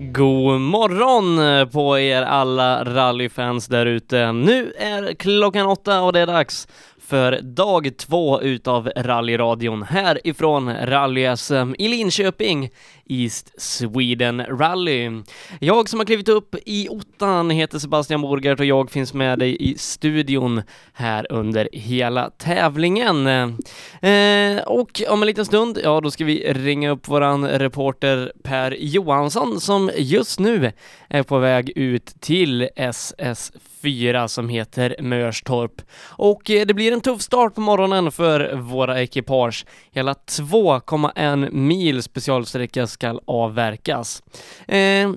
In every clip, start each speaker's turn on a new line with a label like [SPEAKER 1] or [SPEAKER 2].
[SPEAKER 1] God morgon eh, på er alla rallyfans där ute. Nu är klockan åtta och det är dags för dag två utav rallyradion härifrån Rally-SM ehm, i Linköping, East Sweden Rally. Jag som har klivit upp i ottan heter Sebastian Borgert och jag finns med dig i studion här under hela tävlingen. Eh, och om en liten stund, ja då ska vi ringa upp våran reporter Per Johansson som just nu är på väg ut till SS 4 som heter Mörstorp. Och eh, det blir en tuff start på morgonen för våra ekipage. Hela 2,1 mil specialsträcka ska avverkas. Eh,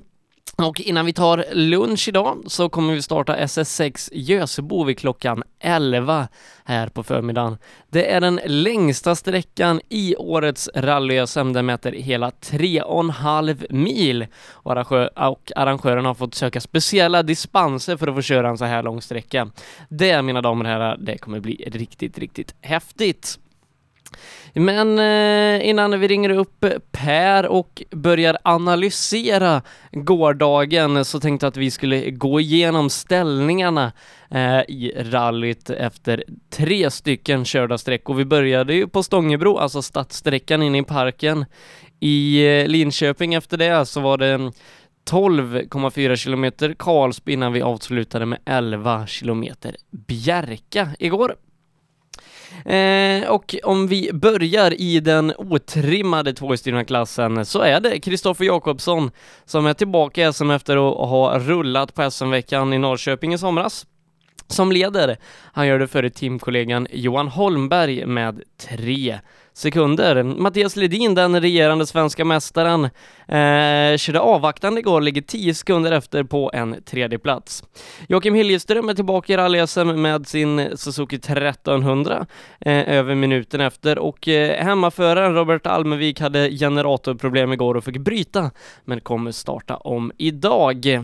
[SPEAKER 1] och innan vi tar lunch idag så kommer vi starta SS6 Gösebo vid klockan 11 här på förmiddagen. Det är den längsta sträckan i årets rally-SM. Den mäter hela 3,5 mil och, och arrangörerna har fått söka speciella dispenser för att få köra en så här lång sträcka. Det, mina damer och herrar, det kommer bli riktigt, riktigt häftigt. Men eh, innan vi ringer upp Per och börjar analysera gårdagen så tänkte jag att vi skulle gå igenom ställningarna eh, i rallyt efter tre stycken körda sträckor. Vi började ju på Stångebro, alltså stadssträckan inne i parken. I eh, Linköping efter det så var det 12,4 kilometer Karlsby innan vi avslutade med 11 kilometer Bjärka igår. Eh, och om vi börjar i den otrimmade tvåhjulsdrivna klassen så är det Kristoffer Jakobsson som är tillbaka i SM efter att ha rullat på SM-veckan i Norrköping i somras som leder. Han gör det före teamkollegan Johan Holmberg med tre sekunder. Mattias Ledin, den regerande svenska mästaren, eh, körde avvaktande igår, ligger 10 sekunder efter på en tredje plats. Joakim Hiljeström är tillbaka i rally med sin Suzuki 1300 eh, över minuten efter och eh, hemmaföraren Robert Almevik hade generatorproblem igår och fick bryta men kommer starta om idag.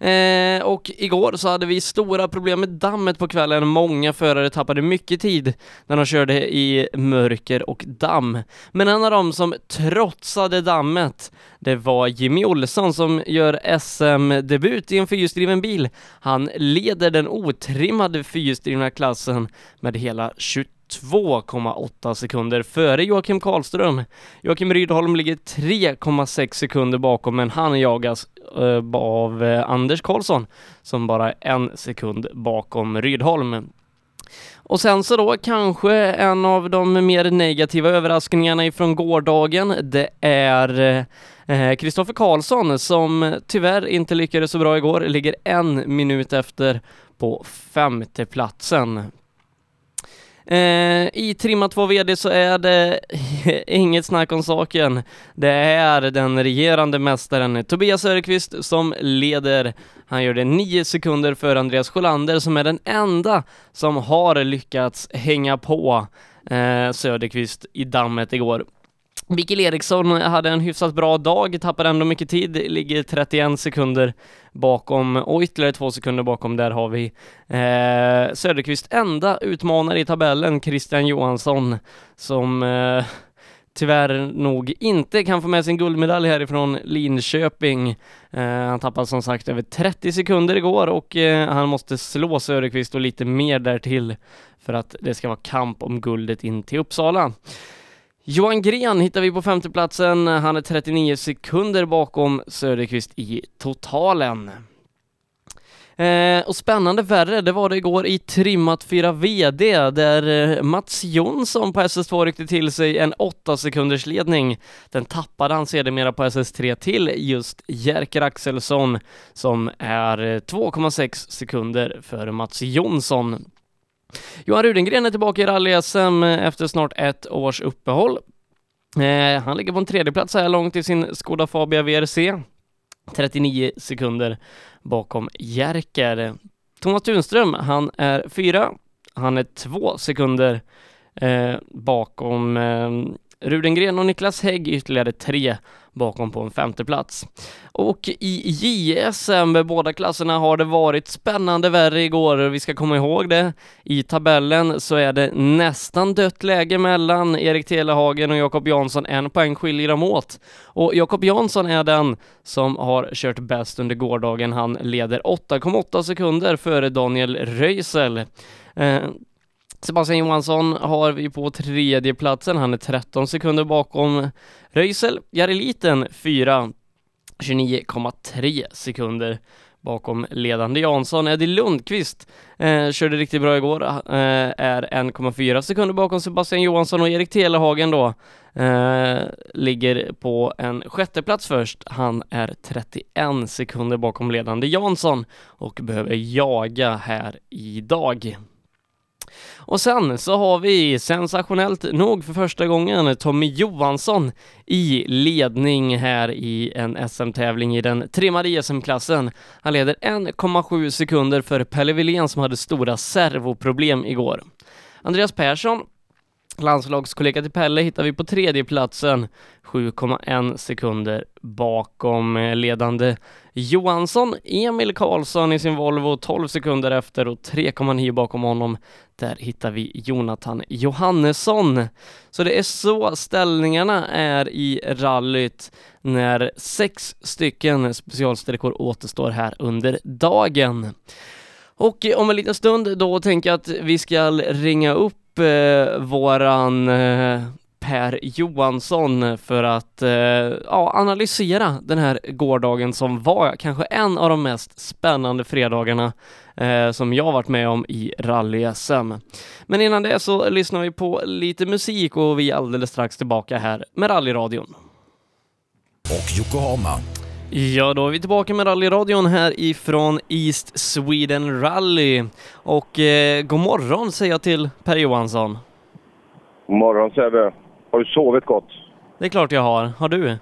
[SPEAKER 1] Eh, och igår så hade vi stora problem med dammet på kvällen. Många förare tappade mycket tid när de körde i mörker och damm. Men en av dem som trotsade dammet, det var Jimmy Olsson som gör SM-debut i en fyrhjulsdriven bil. Han leder den otrimmade fyrhjulsdrivna klassen med hela 20 2,8 sekunder före Joakim Karlström. Joakim Rydholm ligger 3,6 sekunder bakom, men han jagas Eh, av eh, Anders Karlsson som bara är en sekund bakom Rydholm. Och sen så då kanske en av de mer negativa överraskningarna ifrån gårdagen, det är Kristoffer eh, Karlsson som tyvärr inte lyckades så bra igår, ligger en minut efter på femte platsen. Eh, I Trimma 2 VD så är det inget snack om saken. Det är den regerande mästaren Tobias Söderqvist som leder. Han gör det nio sekunder för Andreas Sjölander som är den enda som har lyckats hänga på eh, Söderqvist i dammet igår. Mikael Eriksson hade en hyfsat bra dag, tappade ändå mycket tid, ligger 31 sekunder bakom och ytterligare två sekunder bakom där har vi eh, Söderqvist enda utmanare i tabellen, Christian Johansson, som eh, tyvärr nog inte kan få med sin guldmedalj härifrån Linköping. Eh, han tappade som sagt över 30 sekunder igår och eh, han måste slå Söderqvist och lite mer därtill för att det ska vara kamp om guldet in till Uppsala. Johan Gren hittar vi på femteplatsen. Han är 39 sekunder bakom Söderqvist i totalen. Eh, och spännande värre, det var det igår i trimmat 4 VD där eh, Mats Jonsson på SS2 ryckte till sig en 8 sekunders ledning. Den tappade han sedermera på SS3 till just Jerker Axelsson som är eh, 2,6 sekunder för Mats Jonsson. Johan Rudengren är tillbaka i rally-SM efter snart ett års uppehåll. Eh, han ligger på en tredjeplats så här långt i sin Skoda Fabia VRC. 39 sekunder bakom Jerker. Thomas Tunström, han är fyra. Han är två sekunder eh, bakom eh, Rudengren och Niklas Hägg ytterligare tre bakom på en femteplats. Och i JSM, båda klasserna, har det varit spännande värre igår. Vi ska komma ihåg det. I tabellen så är det nästan dött läge mellan Erik Telehagen och Jakob Jansson. En poäng skiljer dem åt. Och Jakob Jansson är den som har kört bäst under gårdagen. Han leder 8,8 sekunder före Daniel Röisel. Eh, Sebastian Johansson har vi på tredje platsen. Han är 13 sekunder bakom Röisel. Jareliten 4, 29,3 sekunder bakom ledande Jansson. Eddie Lundqvist eh, körde riktigt bra igår, eh, är 1,4 sekunder bakom Sebastian Johansson och Erik Telehagen då eh, ligger på en sjätteplats först. Han är 31 sekunder bakom ledande Jansson och behöver jaga här idag. Och sen så har vi sensationellt nog för första gången Tommy Johansson i ledning här i en SM-tävling i den trimmade SM-klassen. Han leder 1,7 sekunder för Pelle Wilén som hade stora servoproblem igår. Andreas Persson Landslagskollega till Pelle hittar vi på tredje platsen 7,1 sekunder bakom eh, ledande Johansson. Emil Karlsson i sin Volvo 12 sekunder efter och 3,9 bakom honom. Där hittar vi Jonathan Johannesson. Så det är så ställningarna är i rallyt när sex stycken specialsträckor återstår här under dagen. Och om en liten stund då tänker jag att vi ska ringa upp eh, våran eh, Per Johansson för att eh, ja, analysera den här gårdagen som var kanske en av de mest spännande fredagarna eh, som jag varit med om i rally-SM. Men innan det så lyssnar vi på lite musik och vi är alldeles strax tillbaka här med rallyradion.
[SPEAKER 2] Och Yokohama.
[SPEAKER 1] Ja, då är vi tillbaka med rallyradion här ifrån East Sweden Rally. Och eh, god morgon säger jag till Per Johansson.
[SPEAKER 3] God morgon Sebbe. Har du sovit gott?
[SPEAKER 1] Det är klart jag har. Har du?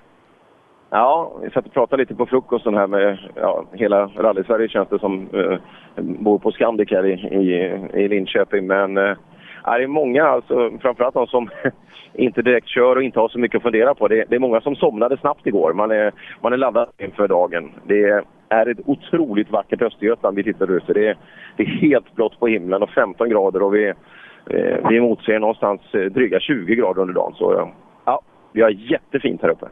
[SPEAKER 3] Ja, vi satt och pratade lite på frukosten här med ja, hela rally-Sverige känns det som. Eh, bor på Scandic här i, i, i Linköping. Men eh, det är många, alltså, framförallt de som inte direkt kör och inte har så mycket att fundera på. Det, det är många som somnade snabbt igår. Man är, man är laddad inför dagen. Det är ett otroligt vackert Östergötland vi tittar ut. Det är, det är helt blått på himlen och 15 grader och vi, vi emotser någonstans eh, dryga 20 grader under dagen. Så ja, vi har jättefint här uppe.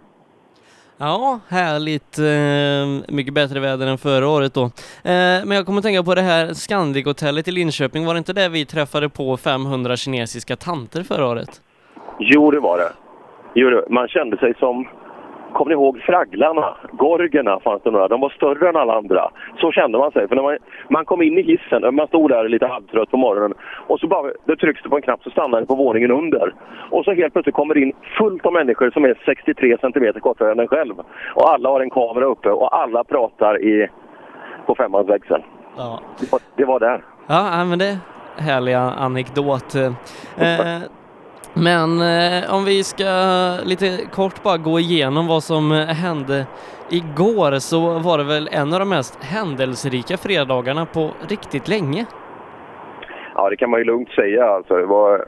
[SPEAKER 1] Ja, härligt. Eh, mycket bättre väder än förra året då. Eh, men jag kommer att tänka på det här Scandic-hotellet i Linköping. Var det inte det vi träffade på 500 kinesiska tanter förra året?
[SPEAKER 3] Jo, det var det. Jo, man kände sig som... Kommer ni ihåg fragglarna? Gorgerna fanns det några. De var större än alla andra. Så kände man sig. För när man, man kom in i hissen, man stod där lite halvtrött på morgonen och så bara det trycks det på en knapp så stannar det på våningen under. Och så helt plötsligt kommer det in fullt av människor som är 63 centimeter kortare än en själv. Och alla har en kamera uppe och alla pratar i, på femmans växel.
[SPEAKER 1] Ja.
[SPEAKER 3] Det var, det var där.
[SPEAKER 1] Ja, men det är härliga anekdot. Eh, men eh, om vi ska lite kort bara gå igenom vad som eh, hände igår så var det väl en av de mest händelserika fredagarna på riktigt länge.
[SPEAKER 3] Ja, det kan man ju lugnt säga. Alltså, det var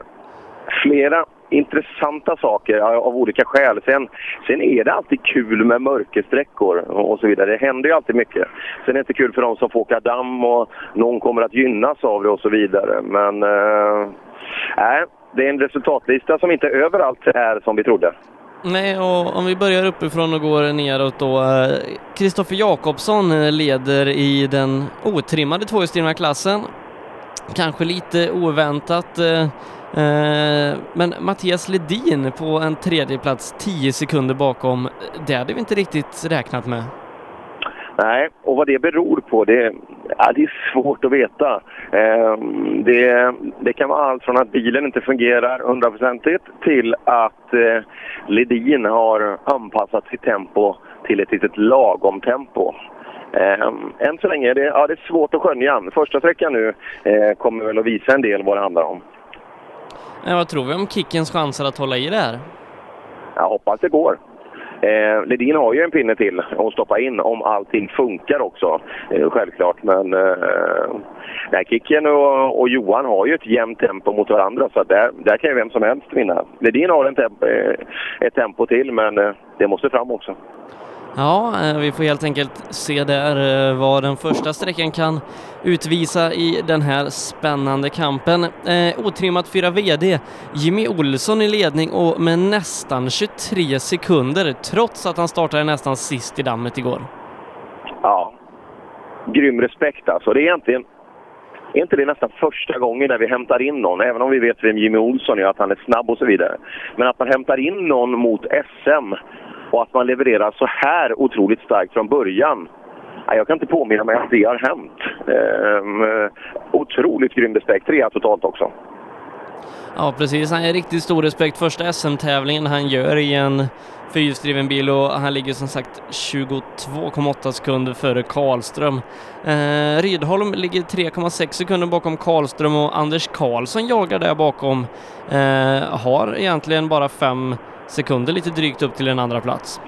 [SPEAKER 3] flera intressanta saker av olika skäl. Sen, sen är det alltid kul med mörkersträckor och så vidare. Det händer ju alltid mycket. Sen är det inte kul för de som får åka damm och någon kommer att gynnas av det och så vidare. Men eh, nej det är en resultatlista som inte överallt är som vi trodde.
[SPEAKER 1] Nej, och om vi börjar uppifrån och går neråt då. Kristoffer Jakobsson leder i den otrimmade tvåhjulsdrivna klassen. Kanske lite oväntat. Men Mattias Ledin på en tredje plats 10 sekunder bakom, det hade vi inte riktigt räknat med.
[SPEAKER 3] Nej, och vad det beror på, det, ja, det är svårt att veta. Eh, det, det, kan vara allt från att bilen inte fungerar hundraprocentigt till att eh, Ledin har anpassat sitt tempo till ett litet lagom tempo. Eh, än så länge är det, ja, det är svårt att skönja. Första sträckan nu eh, kommer väl att visa en del vad det handlar om.
[SPEAKER 1] Men vad tror vi om Kickens chanser att hålla i det här?
[SPEAKER 3] Jag hoppas det går. Eh, Ledin har ju en pinne till att stoppa in om allting funkar också, eh, självklart. Men eh, Kicken och, och, Johan har ju ett jämnt tempo mot varandra så där, där kan ju vem som helst vinna. Ledin har en temp eh, ett tempo till men eh, det måste fram också.
[SPEAKER 1] Ja, eh, vi får helt enkelt se där eh, vad den första sträckan kan utvisa i den här spännande kampen. Eh, otrimmat 4 VD, Jimmy Olsson i ledning och med nästan 23 sekunder trots att han startade nästan sist i dammet igår.
[SPEAKER 3] Ja, grym respekt alltså. Det är egentligen är inte det nästan första gången när vi hämtar in någon, även om vi vet vem Jimmy Olsson är, att han är snabb och så vidare. Men att man hämtar in någon mot SM och att man levererar så här otroligt starkt från början. Jag kan inte påminna mig att det har hänt. Ehm, otroligt grym respekt. Trea totalt också.
[SPEAKER 1] Ja, precis. Han har riktigt stor respekt. Första SM-tävlingen han gör i en fyrhjulsdriven bil och han ligger som sagt 22,8 sekunder före Karlström. Eh, Rydholm ligger 3,6 sekunder bakom Karlström och Anders Karlsson jagar där bakom. Eh, har egentligen bara fem sekunder lite drygt upp till en andra plats.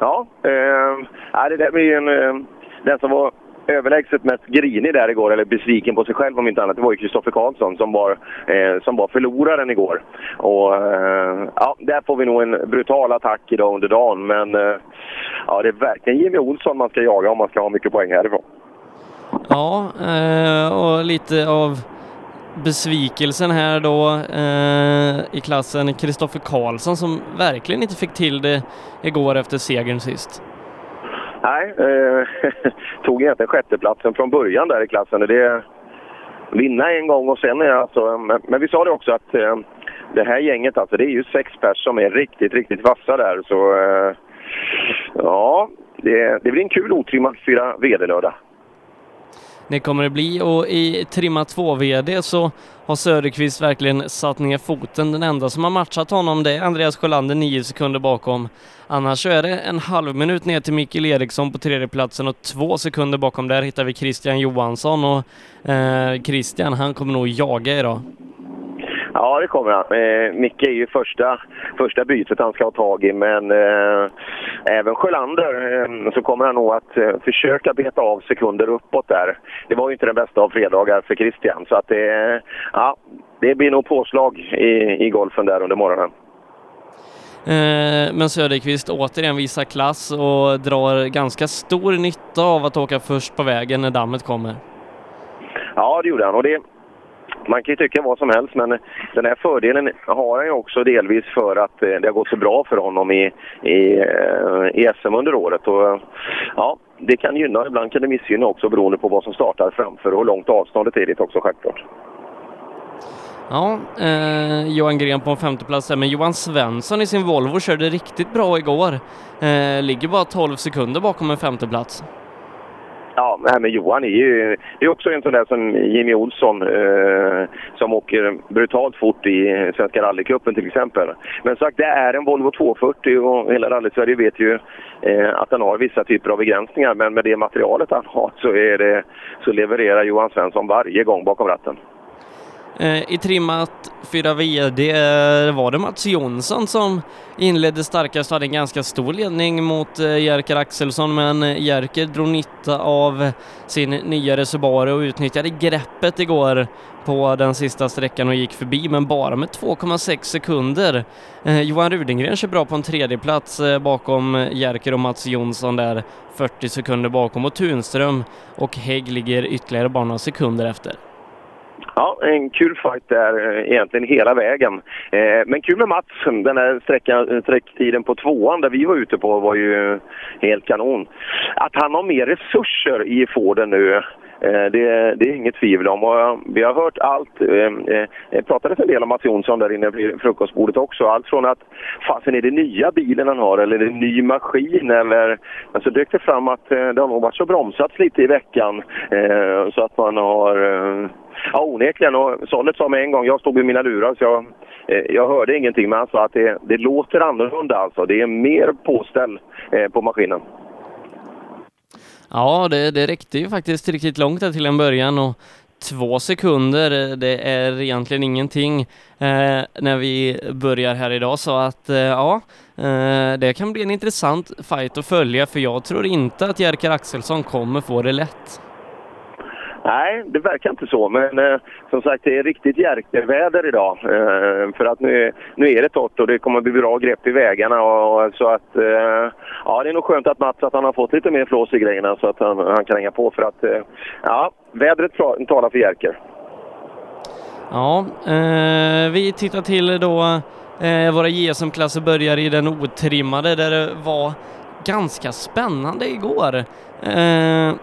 [SPEAKER 3] Ja, eh, det där blir en... Eh, den som var överlägset mest grinig där igår, eller besviken på sig själv om inte annat, det var ju Kristoffer Karlsson som var, eh, som var förloraren igår. Och eh, ja, där får vi nog en brutal attack idag under dagen, men eh, ja, det är verkligen Jimmy Olsson man ska jaga om man ska ha mycket poäng härifrån.
[SPEAKER 1] Ja, eh, och lite av besvikelsen här då eh, i klassen, Kristoffer Karlsson som verkligen inte fick till det igår efter segern sist.
[SPEAKER 3] Nej, eh, tog egentligen sjätteplatsen från början där i klassen. Det, vinna en gång och sen är alltså, eh, men, men vi sa det också att eh, det här gänget alltså, det är ju sex pers som är riktigt, riktigt vassa där. Så eh, ja, det, det blir en kul otrimmad fyra VD-lördag.
[SPEAKER 1] Det kommer det bli och i Trimma 2-VD så har Söderqvist verkligen satt ner foten. Den enda som har matchat honom det är Andreas Sjölander nio sekunder bakom. Annars så är det en halv minut ner till Mikael Eriksson på tredjeplatsen och två sekunder bakom där hittar vi Christian Johansson och eh, Christian han kommer nog jaga idag.
[SPEAKER 3] Ja, det kommer han. Eh, Micke är ju första, första bytet han ska ha tag i, men eh, även Sjölander eh, så kommer han nog att eh, försöka beta av sekunder uppåt där. Det var ju inte den bästa av fredagar för Christian, så att det, ja, det blir nog påslag i, i golfen där under morgonen.
[SPEAKER 1] Eh, men Söderqvist återigen visar klass och drar ganska stor nytta av att åka först på vägen när dammet kommer.
[SPEAKER 3] Ja, det gjorde han. Och det, man kan ju tycka vad som helst, men den här fördelen har han ju också delvis för att eh, det har gått så bra för honom i, i, eh, i SM under året. Och, eh, ja, det kan gynna, och ibland kan det missgynna också beroende på vad som startar framför och hur långt avståndet är dit också självklart.
[SPEAKER 1] Ja, eh, Johan Gren på en femteplats där, men Johan Svensson i sin Volvo körde riktigt bra igår. Eh, ligger bara 12 sekunder bakom en femteplats.
[SPEAKER 3] Ja, men Johan är ju det är också en sån där som Jimmy Olsson eh, som åker brutalt fort i Svenska rallycupen till exempel. Men sagt, det är en Volvo 240 och hela rally-Sverige vet ju eh, att den har vissa typer av begränsningar. Men med det materialet han har så, är det, så levererar Johan Svensson varje gång bakom ratten.
[SPEAKER 1] Eh, I trimmat 4 VD var det Mats Jonsson som inledde starkast och hade en ganska stor ledning mot eh, Jerker Axelsson men Jerker drog nytta av sin nyare Subaru och utnyttjade greppet igår på den sista sträckan och gick förbi men bara med 2,6 sekunder. Eh, Johan Rudengren kör bra på en tredje plats bakom Jerker och Mats Jonsson där 40 sekunder bakom och Tunström och Hägg ligger ytterligare bara några sekunder efter.
[SPEAKER 3] Ja, en kul fight där eh, egentligen hela vägen. Eh, men kul med Mats, den här sträckan, sträcktiden på tvåan där vi var ute på var ju helt kanon. Att han har mer resurser i Forden nu Eh, det, det, är inget tvivel om. Och eh, vi har hört allt. Eh, det pratades en del om Mats Jonsson där inne vid frukostbordet också. Allt från att fasen är det nya bilen han har eller är det en ny maskin eller... Men så dök det fram att det har nog varit så bromsats lite i veckan så att man har... Ja, onekligen. Och Sollet sa med en gång, jag stod vid mina lurar så jag, jag hörde ingenting, men han sa att det, det låter annorlunda alltså. Det är mer påställ på maskinen.
[SPEAKER 1] Ja, det, det räckte ju faktiskt riktigt långt där till en början och två sekunder. Det är egentligen ingenting eh, när vi börjar här idag så att eh, ja, eh, det kan bli en intressant fight att följa för jag tror inte att Jerker Axelsson kommer få det lätt.
[SPEAKER 3] Nej, det verkar inte så. Men eh, som sagt, det är riktigt järkeväder idag. Eh, för att nu, nu är det torrt och det kommer bli bra grepp i vägarna. Och, och, så att, eh, ja, det är nog skönt att Mats att han har fått lite mer flås i grejerna så att han, han kan hänga på. För att, eh, ja, vädret talar för Jerker.
[SPEAKER 1] Ja, eh, vi tittar till då eh, våra JSM-klasser börjar i den otrimmade där det var ganska spännande igår. Eh,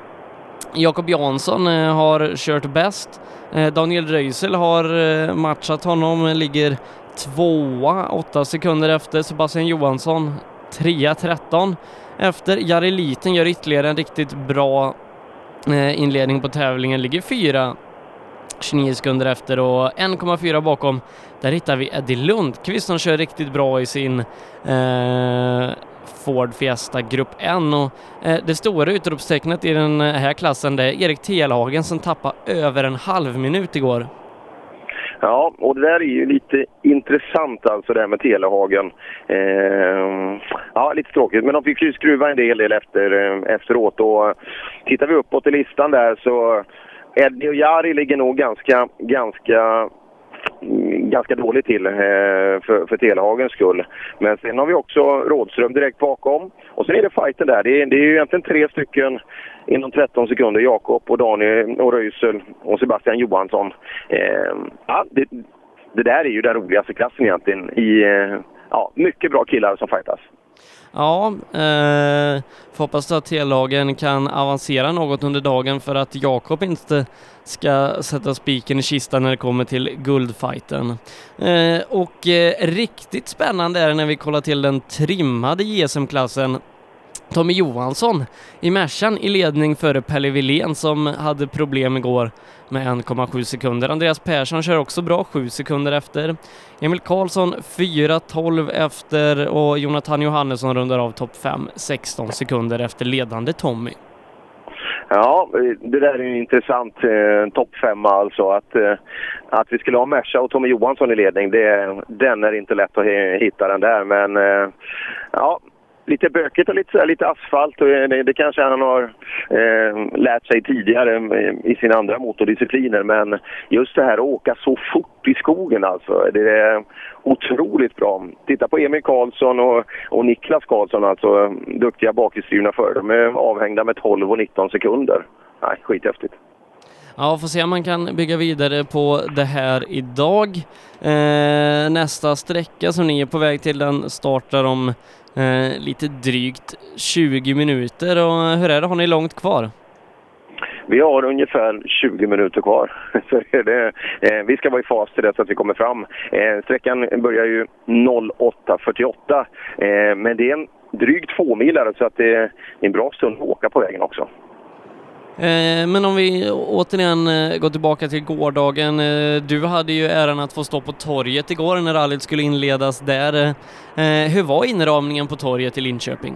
[SPEAKER 1] Jakob Jansson eh, har kört bäst. Eh, Daniel Röisel har eh, matchat honom, ligger tvåa, åtta sekunder efter. Sebastian Johansson trea, 13 efter. Jari Liten gör ytterligare en riktigt bra inledning på tävlingen, ligger fyra, 29 sekunder efter och 1,4 bakom. Där hittar vi Eddie Lundqvist som kör riktigt bra i sin eh, Ford Fiesta Grupp N och eh, det stora utropstecknet i den eh, här klassen det är Erik Telhagen som tappade över en halv minut igår.
[SPEAKER 3] Ja, och det där är ju lite intressant alltså det här med Telehagen. Eh, ja, lite tråkigt, men de fick ju skruva en del, del efter, eh, efteråt. Och eh, tittar vi uppåt i listan där så Eddie och Jari ligger nog ganska, ganska ganska dåligt till eh, för, för Telehagens skull. Men sen har vi också Rådström direkt bakom. Och sen är det fighten där. Det är, det är ju egentligen tre stycken inom 13 sekunder. Jakob och Daniel och Röisel och Sebastian Johansson. Eh, ja, det, det, där är ju den roligaste klassen egentligen. I, eh, ja, mycket bra killar som fightas.
[SPEAKER 1] Ja, eh, får hoppas att T-lagen kan avancera något under dagen för att Jakob inte ska sätta spiken i kistan när det kommer till guldfighten. Eh, och eh, riktigt spännande är det när vi kollar till den trimmade JSM-klassen Tommy Johansson i Mercan i ledning före Pelle Wilén som hade problem igår med 1,7 sekunder. Andreas Persson kör också bra, 7 sekunder efter. Emil Karlsson 4.12 efter och Jonathan Johannesson rundar av topp 5, 16 sekunder efter ledande Tommy.
[SPEAKER 3] Ja, det där är en intressant eh, topp femma alltså. Att, eh, att vi skulle ha Merca och Tommy Johansson i ledning, det, den är inte lätt att hitta den där. Men eh, ja, lite bökigt och lite, lite asfalt. Och eh, det, det kanske han har eh, lärt sig tidigare eh, i sina andra motordiscipliner. Men just det här att åka så fort i skogen alltså. Det är otroligt bra. Titta på Emil Karlsson och, och Niklas Karlsson alltså. Duktiga bakhjulsdrivna förare. De är avhängda med 12 och 19 sekunder. Nej, skithäftigt.
[SPEAKER 1] Ja, får se om man kan bygga vidare på det här idag. Eh, nästa sträcka som ni är på väg till den startar om eh, lite drygt 20 minuter. Och hur är det, har ni långt kvar?
[SPEAKER 3] Vi har ungefär 20 minuter kvar. Så det, eh, vi ska vara i fas till dess att vi kommer fram. Eh, sträckan börjar ju 08.48 eh, men det är en dryg tvåmilare så att det är en bra stund att åka på vägen också.
[SPEAKER 1] Eh, men om vi återigen eh, går tillbaka till gårdagen. Eh, du hade ju äran att få stå på torget igår när rallyt skulle inledas där. Hur var inramningen på torget i Linköping?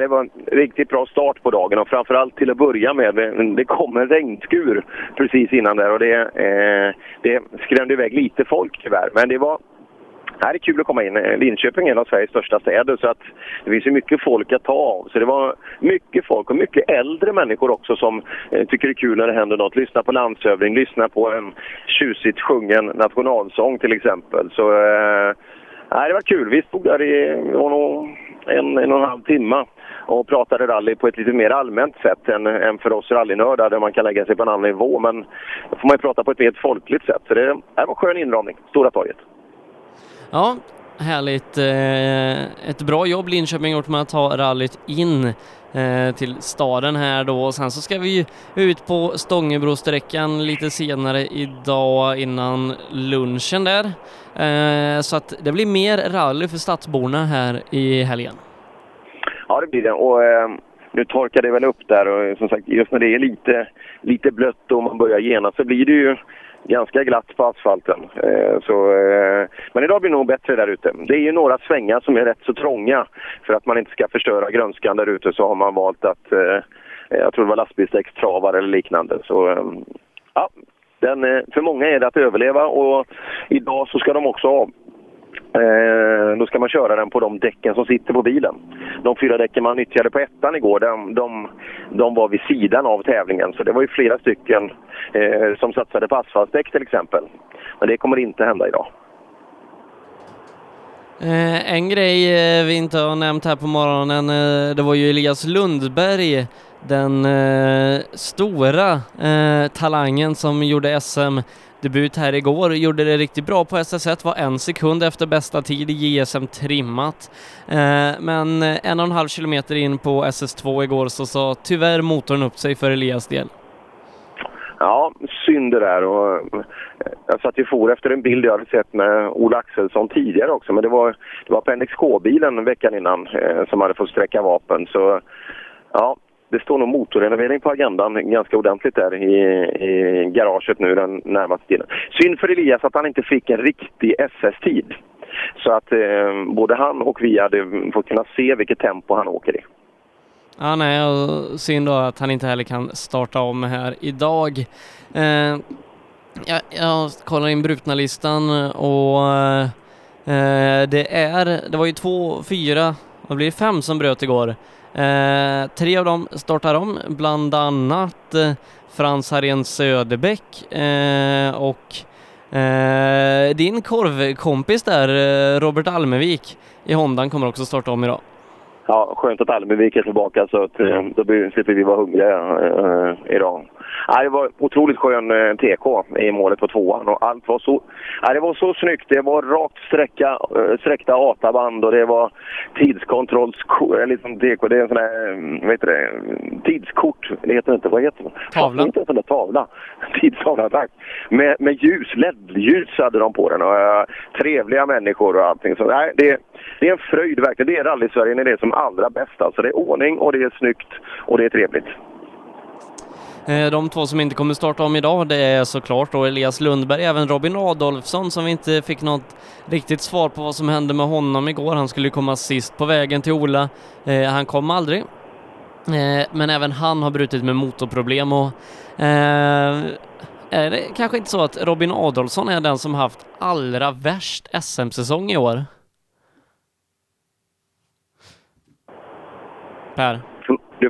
[SPEAKER 3] det var en riktigt bra start på dagen och framförallt till att börja med. Det kom en regnskur precis innan där och det, det skrämde iväg lite folk tyvärr. Men det var här är kul att komma in. Eh, Linköping är en av Sveriges största städer så att det finns ju mycket folk att ta av. Så det var mycket folk och mycket äldre människor också som eh, tycker det är kul när det händer något. Lyssna på landshövding, lyssna på en tjusigt sjungen nationalsång till exempel. Så eh, det var kul. Vi stod där i en, en och en halv timme och pratade rally på ett lite mer allmänt sätt än, än för oss rallynördar där man kan lägga sig på en annan nivå. Men då får man ju prata på ett mer folkligt sätt. Så det, det var en skön inramning, Stora torget.
[SPEAKER 1] Ja, härligt. Eh, ett bra jobb Linköping gjort med att ta rallyt in eh, till staden här då och sen så ska vi ut på Stångebrosträckan lite senare idag innan lunchen där. Eh, så att det blir mer rally för stadsborna här i helgen.
[SPEAKER 3] Ja, det blir det. Och, eh, nu torkar det väl upp där och som sagt just när det är lite, lite blött och man börjar gena så blir det ju ganska glatt på asfalten. Eh, så, eh, men idag blir det nog bättre där ute. Det är ju några svängar som är rätt så trånga. För att man inte ska förstöra grönskan där ute så har man valt att, eh, jag tror det var lastbilsdäckstravare eller liknande. Så ehm, ja, den, eh, för många är det att överleva och idag så ska de också av. Eh, då ska man köra den på de däcken som sitter på bilen. De fyra däcken man nyttjade på ettan igår, de, de, de var vid sidan av tävlingen. Så det var ju flera stycken eh, som satsade på asfaltdäck till exempel. Men det kommer inte hända idag.
[SPEAKER 1] Eh, en grej eh, vi inte har nämnt här på morgonen, eh, det var ju Elias Lundberg, den eh, stora eh, talangen som gjorde SM. Debut här igår, gjorde det riktigt bra på SS1, var en sekund efter bästa tid i JSM trimmat. Eh, men en och en halv kilometer in på SS2 igår så sa tyvärr motorn upp sig för Elias del.
[SPEAKER 3] Ja, synd det där. Och eh, jag satt ju for efter en bild jag hade sett med Ola Axelsson tidigare också. Men det var, det var på NXK-bilen veckan innan eh, som hade fått sträcka vapen. Så ja, det står nog motorrenovering på agendan ganska ordentligt där i, i garaget nu den närmaste tiden. Synd för Elias att han inte fick en riktig SS-tid. Så att eh, både han och vi hade fått kunna se vilket tempo han åker i.
[SPEAKER 1] Ja, nej, och synd då att han inte heller kan starta om här idag. Eh, jag, jag kollar in brutna-listan och eh, det är, det var ju två, fyra, vad blir det, fem som bröt igår. Eh, tre av dem startar om, bland annat eh, Frans Harén Söderbäck eh, och eh, din korvkompis där, eh, Robert Almevik i Hondan kommer också starta om idag
[SPEAKER 3] ja, skönt att Almevik är tillbaka så att eh, då slipper vi vara hungriga eh, idag. Ja, det var otroligt skön äh, TK i målet på tvåan och allt var så, ja, det var så snyggt. Det var rakt sträcka, äh, sträckta ATA-band och det var tidskontrolls... Liksom TK, det är en sån här, vad heter det, tidskort. Det heter inte, vad heter det?
[SPEAKER 1] Tavla?
[SPEAKER 3] Inte en sån där tavla. Tidstavla, tack. Med, med ljus, LED-ljus hade de på den och äh, trevliga människor och allting. Så nej, det, det är en fröjd verkligen. Det är rally-Sverige när det är som allra bäst. Alltså det är ordning och det är snyggt och det är trevligt.
[SPEAKER 1] Eh, de två som inte kommer starta om idag det är såklart då Elias Lundberg, även Robin Adolfsson som vi inte fick något riktigt svar på vad som hände med honom igår. Han skulle komma sist på vägen till Ola. Eh, han kom aldrig. Eh, men även han har brutit med motorproblem och eh, är det kanske inte så att Robin Adolfsson är den som haft allra värst SM-säsong i år? Per?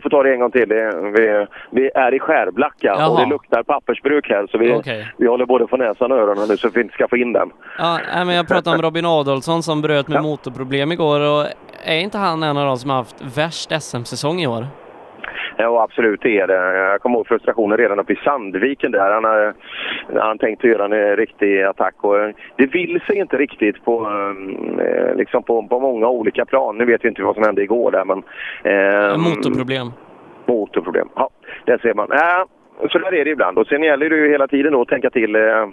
[SPEAKER 3] Får ta det en gång till. vi, vi är i Skärblacka Jaha. och det luktar pappersbruk här så vi, okay. vi håller både på näsan och öronen nu så vi inte ska få in den.
[SPEAKER 1] Ja, men jag pratade om Robin Adolfsson som bröt med ja. motorproblem igår och är inte han en av de som har haft värst SM-säsong i år?
[SPEAKER 3] Ja, absolut det är det. Jag kommer ihåg frustrationen redan uppe i Sandviken där. Han, har, han tänkte göra en riktig attack och det vill sig inte riktigt på, eh, liksom på, på många olika plan. Nu vet vi inte vad som hände igår där men...
[SPEAKER 1] Eh, motorproblem.
[SPEAKER 3] Motorproblem, ja. Det ser man. Äh, så där är det ibland. Och sen gäller det ju hela tiden då att tänka till eh,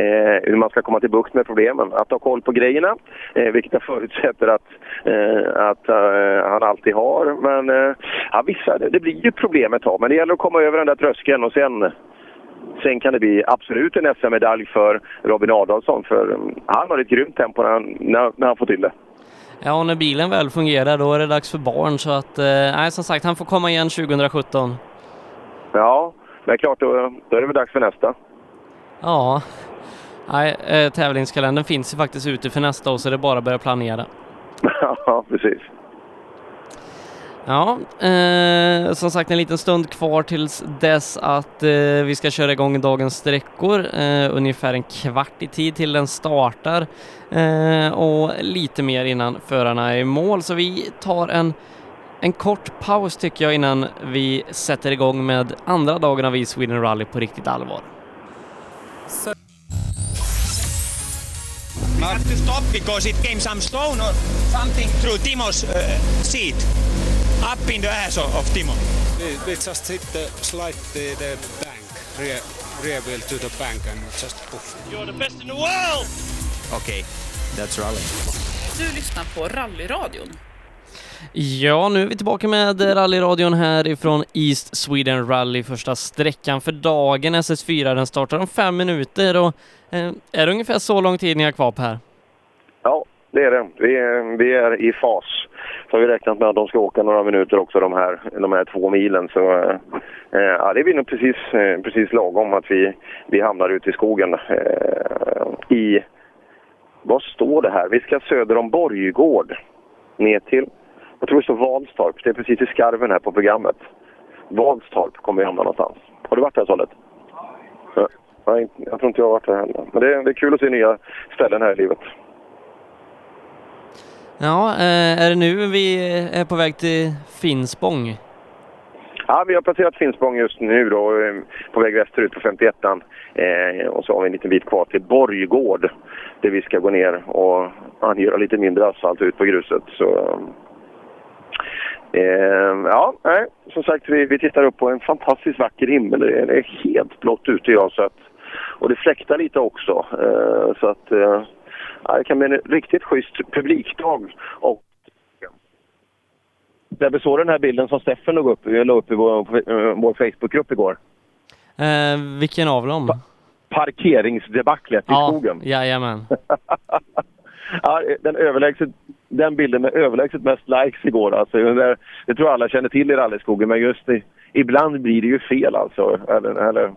[SPEAKER 3] eh, hur man ska komma till bukt med problemen. Att ha koll på grejerna, eh, vilket jag förutsätter att, eh, att eh, han alltid har. Men eh, ja, vissa, det, det, blir ju problem ett tag, men det gäller att komma över den där tröskeln och sen Sen kan det bli absolut en SM-medalj för Robin Adolfsson, för um, han har ett grymt tempo när han, när, när han får till det.
[SPEAKER 1] Ja, och när bilen väl fungerar då är det dags för barn, så att, eh, nej som sagt, han får komma igen 2017.
[SPEAKER 3] Ja, men klart, då, då är det väl dags för nästa.
[SPEAKER 1] Ja, Nej, eh, tävlingskalendern finns ju faktiskt ute för nästa år så det är bara att börja planera.
[SPEAKER 3] ja, precis.
[SPEAKER 1] Ja, eh, som sagt en liten stund kvar tills dess att eh, vi ska köra igång dagens sträckor. Eh, ungefär en kvart i tid till den startar eh, och lite mer innan förarna är i mål. Så vi tar en, en kort paus tycker jag innan vi sätter igång med andra dagen av East Sweden Rally på riktigt allvar. Så
[SPEAKER 4] We had to stop because it came some stone or something through Timo's uh, seat, up in the ass of, Timo.
[SPEAKER 5] We, we just hit the slide the, the bank, rear, rear wheel to the bank and just poof.
[SPEAKER 4] You're the best in the world!
[SPEAKER 2] Okay, that's rally.
[SPEAKER 6] Du lyssnar på rallyradion.
[SPEAKER 1] Ja, nu är vi tillbaka med rallyradion här ifrån East Sweden Rally, första sträckan för dagen. SS4, den startar om fem minuter och Eh, är det ungefär så lång tid ni har kvar här?
[SPEAKER 3] Ja, det är det. Vi är, vi är i fas. så har vi räknat med att de ska åka några minuter också de här, de här två milen. Så eh, eh, ja, det blir nog precis, eh, precis lagom att vi, vi hamnar ute i skogen. Eh, I, vad står det här? Vi ska söder om Borggård. Ner till, jag tror det står Valstorp. Det är precis i skarven här på programmet. Valstorp kommer vi hamna någonstans. Har du varit där, Sollet? Ja. Nej, jag tror inte jag har varit här heller. Men det är, det är kul att se nya ställen här i livet.
[SPEAKER 1] Ja, eh, är det nu vi är på väg till Finspång?
[SPEAKER 3] Ja, vi har passerat Finspång just nu då, eh, på väg västerut på 51an. Eh, och så har vi en liten bit kvar till Borggård där vi ska gå ner och angöra lite mindre asfalt ut på gruset. Så, eh, ja, nej, som sagt, vi, vi tittar upp på en fantastiskt vacker himmel. Det är, det är helt blått ute idag så att, och det fläktar lite också. Eh, så att eh, ja, det kan bli en riktigt schysst publikdag. Och Debbe, såg den här bilden som Steffen la upp, la upp i vår, vår Facebookgrupp igår?
[SPEAKER 1] Eh, vilken av dem?
[SPEAKER 3] Parkeringsdebaclet i
[SPEAKER 1] ja,
[SPEAKER 3] skogen.
[SPEAKER 1] Jajamän.
[SPEAKER 3] ja, den, överlägset, den bilden med överlägset mest likes igår. Alltså, det, det tror jag alla känner till i rallyskogen, men just det, ibland blir det ju fel alltså. Eller, eller,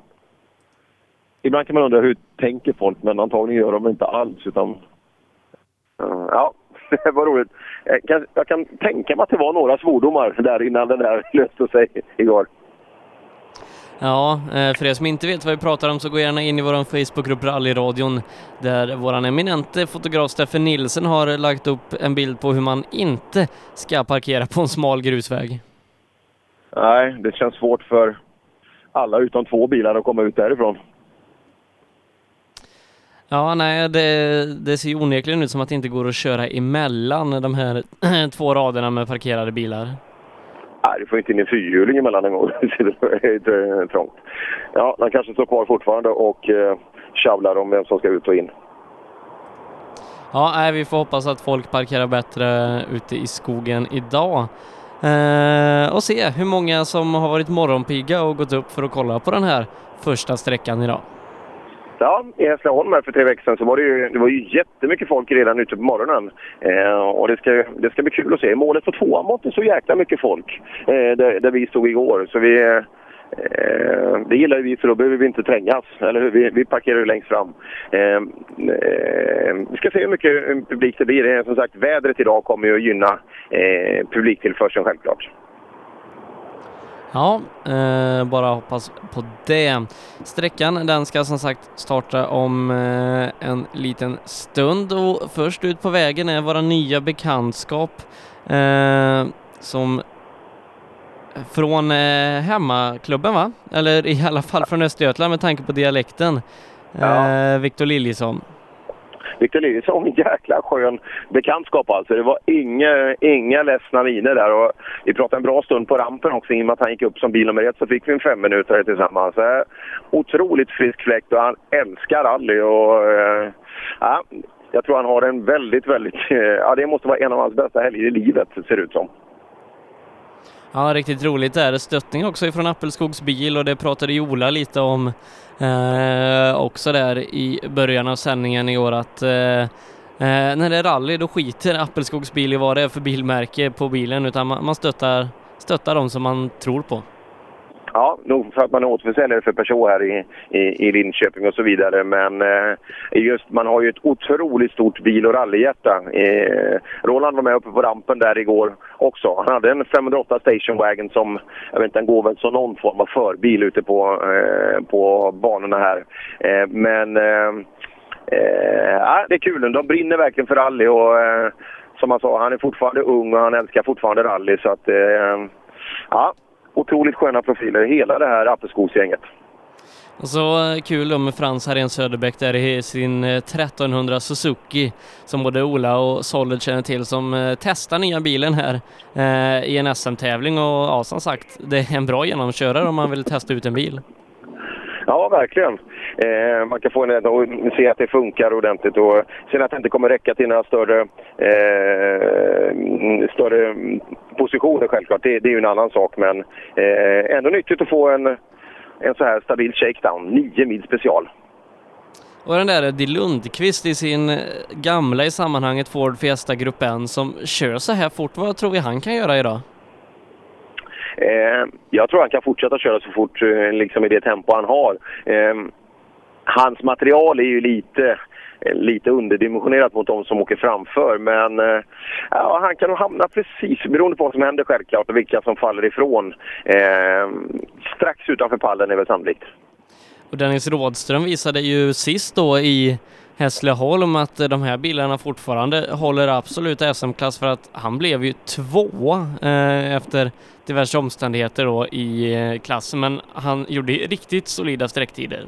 [SPEAKER 3] ibland kan man undra hur tänker folk, men antagligen gör de inte alls. Utan, ja, det var roligt. Jag kan, jag kan tänka mig att det var några svordomar där innan den där löste sig igår.
[SPEAKER 1] Ja, eh, för er som inte vet vad vi pratar om så gå gärna in i vår Facebookgrupp Rallyradion där vår eminente fotograf Steffen Nilsen har lagt upp en bild på hur man inte ska parkera på en smal grusväg.
[SPEAKER 3] Nej, det känns svårt för alla utom två bilar att komma ut därifrån.
[SPEAKER 1] Ja, nej, det, det ser ju onekligen ut som att det inte går att köra emellan de här två raderna med parkerade bilar.
[SPEAKER 3] Nej, du får inte in en fyrhjuling emellan en gång. det är trångt. Ja, den kanske står kvar fortfarande och eh, tjavlar om vem som ska ut och in.
[SPEAKER 1] Ja, nej, vi får hoppas att folk parkerar bättre ute i skogen idag. Eh, och se hur många som har varit morgonpigga och gått upp för att kolla på den här första sträckan idag.
[SPEAKER 3] Ja, i eh, Hässleholm här för tre veckor sedan så var det ju, det var ju jättemycket folk redan ute på morgonen. Eh, och det ska, det ska bli kul att se. Målet på tvåan var inte så jäkla mycket folk eh, där, där, vi stod igår. Så vi, eh, det gillar vi för då behöver vi inte trängas. Eller hur? Vi, vi parkerar ju längst fram. Eh, eh, vi ska se hur mycket eh, publik det blir. Eh, som sagt, vädret idag kommer ju att gynna eh, publiktillförseln självklart.
[SPEAKER 1] Ja, eh, bara hoppas på det. Sträckan den ska som sagt starta om eh, en liten stund och först ut på vägen är våra nya bekantskap eh, som från eh, hemmaklubben va? Eller i alla fall från Östergötland med tanke på dialekten.
[SPEAKER 3] Ja.
[SPEAKER 1] Eh, Viktor Liljesson.
[SPEAKER 3] Victor Liljesson, en jäkla skön bekantskap alltså. Det var inga, inga ledsna miner där. Och vi pratade en bra stund på rampen också. I och med att han gick upp som bil nummer ett så fick vi en fem minuter tillsammans. Otroligt frisk fläkt och han älskar rally. Och, eh, ja, jag tror han har en väldigt, väldigt... Eh, ja, det måste vara en av hans bästa helger i livet, ser det ut som.
[SPEAKER 1] Ja, riktigt roligt är det. Stöttning också ifrån Appelskogs bil och det pratade Jola lite om eh, också där i början av sändningen i år att eh, eh, när det är rally då skiter Appelskogs bil i vad det är för bilmärke på bilen utan man, man stöttar, stöttar de som man tror på.
[SPEAKER 3] Ja, nog för att man är återförsäljare för Peugeot här i, i, i Linköping och så vidare. Men eh, just man har ju ett otroligt stort bil och rallyhjärta. Eh, Roland var med uppe på rampen där igår också. Han hade en 508 Station Wagon som, jag vet inte, den går väl som någon form av förbil ute på, eh, på banorna här. Eh, men eh, eh, det är kul. De brinner verkligen för rally och eh, som han sa, han är fortfarande ung och han älskar fortfarande rally. Så att, eh, ja, otroligt sköna profiler, hela det här Appelskogsgänget.
[SPEAKER 1] Och så eh, kul då med Frans Harén Söderbäck där i sin 1300 Suzuki som både Ola och Solid känner till som eh, testar nya bilen här eh, i en SM-tävling och ja, som sagt, det är en bra genomkörare om man vill testa ut en bil.
[SPEAKER 3] Ja, verkligen. Eh, man kan få en, och se att det funkar ordentligt. Och sen att det inte kommer räcka till några större, eh, större positioner självklart, det, det, är ju en annan sak. Men eh, ändå nyttigt att få en, en så här stabil shakedown. 9 mil special.
[SPEAKER 1] Och den där Eddie Lundqvist i sin eh, gamla i sammanhanget Ford Fiesta Grupp N som kör så här fort, vad tror vi han kan göra idag?
[SPEAKER 3] Eh, jag tror han kan fortsätta köra så fort eh, liksom i det tempo han har. Eh, hans material är ju lite, eh, Eh, lite underdimensionerat mot de som åker framför. Men eh, ja, han kan nog hamna precis, beroende på vad som händer självklart och vilka som faller ifrån. Eh, strax utanför pallen är väl sannolikt.
[SPEAKER 1] Och Dennis Rådström visade ju sist då i Hässleholm att de här bilarna fortfarande håller absolut SM-klass för att han blev ju två eh, efter diverse omständigheter då i eh, klassen men han gjorde riktigt solida sträcktider.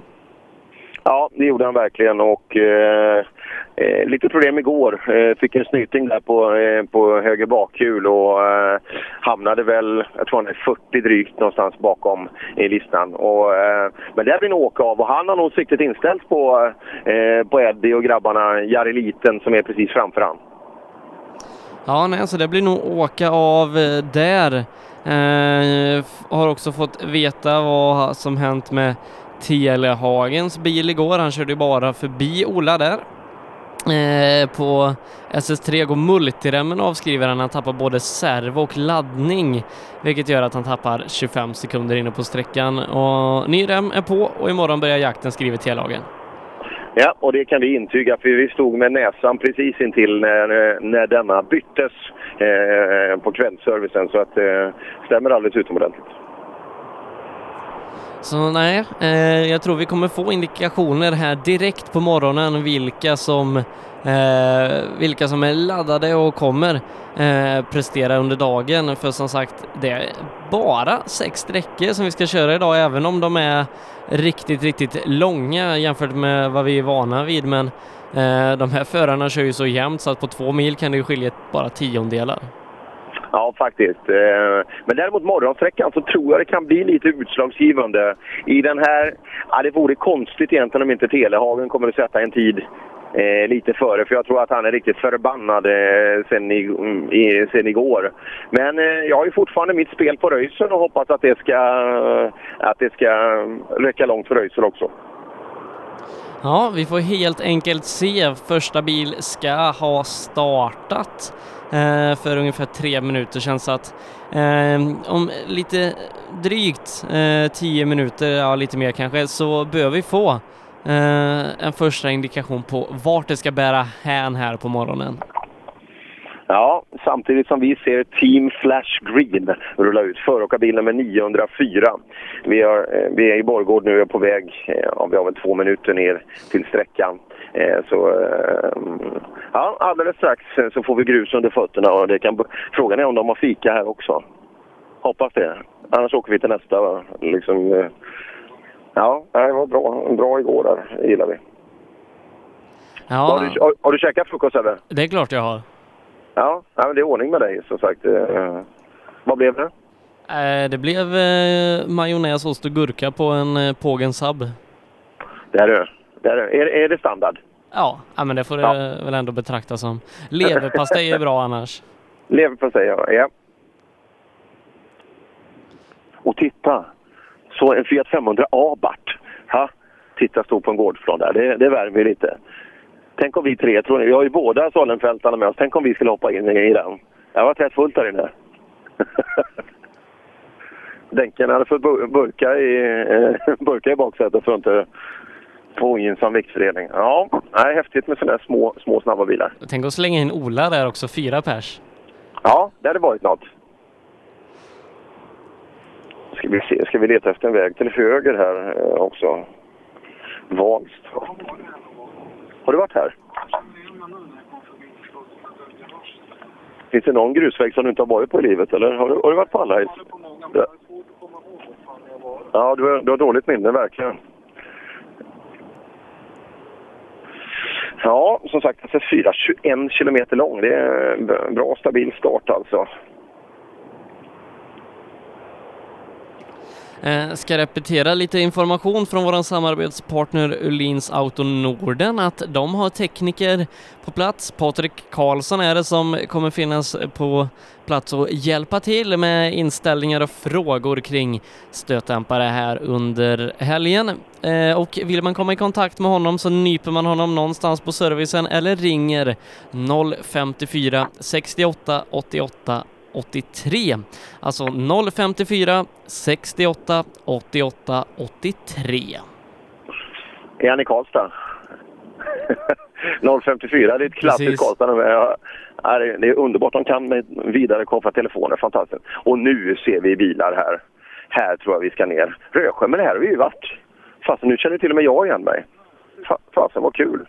[SPEAKER 3] Ja, det gjorde han verkligen och eh, eh, lite problem igår. Eh, fick en snyting där på, eh, på höger bakhjul och eh, hamnade väl, jag tror han är 40 drygt någonstans bakom i listan. Och, eh, men det blir nog åka av och han har nog siktet inställt på, eh, på Eddie och grabbarna, Jari Liten som är precis framför han.
[SPEAKER 1] Ja, nej, så det blir nog åka av eh, där. Eh, har också fått veta vad som hänt med Telehagens bil igår. Han körde ju bara förbi Ola där. Eh, på SS3 går multiremmen avskriver han. Han tappar både servo och laddning, vilket gör att han tappar 25 sekunder inne på sträckan. Och ny rem är på och imorgon börjar jakten, skriver Telehagen.
[SPEAKER 3] Ja, och det kan vi intyga för vi stod med näsan precis intill när, när denna byttes eh, på kvällsservicen så att det eh, stämmer alldeles utomordentligt.
[SPEAKER 1] Så nej, eh, jag tror vi kommer få indikationer här direkt på morgonen vilka som, eh, vilka som är laddade och kommer eh, prestera under dagen. För som sagt, det är bara sex sträckor som vi ska köra idag, även om de är riktigt, riktigt långa jämfört med vad vi är vana vid. Men eh, de här förarna kör ju så jämnt så att på två mil kan det skilja bara tiondelar.
[SPEAKER 3] Ja, faktiskt. Eh, men däremot morgonsträckan så tror jag det kan bli lite utslagsgivande. I den här, ja, det vore konstigt egentligen om inte Telehagen kommer att sätta en tid eh, lite före, för jag tror att han är riktigt förbannad eh, sen, i, mm, i, sen igår. Men eh, jag har ju fortfarande mitt spel på Röisel och hoppas att det ska, att det ska räcka långt för Röisel också.
[SPEAKER 1] Ja, vi får helt enkelt se. Första bil ska ha startat Eh, för ungefär tre minuter sedan så att eh, om lite drygt eh, tio minuter, ja lite mer kanske, så bör vi få eh, en första indikation på vart det ska bära hän här på morgonen.
[SPEAKER 3] Ja, samtidigt som vi ser Team Flash Green rulla ut. Föråkarbil nummer 904. Vi, har, eh, vi är i Borgård nu och är på väg, ja, vi har väl två minuter ner till sträckan. Eh, så ja, alldeles strax så får vi grus under fötterna och det kan, frågan är om de har fika här också. Hoppas det. Annars åker vi till nästa. Liksom, ja, det var bra, bra igår där, det gillar vi.
[SPEAKER 1] Ja.
[SPEAKER 3] Har, du, har, har du käkat frukost eller?
[SPEAKER 1] Det är klart jag har.
[SPEAKER 3] Ja, ja men det är ordning med dig som sagt. Eh, vad blev det?
[SPEAKER 1] Eh, det blev eh, majonnäs, ost och gurka på en eh, Pågen Sub.
[SPEAKER 3] Det är det. det, är. Är, det standard?
[SPEAKER 1] Ja, ja, men det får det ja. väl ändå betraktas som. Leverpastej är bra annars.
[SPEAKER 3] Leverpastej, ja. ja. Och titta! Så en Fiat 500 Abarth. Ha? Titta, stod på en gårdsplan där. Det, det värmer lite. Tänk om vi tre, tror ni, vi har ju båda Solenfältarna med oss, tänk om vi skulle hoppa in i den. Det var rätt fullt där inne. Denken hade fått burka i, eh, burka i baksätet för att inte få ogynnsam viktfördelning. Ja, det är häftigt med sådana små, små snabba bilar.
[SPEAKER 1] Tänk att slänga in Ola där också, fyra pers.
[SPEAKER 3] Ja, det hade varit något. Ska vi, se, ska vi leta efter en väg till höger här eh, också? Valst. Har du varit här? Finns det någon grusväg som du inte har varit på i livet eller? Har du, har du varit på alla? Ja, ja du, har, du har dåligt minne verkligen. Ja, som sagt alltså, SS4, 21 kilometer lång. Det är en bra stabil start alltså.
[SPEAKER 1] Eh, ska repetera lite information från vår samarbetspartner Ulins Auto Norden att de har tekniker på plats. Patrik Karlsson är det som kommer finnas på plats och hjälpa till med inställningar och frågor kring stötdämpare här under helgen. Eh, och vill man komma i kontakt med honom så nyper man honom någonstans på servicen eller ringer 054 68 88 83. Alltså 054 68 88 83.
[SPEAKER 3] Är han i Karlstad? 054, det är ett klassiskt. Karlstad. Det är underbart, de kan med vidare koppla telefoner, fantastiskt. Och nu ser vi bilar här. Här tror jag vi ska ner. Rösjö, men det här har vi ju varit. Fast nu känner till och med jag igen mig. Fa- Fasen vad kul.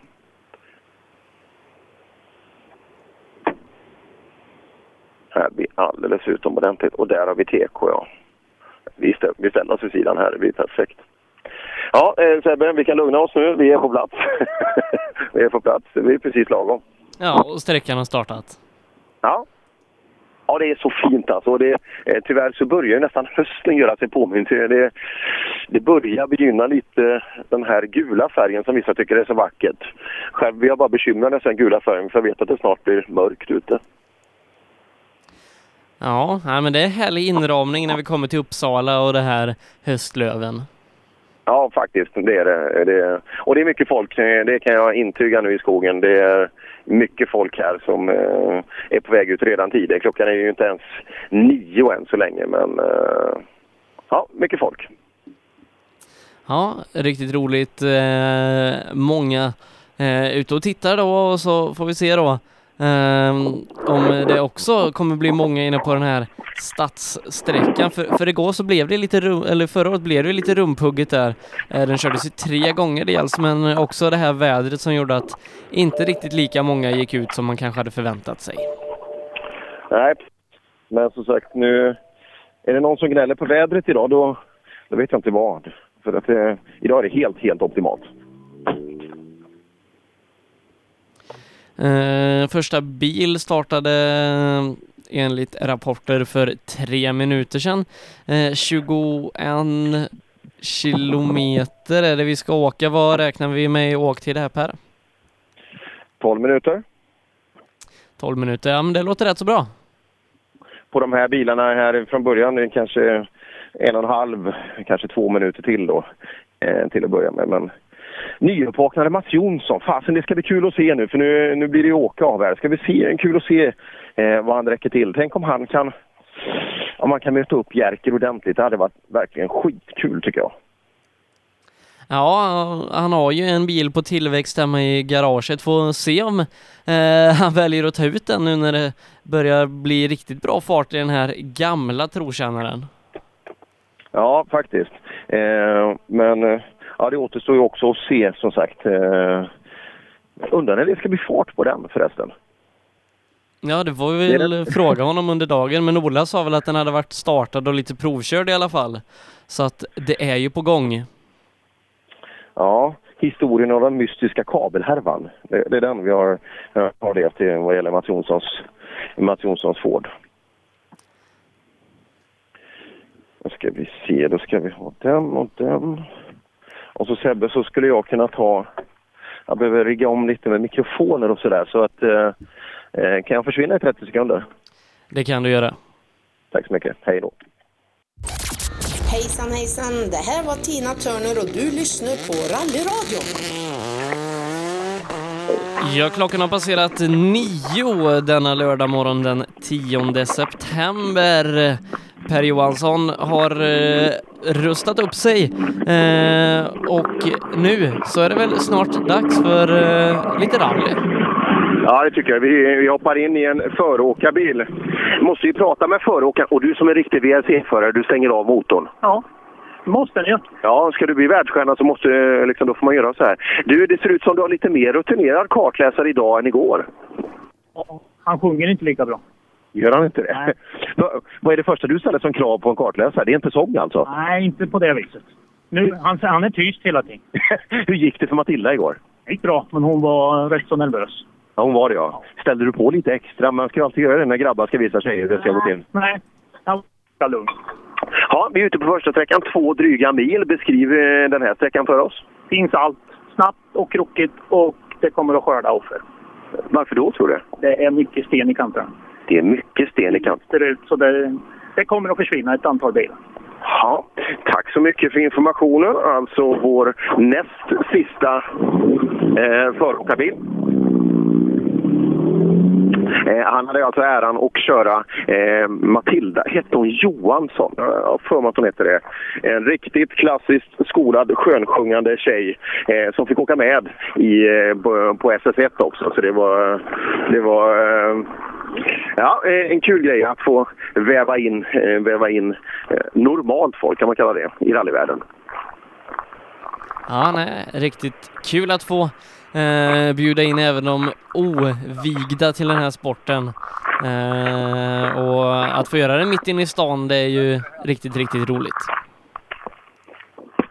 [SPEAKER 3] Här blir alldeles utomordentligt. Och där har vi TK, ja. Vi, ställ, vi ställer oss vid sidan här, det blir perfekt. Ja, eh, Sebbe, vi kan lugna oss nu. Vi är på plats. vi är på plats. Vi är precis lagom.
[SPEAKER 1] Ja, och sträckan har startat.
[SPEAKER 3] Ja. Ja, det är så fint alltså. Det, eh, tyvärr så börjar ju nästan hösten göra sig påmind. Det, det börjar begynna lite den här gula färgen som vissa tycker är så vackert. Själv blir jag bara bekymrad när jag ser den gula färgen för jag vet att det snart blir mörkt ute.
[SPEAKER 1] Ja, men det är härlig inramning när vi kommer till Uppsala och det här höstlöven.
[SPEAKER 3] Ja, faktiskt. Det är det. det är, och det är mycket folk. Det kan jag intyga nu i skogen. Det är mycket folk här som eh, är på väg ut redan tidigt. Klockan är ju inte ens nio än så länge, men eh, ja, mycket folk.
[SPEAKER 1] Ja, riktigt roligt. Eh, många eh, ute och tittar då och så får vi se då Um, om det också kommer bli många inne på den här stadssträckan. För, för igår så blev det lite, rum, eller förra året blev det lite rumpugget där. Eh, den kördes ju tre gånger dels, men också det här vädret som gjorde att inte riktigt lika många gick ut som man kanske hade förväntat sig.
[SPEAKER 3] Nej, men som sagt nu är det någon som gnäller på vädret idag då, då vet jag inte vad. För att eh, idag är det helt, helt optimalt.
[SPEAKER 1] Eh, första bil startade eh, enligt rapporter för tre minuter sedan. Eh, 21 kilometer är det vi ska åka. Vad räknar vi med i åktid här Per?
[SPEAKER 3] 12 minuter.
[SPEAKER 1] 12 minuter, ja men det låter rätt så bra.
[SPEAKER 3] På de här bilarna här från början är det kanske en och en halv, kanske två minuter till då. Eh, till att börja med. Men nyuppvaknade Mats Jonsson, fasen det ska bli kul att se nu för nu, nu blir det ju åka av här. Ska vi se, kul att se eh, vad han räcker till. Tänk om han kan, om man kan möta upp Jerker ordentligt. Det hade varit verkligen skitkul tycker jag.
[SPEAKER 1] Ja, han har ju en bil på tillväxt hemma i garaget. Får se om eh, han väljer att ta ut den nu när det börjar bli riktigt bra fart i den här gamla trotjänaren.
[SPEAKER 3] Ja, faktiskt. Eh, men eh, ja, det återstår ju också att se som sagt. Eh, undrar när det ska bli fart på den förresten.
[SPEAKER 1] Ja, det var vi väl fråga honom under dagen, men Ola sa väl att den hade varit startad och lite provkörd i alla fall. Så att det är ju på gång.
[SPEAKER 3] Ja, historien om den mystiska kabelhärvan. Det, det är den vi har, har levt i vad gäller Mats Jonssons, Mats Jonssons Ford. Då ska vi se, då ska vi ha den och den. Och så Sebbe så skulle jag kunna ta, jag behöver rigga om lite med mikrofoner och sådär så att eh, eh, kan jag försvinna i 30 sekunder?
[SPEAKER 1] Det kan du göra.
[SPEAKER 3] Tack så mycket, hej då.
[SPEAKER 7] Hejsan hejsan, det här var Tina Turner och du lyssnar på Rallyradion.
[SPEAKER 1] Ja, klockan har passerat nio denna lördag morgon den 10 september. Per Johansson har eh, rustat upp sig eh, och nu så är det väl snart dags för eh, lite rally.
[SPEAKER 3] Ja, det tycker jag. Vi, vi hoppar in i en föråkarbil. Måste ju prata med föråkaren. Och du som är riktig VRC-förare, du stänger av motorn.
[SPEAKER 8] Ja, måste ju.
[SPEAKER 3] Ja, ska du bli världsstjärna så måste, liksom, då får man göra så här. Du, det ser ut som du har lite mer rutinerad kartläsare idag än igår.
[SPEAKER 8] Ja, Han sjunger inte lika bra.
[SPEAKER 3] Gör han inte det? Vad är det första du ställer som krav på en kartläsare? Det är inte sång alltså?
[SPEAKER 8] Nej, inte på det viset. Nu, han, han är tyst hela tiden.
[SPEAKER 3] Hur gick det för Matilda igår?
[SPEAKER 8] Det gick bra, men hon var rätt så nervös.
[SPEAKER 3] Ja, hon var det ja. Ställde du på lite extra? Man ska alltid göra det när grabbar ska visa tjejer hur det ska gå till.
[SPEAKER 8] Nej, han var lugn.
[SPEAKER 3] Ja, vi är ute på första sträckan, två dryga mil. Beskriv eh, den här sträckan för oss.
[SPEAKER 8] Finns allt. Snabbt och krokigt och det kommer att skörda offer.
[SPEAKER 3] Varför då, tror du?
[SPEAKER 8] Det är mycket sten i kanterna.
[SPEAKER 3] Det är mycket sten i kanten.
[SPEAKER 8] Så det, det kommer att försvinna ett antal bilar.
[SPEAKER 3] Ja, tack så mycket för informationen. Alltså vår näst sista eh, föråkarbil. Eh, han hade alltså äran att köra eh, Matilda, hette hon Johansson? Jag har för mig att hon hette det. En riktigt klassiskt skolad skönsjungande tjej eh, som fick åka med i, eh, på, på SS1 också. Så det var, det var eh, ja, eh, en kul grej att få väva in, eh, väva in eh, normalt folk, kan man kalla det, i rallyvärlden.
[SPEAKER 1] Ja, nej, riktigt kul att få eh, bjuda in även de ovigda till den här sporten. Eh, och att få göra det mitt inne i stan, det är ju riktigt, riktigt roligt.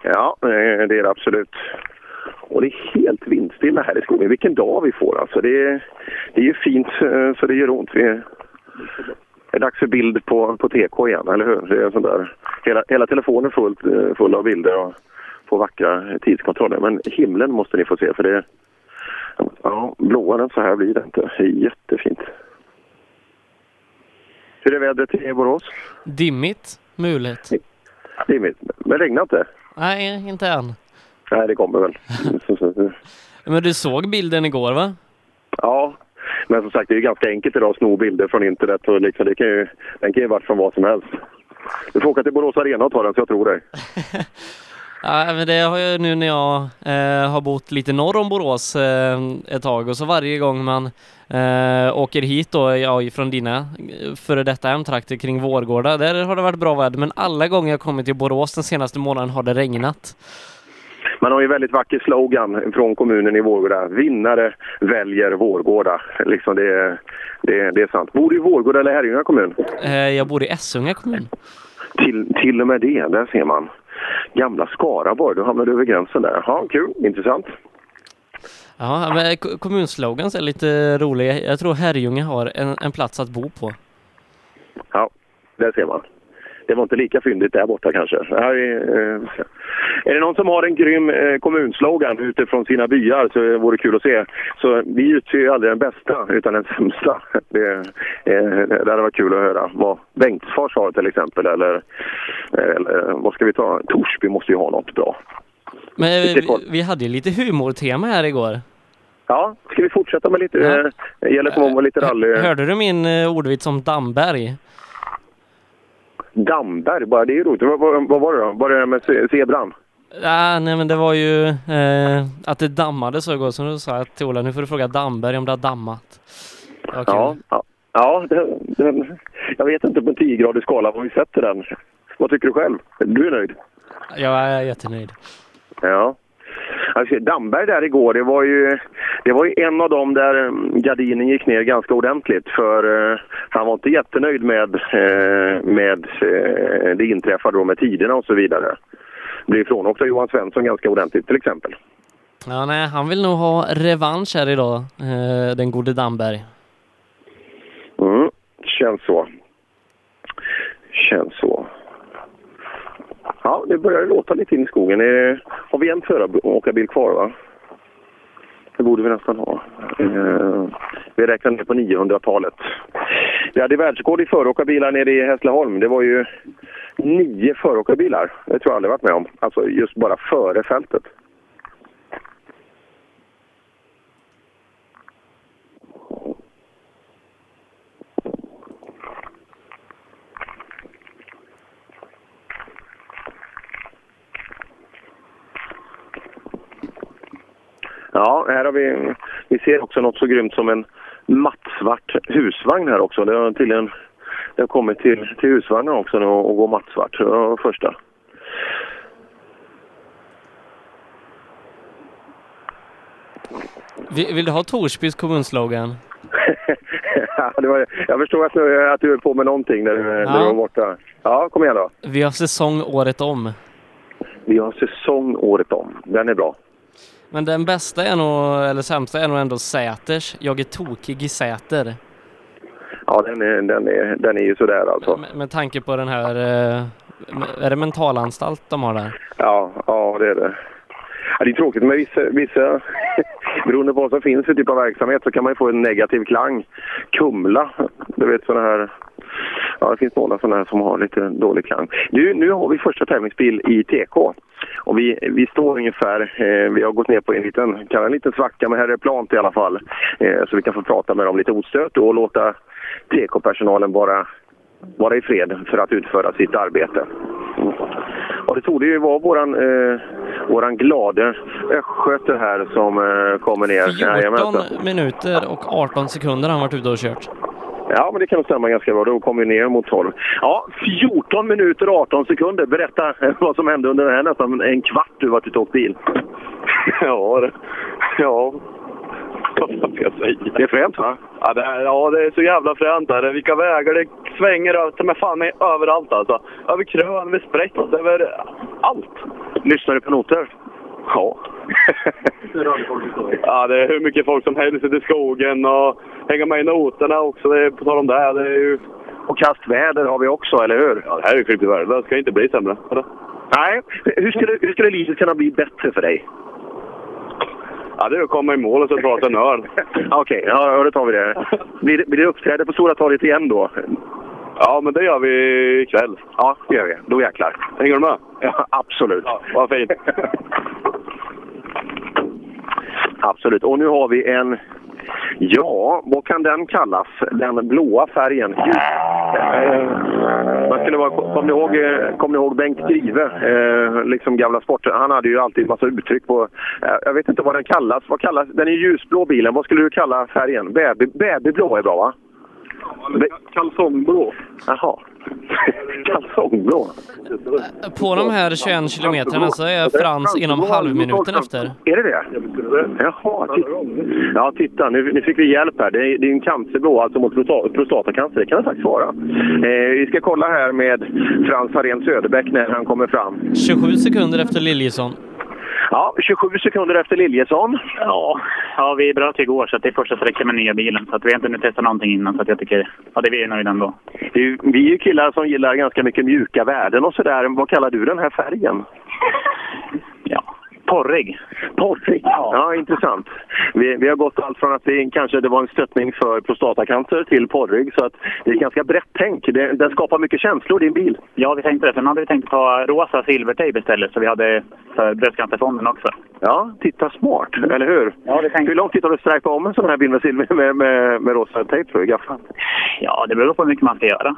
[SPEAKER 3] Ja, eh, det är det absolut. Och det är helt vindstilla här i skogen. Vilken dag vi får alltså. Det är, det är ju fint eh, så det gör ont. Vi, det är dags för bild på, på TK igen, eller hur? Det är sån där. Hela, hela telefonen är eh, full av bilder och på vackra tidskontroller. Men himlen måste ni få se för det... Ja, blåare än så här blir det inte. Det är jättefint. Hur är vädret i Borås?
[SPEAKER 1] Dimmigt, mulet.
[SPEAKER 3] Dimmigt. Men regnar inte?
[SPEAKER 1] Nej, inte än.
[SPEAKER 3] Nej, det kommer väl.
[SPEAKER 1] Men du såg bilden igår va?
[SPEAKER 3] Ja, men som sagt det är ju ganska enkelt idag att sno bilder från internet. Och liksom, det kan ju, den kan ju vara från vad som helst. Du får åka till Borås Arena och ta den så jag tror dig.
[SPEAKER 1] Ja, men det har jag nu när jag eh, har bott lite norr om Borås eh, ett tag och så varje gång man eh, åker hit då, ja, från dina eh, före detta hemtrakter kring Vårgårda, där har det varit bra väder, men alla gånger jag kommit till Borås den senaste månaden har det regnat.
[SPEAKER 3] Man har ju väldigt vacker slogan från kommunen i Vårgårda. Vinnare väljer Vårgårda. Liksom det, är- det, det är sant. Bor du i Vårgårda eller Herrljunga kommun?
[SPEAKER 1] Eh, jag bor i Essunga kommun.
[SPEAKER 3] Till, till och med det, där ser man. Gamla Skaraborg, då hamnar du över gränsen där. Ja, kul, intressant.
[SPEAKER 1] Ja, men ko- kommunslogans är lite rolig. Jag tror Herrljunga har en, en plats att bo på.
[SPEAKER 3] Ja, där ser man. Det var inte lika fyndigt där borta kanske. Här är, eh, är det någon som har en grym eh, kommunslogan utifrån sina byar så vore det kul att se. Så vi utser ju aldrig den bästa utan den sämsta. Det, eh, det hade varit kul att höra vad Bengtsfors har till exempel. Eller, eller vad ska vi ta? Torsby måste ju ha något bra.
[SPEAKER 1] Men
[SPEAKER 3] Lite
[SPEAKER 1] vi, vi hade ju lite humortema här igår.
[SPEAKER 3] Ja, ska vi fortsätta med lite...
[SPEAKER 1] Ja.
[SPEAKER 3] Eh, det gäller som om lite rally...
[SPEAKER 1] Hörde du min eh, ordvits om Damberg?
[SPEAKER 3] Damberg, bara det är ju roligt. Vad, vad, vad var det då? Var det med ze- zebran?
[SPEAKER 1] Ah, nej men det var ju eh, att det dammade så gott, så då sa till Ola, nu får du fråga Damberg om det har dammat. Det.
[SPEAKER 3] Ja, ja. ja den, den, jag vet inte på en 10-gradig skala vad vi sätter den. Vad tycker du själv? Du är nöjd?
[SPEAKER 1] Jag är jättenöjd.
[SPEAKER 3] Ja. Alltså, Damberg där igår, det var ju, det var ju en av dem där mm, gardinen gick ner ganska ordentligt. För eh, han var inte jättenöjd med, eh, med eh, det inträffade då med tiderna och så vidare. Blev ifrån också Johan Svensson ganska ordentligt till exempel.
[SPEAKER 1] Ja, nej, han vill nog ha revansch här idag, eh, den gode Damberg.
[SPEAKER 3] Mm, känns så. Känns så. Ja, det börjar låta lite in i skogen. Eh, har vi en förarbil kvar, va? Det borde vi nästan ha. Eh, vi räknar ner på 900-talet. Vi hade världsrekord i föråkarbilar nere i Hässleholm. Det var ju nio föråkarbilar. Det tror jag aldrig varit med om. Alltså just bara före fältet. Ja, här har vi, vi ser också något så grymt som en mattsvart husvagn här också. Det har tydligen det har kommit till, till husvagnen också nu och, och går mattsvart. Det var första.
[SPEAKER 1] Vill, vill du ha Torsbys kommunslogan?
[SPEAKER 3] Ja, det var, jag förstår att du, att du är på med någonting när du, när
[SPEAKER 1] Ja.
[SPEAKER 3] du var borta. Ja, kom igen då.
[SPEAKER 1] Vi har säsong året om.
[SPEAKER 3] Vi har säsong året om. Den är bra.
[SPEAKER 1] Men den bästa är nog, eller sämsta är nog ändå Säters. Jag är tokig i Säter.
[SPEAKER 3] Ja, den är, den är, den är ju sådär alltså.
[SPEAKER 1] Med, med tanke på den här eh, Är det mentalanstalt de har där?
[SPEAKER 3] Ja, ja det är det. Ja, det är tråkigt med vissa, vissa beroende på vad som finns för typ av verksamhet så kan man ju få en negativ klang. Kumla, du vet sådana här Ja, det finns några sådana här som har lite dålig klang. Nu, nu har vi första tävlingsbil i TK. Och vi, vi står ungefär, eh, vi har gått ner på en liten, kan en liten svacka, men här är plant i alla fall. Eh, så vi kan få prata med dem lite ostört och låta TK-personalen vara, vara i fred för att utföra sitt arbete. Och det tog ju vara våran, eh, våran glade östgöte här som eh, kommer ner.
[SPEAKER 1] 14 minuter och 18 sekunder har han varit ute och kört.
[SPEAKER 3] Ja, men det kan nog stämma ganska bra. Då kommer vi ner mot 12. Ja, 14 minuter och 18 sekunder. Berätta vad som hände under den här nästan en kvart du varit ute och åkt bil.
[SPEAKER 9] Ja, det, ja. Vad ska jag säga?
[SPEAKER 3] Det är fränt va?
[SPEAKER 9] Ja, det, är, ja, det är så jävla fränt. Här. Vilka vägar det svänger mig fan med överallt alltså. Över krön, över sprätt, över allt.
[SPEAKER 3] Lyssnar du på noter?
[SPEAKER 9] Ja. ja, det är hur mycket folk som helst ute i skogen och hänga med i noterna också. Det är, på tal om det, det är ju...
[SPEAKER 3] Och kastväder har vi också, eller hur?
[SPEAKER 9] Ja, det här är ju klippt i världen. Det ska inte bli sämre. Eller?
[SPEAKER 3] Nej. Hur skulle, hur skulle livet kunna bli bättre för dig?
[SPEAKER 9] Ja, det är att komma i mål och så prata en öl.
[SPEAKER 3] Okej, okay, ja, då tar vi det. Blir, blir det uppträde på Stora torget igen då?
[SPEAKER 9] Ja, men det gör vi ikväll.
[SPEAKER 3] Ja, det gör vi. Då jäklar.
[SPEAKER 9] Hänger du med?
[SPEAKER 3] Ja, absolut.
[SPEAKER 9] Ja, vad fint.
[SPEAKER 3] absolut. Och nu har vi en Ja, vad kan den kallas? Den blåa färgen. Eh, man skulle vara, kom, ni ihåg, eh, kom ni ihåg Bengt Grive, eh, liksom gamla sporten? Han hade ju alltid massa uttryck på... Eh, jag vet inte vad den kallas. Vad kallas den är ljusblå bilen. Vad skulle du kalla färgen? Baby, babyblå är bra va?
[SPEAKER 9] Kalsongblå.
[SPEAKER 3] Jaha. Kalsongblå.
[SPEAKER 1] På de här 21 kilometerna så är Frans inom halvminuten efter.
[SPEAKER 3] Är det det? Jaha. Ja, titta. Nu, nu fick vi hjälp här. Det är, det är en cancerblå, alltså mot prostatacancer. Det kan det faktiskt vara. Eh, vi ska kolla här med Frans Harén Söderbäck när han kommer fram.
[SPEAKER 1] 27 sekunder efter Liljesson.
[SPEAKER 3] Ja, 27 sekunder efter Liljesson.
[SPEAKER 8] Ja, ja vi bröt igår så det är första sträckan med nya bilen. Så att vi har inte hunnit testa någonting innan så jag tycker ja, det är vi är nöjda ändå.
[SPEAKER 3] Vi, vi är ju killar som gillar ganska mycket mjuka värden och sådär. Vad kallar du den här färgen?
[SPEAKER 8] Ja, porrig.
[SPEAKER 3] Porrig? Ja, ja intressant. Vi, vi, har gått allt från att det kanske det var en stöttning för prostatacancer till porrig. Så att det är ganska brett tänk. Det, den skapar mycket känslor, din bil.
[SPEAKER 8] Ja, vi tänkte det. Sen hade vi tänkt ta rosa silvertejp istället. Så vi hade för bröstcancerfonden också.
[SPEAKER 3] Ja, titta smart, eller hur?
[SPEAKER 8] Ja, det tänkte...
[SPEAKER 3] Hur lång tid har du sträckt om en sån här bil med, silver, med, med, med rosa tejp, tror du, gaffan?
[SPEAKER 8] Ja, det beror på hur mycket man ska göra.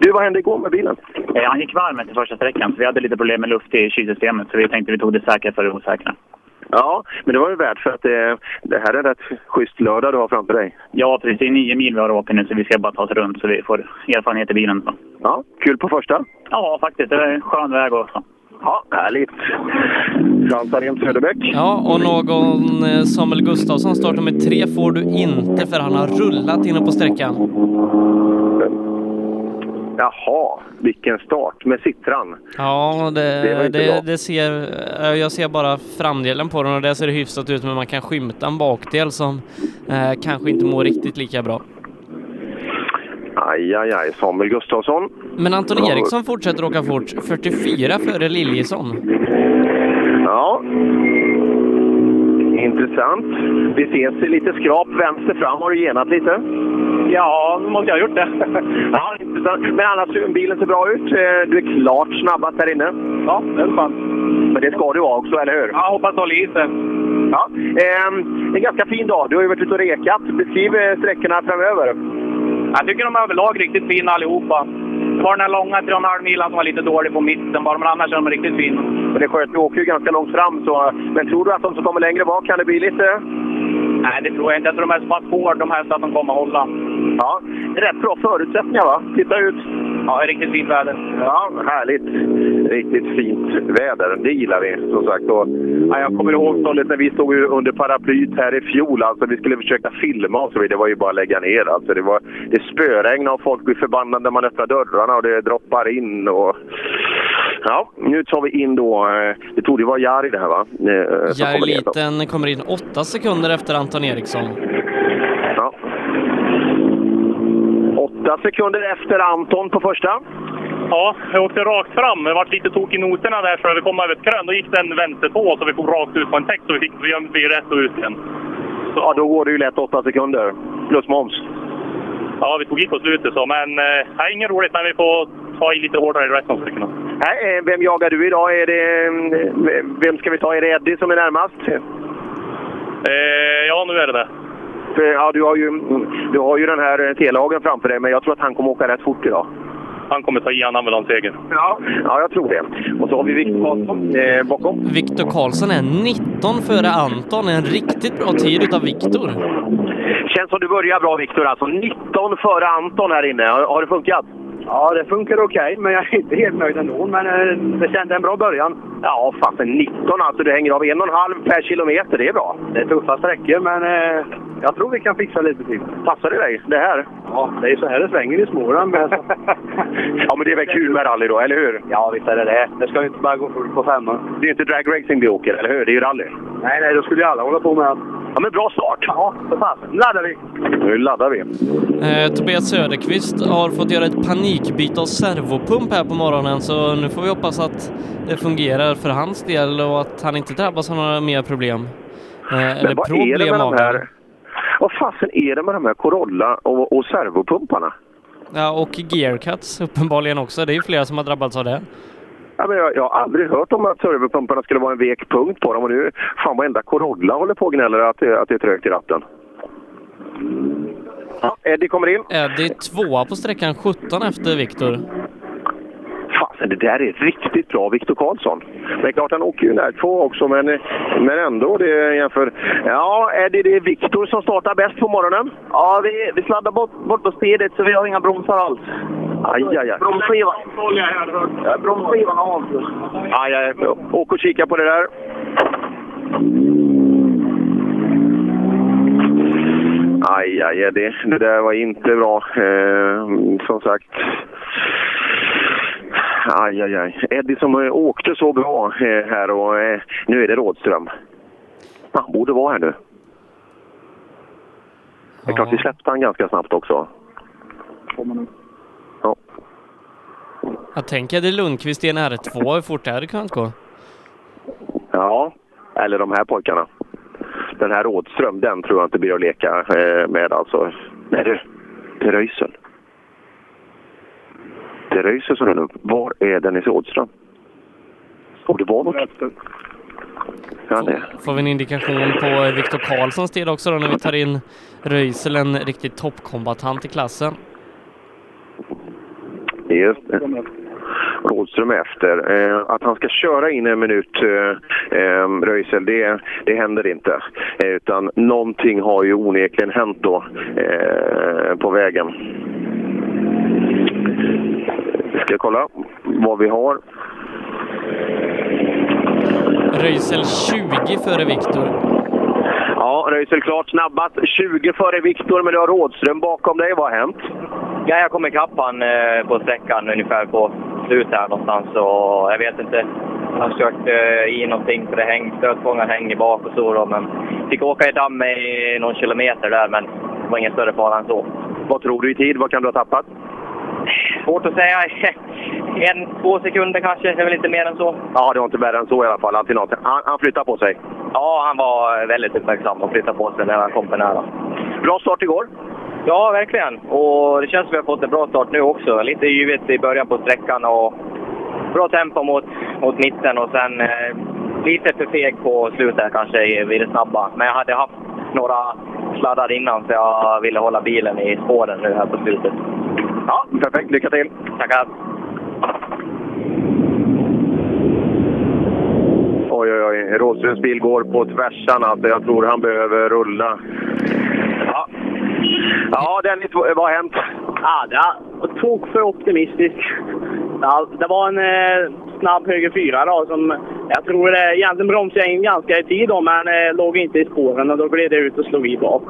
[SPEAKER 3] Du, vad hände igår med bilen?
[SPEAKER 8] Eh, han gick varm till första sträckan, så vi hade lite problem med luft i kylsystemet. Så vi tänkte vi tog det säkra för det osäkra.
[SPEAKER 3] Ja, men det var ju värt för att det, det här är en rätt schysst lördag du har framför dig.
[SPEAKER 8] Ja, precis. Det är nio mil vi har åkt nu, så vi ska bara ta oss runt så vi får erfarenhet i bilen. Så.
[SPEAKER 3] Ja, kul på första?
[SPEAKER 8] Ja, faktiskt. Det är en skön väg också.
[SPEAKER 3] Ja, härligt. Frans Arén Söderbäck.
[SPEAKER 1] Ja, och någon eh, Samuel Gustafsson startar med tre får du inte för han har rullat inne på sträckan.
[SPEAKER 3] Jaha, vilken start med Cittran.
[SPEAKER 1] Ja, det,
[SPEAKER 3] Det
[SPEAKER 1] det, det ser, eh, jag ser bara framdelen på den och där ser det hyfsat ut men man kan skymta en bakdel som eh, kanske inte mår riktigt lika bra.
[SPEAKER 3] Aj, aj, aj. Samuel Gustafsson.
[SPEAKER 1] Men Anton. Eriksson fortsätter åka fort, 44 före Liljesson.
[SPEAKER 3] Ja. Intressant. Vi ses i lite skrap vänster fram. Har du genat lite?
[SPEAKER 8] Ja, måste jag ha gjort det.
[SPEAKER 3] ja, intressant. Men annars, bilen ser bra ut. Eh, Du är klart snabbast där inne.
[SPEAKER 8] Ja, det är fan.
[SPEAKER 3] Men det ska du vara också, eller hur?
[SPEAKER 8] Jag hoppas hålla i sig.
[SPEAKER 3] Ja. ehm, en ganska fin dag. Du har ju varit ute och rekat. Beskriv eh, sträckorna framöver.
[SPEAKER 8] Jag tycker de är överlag riktigt fina allihopa. Det var den här långa 3,5 milen som var lite dålig på mitten bara, men annars är de riktigt fina.
[SPEAKER 3] Men det är skönt, vi åker ju ganska långt fram. Så, men tror du att de som kommer längre bak kan det bli lite...
[SPEAKER 8] Nej, det tror jag inte. Jag tror de är så pass hårda de här så att de kommer hålla.
[SPEAKER 3] Ja, rätt bra förutsättningar va? Titta ut.
[SPEAKER 8] Ja, riktigt fint väder.
[SPEAKER 3] Ja, härligt. Riktigt fint väder. Det gillar vi som sagt. Och, ja, jag kommer ihåg stället när vi stod ju under paraplyt här i fjol. Alltså, vi skulle försöka filma och så vidare. Det var ju bara att lägga ner. Alltså, det, var, det spöregnade och folk blir förbannade när man öppnar dörrarna och det droppar in. Och... Ja, nu tar vi in då... eh, Det tog det vara Jari det här va? Eh, som
[SPEAKER 1] Jari. Liten kommer in 8 sekunder efter Anton Eriksson.
[SPEAKER 3] Åtta sekunder efter Anton på första.
[SPEAKER 8] Ja, jag åkte rakt fram. Det vart lite tok i noterna där för vi kom över ett krön. Då gick det en vänstertå så vi kom rakt ut på en täck så vi fick vi rätt och ut igen.
[SPEAKER 3] Så, ja, då går det ju lätt 8 sekunder. Plus moms.
[SPEAKER 8] Ja, vi tog i på slutet så, men eh, inget roligt. Men vi får ta i lite hårdare i resten av.
[SPEAKER 3] Nej, eh, vem jagar du idag? Är det, eh, vem ska vi ta? Är det Eddie som är närmast?
[SPEAKER 8] Eh, ja, nu är det det.
[SPEAKER 3] För, ja, du, har ju, du har ju den här eh, T-lagen framför dig, men jag tror att han kommer åka rätt fort idag.
[SPEAKER 8] Han kommer ta i, han vill ha en seger.
[SPEAKER 3] Ja. ja, jag tror det. Och så har vi Viktor Karlsson eh, bakom.
[SPEAKER 1] Viktor Karlsson är 19 före Anton. En riktigt bra tid utav Viktor.
[SPEAKER 3] Känns som du börjar bra Viktor alltså. 19 före Anton här inne. Har, har det funkat?
[SPEAKER 10] Ja, det funkar okej, men jag är inte helt nöjd ändå. Men eh, det kändes en bra början.
[SPEAKER 3] Ja, fasen 19 alltså. Du hänger av en och en halv per kilometer. Det är bra.
[SPEAKER 10] Det är tuffa sträckor, men eh, jag tror vi kan fixa lite till.
[SPEAKER 3] Passar det dig, det här?
[SPEAKER 10] Ja, det är så här det svänger i Småland. Men...
[SPEAKER 3] ja, men det är väl kul med rally då, eller hur?
[SPEAKER 10] Ja, visst är det det. Det ska ju inte bara gå fullt på femman.
[SPEAKER 3] Det är inte dragracing vi åker, eller hur? Det är ju rally.
[SPEAKER 10] Nej, nej, då skulle ju alla hålla på med
[SPEAKER 3] Ja, men bra start!
[SPEAKER 10] Ja, för fasen. Nu laddar vi!
[SPEAKER 3] Nu laddar vi.
[SPEAKER 1] Eh, Tobias Söderqvist har fått göra ett panikbyte av servopump här på morgonen så nu får vi hoppas att det fungerar för hans del och att han inte drabbas av några mer problem. Eh, eller
[SPEAKER 3] Men vad
[SPEAKER 1] problem
[SPEAKER 3] är det med de här... Vad fasen är det med de här Corolla och, och servopumparna?
[SPEAKER 1] Ja, och gearcuts uppenbarligen också. Det är ju flera som har drabbats av det.
[SPEAKER 3] Ja, men jag, jag har aldrig hört om att servopumparna skulle vara en vek punkt på dem och nu, fan varenda Corolla håller på och gnäller att, det- att det är trögt i ratten. Ja, Eddie kommer in.
[SPEAKER 1] Eddie tvåa på sträckan 17 efter Viktor.
[SPEAKER 3] Fasen, det där är riktigt bra Viktor Karlsson. Men klart, han åker ju när två också, men, men ändå det jämför... Ja, Eddie, det är Viktor som startar bäst på morgonen.
[SPEAKER 10] Ja, vi, vi sladdar bort, bort på speedet så vi har inga bromsar alls.
[SPEAKER 3] Aj, aj, aj.
[SPEAKER 10] Bromsskivan. Ja, bromsskivan har av.
[SPEAKER 3] aj, aj. Åk och kika på det där. Aj, aj, det, det där var inte bra. Eh, som sagt. Aj, aj, aj. Eddie som eh, åkte så bra eh, här och eh, nu är det Rådström. Han borde vara här nu. Det är klart, vi släppte han ganska snabbt också. Ja.
[SPEAKER 1] Jag tänker Eddie Lundqvist i en R2, hur fort det hade kunnat gå.
[SPEAKER 3] Ja, eller de här pojkarna. Den här Rådström, den tror jag inte blir att leka med alltså. Nej du, det Röisel. Det Röisel som rullar upp. Var är Dennis Rådström? Och det var något... Ja, det.
[SPEAKER 1] Får vi en indikation på Viktor Karlssons tid också då när vi tar in Röisel, en riktig toppkombatant i klassen.
[SPEAKER 3] Just det. Rådström efter. Eh, att han ska köra in en minut, eh, eh, Röisel, det, det händer inte. Eh, utan någonting har ju onekligen hänt då eh, på vägen. Ska jag kolla vad vi har.
[SPEAKER 1] Röisel 20 före Viktor.
[SPEAKER 3] Ja, Röisel klart snabbast. 20 före Viktor, men du har Rådström bakom dig. Vad har hänt?
[SPEAKER 11] Ja, jag kom ikapp han eh, på sträckan ungefär på slutet här någonstans. Och jag vet inte. Han har kört eh, i någonting för det häng, stötfångaren hänger bak och så. Då, men fick åka i damm i någon kilometer där, men det var ingen större fara än så.
[SPEAKER 3] Vad tror du i tid? Vad kan du ha tappat?
[SPEAKER 11] Svårt att säga. En, två sekunder kanske. Det är väl inte mer än så.
[SPEAKER 3] Ja, det var inte värre än så i alla fall. Alltid något. Han, han flyttar på sig.
[SPEAKER 11] Ja, han var väldigt uppmärksam och flyttade på sig när han kom för nära.
[SPEAKER 3] Bra start igår.
[SPEAKER 11] Ja, verkligen. Och det känns som att vi har fått en bra start nu också. Lite yvigt i början på sträckan och bra tempo mot, mot mitten och sen eh, lite för feg på slutet kanske vid det snabba. Men jag hade haft några sladdar innan så jag ville hålla bilen i spåren nu här på slutet.
[SPEAKER 3] Ja, perfekt. Lycka till!
[SPEAKER 11] Tackar!
[SPEAKER 3] Oj, oj, oj. Rådströms bil går på tvärsan. Alltså. Jag tror han behöver rulla. Ja, ja Dennis, vad har hänt?
[SPEAKER 10] Ja, det var tok för optimistisk. Ja, det var en eh, snabb höger fyra då, som jag tror eh, egentligen bromsade jag in ganska i tid då, men eh, låg inte i spåren och då blev det ut och slog i bak.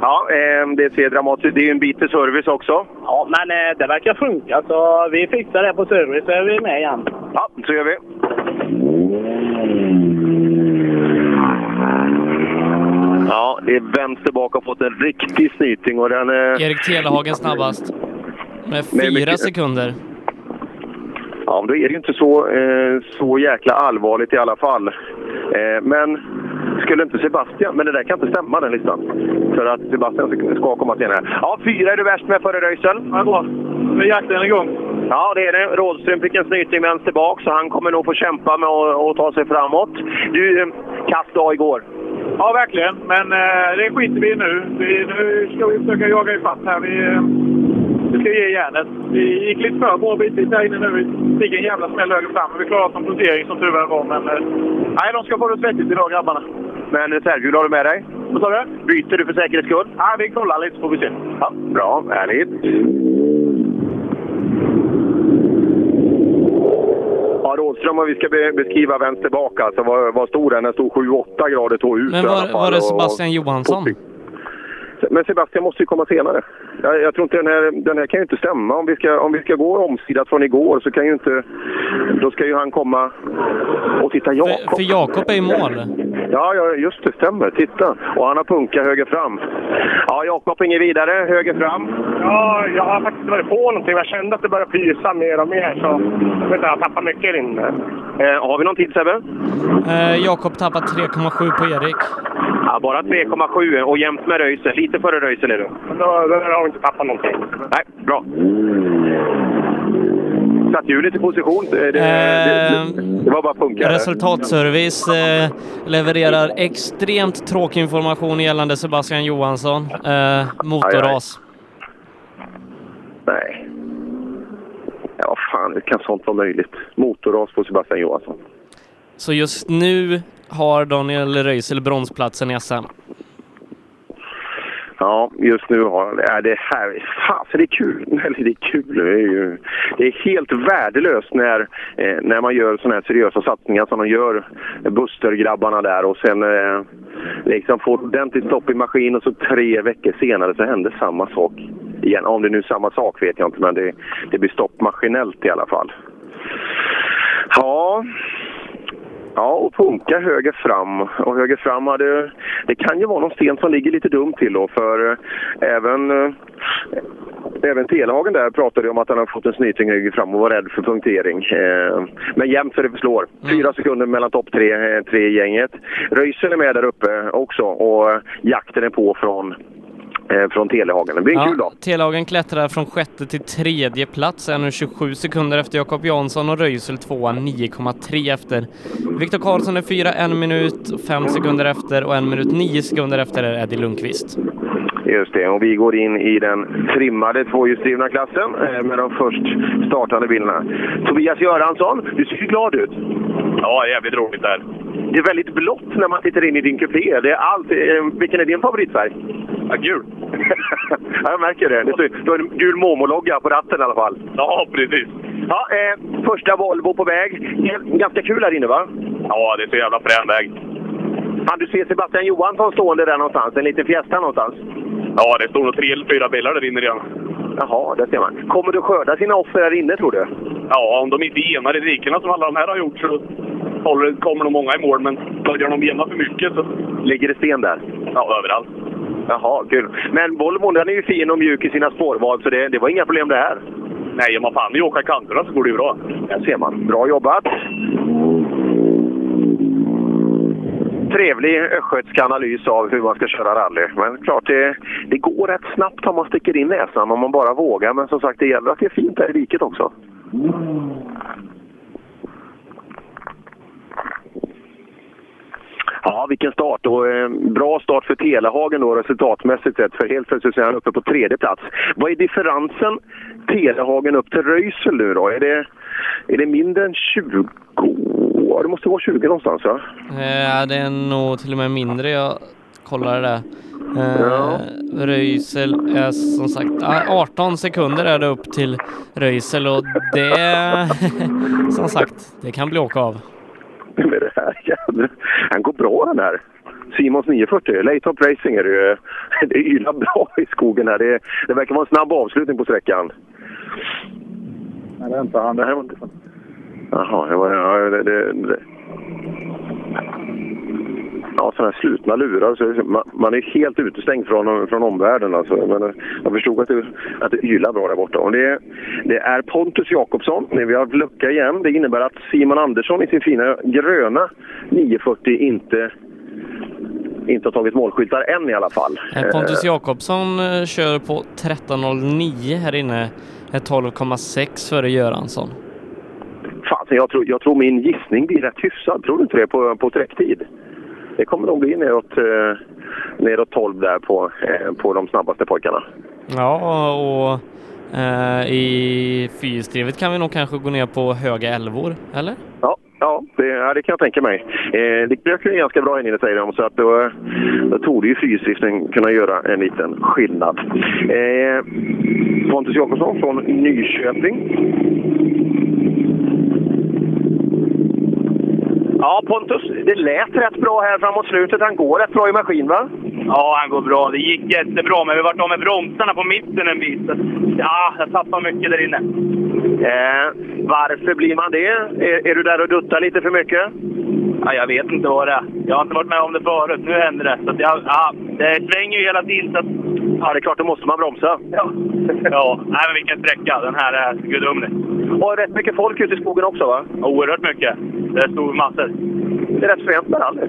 [SPEAKER 3] Ja, eh, det ser dramatiskt Det är ju en bit till service också.
[SPEAKER 10] Ja, men eh, det verkar funka så vi fixar det på service så är vi med igen.
[SPEAKER 3] Ja, så gör vi. Ja, det är vänster bak har fått en riktig snyting och den... Eh,
[SPEAKER 1] Erik Telehagen snabbast. Med
[SPEAKER 3] Med
[SPEAKER 1] fyra
[SPEAKER 3] mycket-
[SPEAKER 1] sekunder.
[SPEAKER 3] Ja, då är det ju inte så, eh, så jäkla allvarligt i alla fall. Eh, men skulle inte Sebastian... Men det där kan inte stämma, den listan. För att Sebastian ska- komma senare. Ja, fyra är du värst med före Röisel. Ja, bra.
[SPEAKER 8] Nu är jakten igång.
[SPEAKER 3] Ja, det är det. Rådström fick en snyting vänster bak, så han kommer nog få kämpa med att, ta sig framåt. Du, eh, kass dag igår.
[SPEAKER 8] Ja, verkligen. Men eh, det skiter vi i nu. Vi, nu ska vi försöka jaga ifatt här. Vi, eh, vi ska ge järnet. Vi gick lite för bra bitvis här inne nu. Vi fick en jävla smäll höger fram. Vi klarade oss som punktering som tur var. Men eh, nej, de ska få det svettigt idag, grabbarna.
[SPEAKER 3] Men reservhjul har du med dig?
[SPEAKER 8] Vad sa du?
[SPEAKER 3] Byter du för säkerhets skull?
[SPEAKER 8] Ja, vi kollar lite så får vi se.
[SPEAKER 3] Ja, bra, härligt. Ja, Rådström, om vi ska be beskriva vänster bak, alltså, vad, vad stod den? Den stod 7-8 grader tog ut
[SPEAKER 1] Men
[SPEAKER 3] i alla
[SPEAKER 1] var,
[SPEAKER 3] fall,
[SPEAKER 1] var det
[SPEAKER 3] och-
[SPEAKER 1] Sebastian Johansson?
[SPEAKER 3] Men Sebastian måste ju komma senare. Jag, jag tror inte den här, den här kan ju inte stämma. Om vi ska, om vi ska gå omsidat från igår så kan ju inte... Då ska ju han komma... Och titta, Jakob!
[SPEAKER 1] För Jakob är i mål.
[SPEAKER 3] Ja, ja, just det. Stämmer. Titta. Och han har punka höger fram. Ja, Jakob inget vidare. Höger fram.
[SPEAKER 8] Ja, jag har faktiskt varit på någonting. Jag kände att det började pysa mer och mer. Så jag vet inte, jag tappade mycket inne.
[SPEAKER 3] Eh, har vi någon tid, Sebbe?
[SPEAKER 1] Eh, Jakob tappar 3,7 på Erik.
[SPEAKER 3] Ja, bara 3,7 och jämnt med Röisel. Lite före Röisel är du.
[SPEAKER 8] Då, då har vi inte tappat någonting.
[SPEAKER 3] Nej, bra. Satt hjulet i position? Det,
[SPEAKER 1] Eh,
[SPEAKER 3] det, det var bara punka.
[SPEAKER 1] Resultatservice eh, levererar extremt tråkig information gällande Sebastian Johansson. Eh, motorras.
[SPEAKER 3] Nej. Ja, fan, hur kan sånt vara möjligt? Motorras på Sebastian Johansson.
[SPEAKER 1] Så just nu har Daniel Röisel bronsplatsen i SM.
[SPEAKER 3] Ja, just nu har han det. Det här, fasen det är kul. Eller det är kul. Det är, ju, det är helt värdelöst när, eh, när man gör sådana här seriösa satsningar som de gör, Buster-grabbarna där och sen eh, liksom får ordentligt stopp i maskin och så tre veckor senare så händer samma sak igen. Om det nu är samma sak vet jag inte, men det, det blir stopp maskinellt i alla fall. Ja, Ja, och punka höger fram. Och höger fram hade... Det kan ju vara någon sten som ligger lite dumt till då, för eh, även... Eh, även Telehagen där pratade om att han har fått en snyting höger fram och var rädd för punktering. Eh, men jämnt så det förslår. Fyra sekunder mellan topp tre, tre gänget. Röisel är med där uppe också och jakten är på från, från Telehagen. Det blir en kul dag.
[SPEAKER 1] Telehagen klättrar från sjätte till tredje plats, är nu 27 sekunder efter Jakob Jansson och Röisel tvåa 9,3 efter. Viktor Karlsson är fyra, en minut fem sekunder efter och en minut nio sekunder efter är Eddie Lundqvist.
[SPEAKER 3] Just det, och vi går in i den trimmade tvåhjulsdrivna klassen eh, med de först startande bilarna. Tobias Göransson, du ser ju glad ut.
[SPEAKER 8] Ja, jävligt roligt där.
[SPEAKER 3] Det är väldigt blått när man tittar in i din kupé. Det är allt, eh, vilken är din favoritfärg?
[SPEAKER 8] Ja, gul.
[SPEAKER 3] ja, jag märker det. du har en gul Momo-logga på ratten i alla fall.
[SPEAKER 8] Ja, precis.
[SPEAKER 3] Ja, eh, första Volvo på väg. Ganska kul här inne va?
[SPEAKER 8] Ja, det är så jävla frän väg.
[SPEAKER 3] Kan du se Sebastian Johansson stående där någonstans? En liten fiesta någonstans?
[SPEAKER 8] Ja, det står nog tre eller fyra bilar där inne redan.
[SPEAKER 3] Jaha, det ser man. Kommer du skörda sina offer här inne tror du?
[SPEAKER 8] Ja, om de inte genar i dikena som alla de här har gjort så håller, kommer nog många i mål. Men börjar de gena för mycket så...
[SPEAKER 3] Ligger det sten där?
[SPEAKER 8] Ja, överallt.
[SPEAKER 3] Jaha, kul. Men Volvon den är ju fin och mjuk i sina spårval så det, det var inga problem det här.
[SPEAKER 8] Nej, om man fan vill åka kanterna så går det ju bra.
[SPEAKER 3] Där ser man. Bra jobbat! Trevlig östgötsk analys av hur man ska köra rally. Men klart, det, det går rätt snabbt om man sticker in näsan om man bara vågar. Men som sagt, det gäller att det är fint där i diket också. Ja, vilken start. Och, eh, bra start för Telehagen då resultatmässigt sett. För helt plötsligt så är han uppe på tredje plats. Vad är differensen Telehagen upp till Röisel nu då? Är det, är det mindre än 20? Ja, det måste vara 20 någonstans va?
[SPEAKER 1] Eh, det är nog till och med mindre. Jag kollar det. Eh,
[SPEAKER 3] Ja.
[SPEAKER 1] Röisel är som sagt ah, 18 sekunder är det upp till Röisel och det som sagt, det kan bli åka av.
[SPEAKER 3] Med det här jävla... Han går bra den här. Simons 940, Laytop Racing är det ju. Det ylar bra i skogen här. Det, det verkar vara en snabb avslutning på sträckan.
[SPEAKER 12] Nej, det är inte han.
[SPEAKER 3] Det här var inte... Jaha, det var... Ja, det, det, det. Ja, sådana här slutna lurar. Så man, man är helt utestängd från, från omvärlden. Alltså. Men eh, jag förstod att det, att det ylar bra där borta. Och det, det är Pontus Jakobsson. Vi har lucka igen. Det innebär att Simon Andersson i sin fina gröna 940 inte inte har tagit målskyltar än i alla fall.
[SPEAKER 1] Eh, Pontus Jakobsson eh, kör på 13.09 här inne. Är 12,6 före Göransson.
[SPEAKER 3] Fan, jag, tror, jag tror min gissning blir rätt hyfsad. Tror du inte det på, på sträcktid? Det kommer nog bli neråt, eh, neråt 12 där på, eh, på de snabbaste pojkarna.
[SPEAKER 1] Ja, och eh, i fyrhjulsdrivet kan vi nog kanske gå ner på höga elvor, eller?
[SPEAKER 3] Ja, ja, det, ja, det kan jag tänka mig. Eh, det kröker ju ganska bra in i det säger de, så att då, då torde ju fyrhjulsdriften kunna göra en liten skillnad. Eh, Pontus Jakobsson från Nyköping. Ja, Pontus, det lät rätt bra här framåt slutet. Han går rätt bra i maskin, va?
[SPEAKER 13] Ja, han går bra. Det gick jättebra, men vi vart av med bromsarna på mitten en bit. Ja, jag tappade mycket där inne.
[SPEAKER 3] Eh, varför blir man det? Är, är, du där och duttar lite för mycket?
[SPEAKER 13] Ja, jag vet inte vad det är. Jag har inte varit med om det förut. Nu händer det. Så jag, ja, det svänger ju hela tiden. Så att...
[SPEAKER 3] Ja, det är klart, då måste man bromsa.
[SPEAKER 13] Ja, ja. Nej, men vilken sträcka. Den här är gudomlig.
[SPEAKER 3] Och rätt mycket folk ute i skogen också, va?
[SPEAKER 13] Oerhört mycket. Det är stor massor.
[SPEAKER 3] Det är rätt fränt med rally.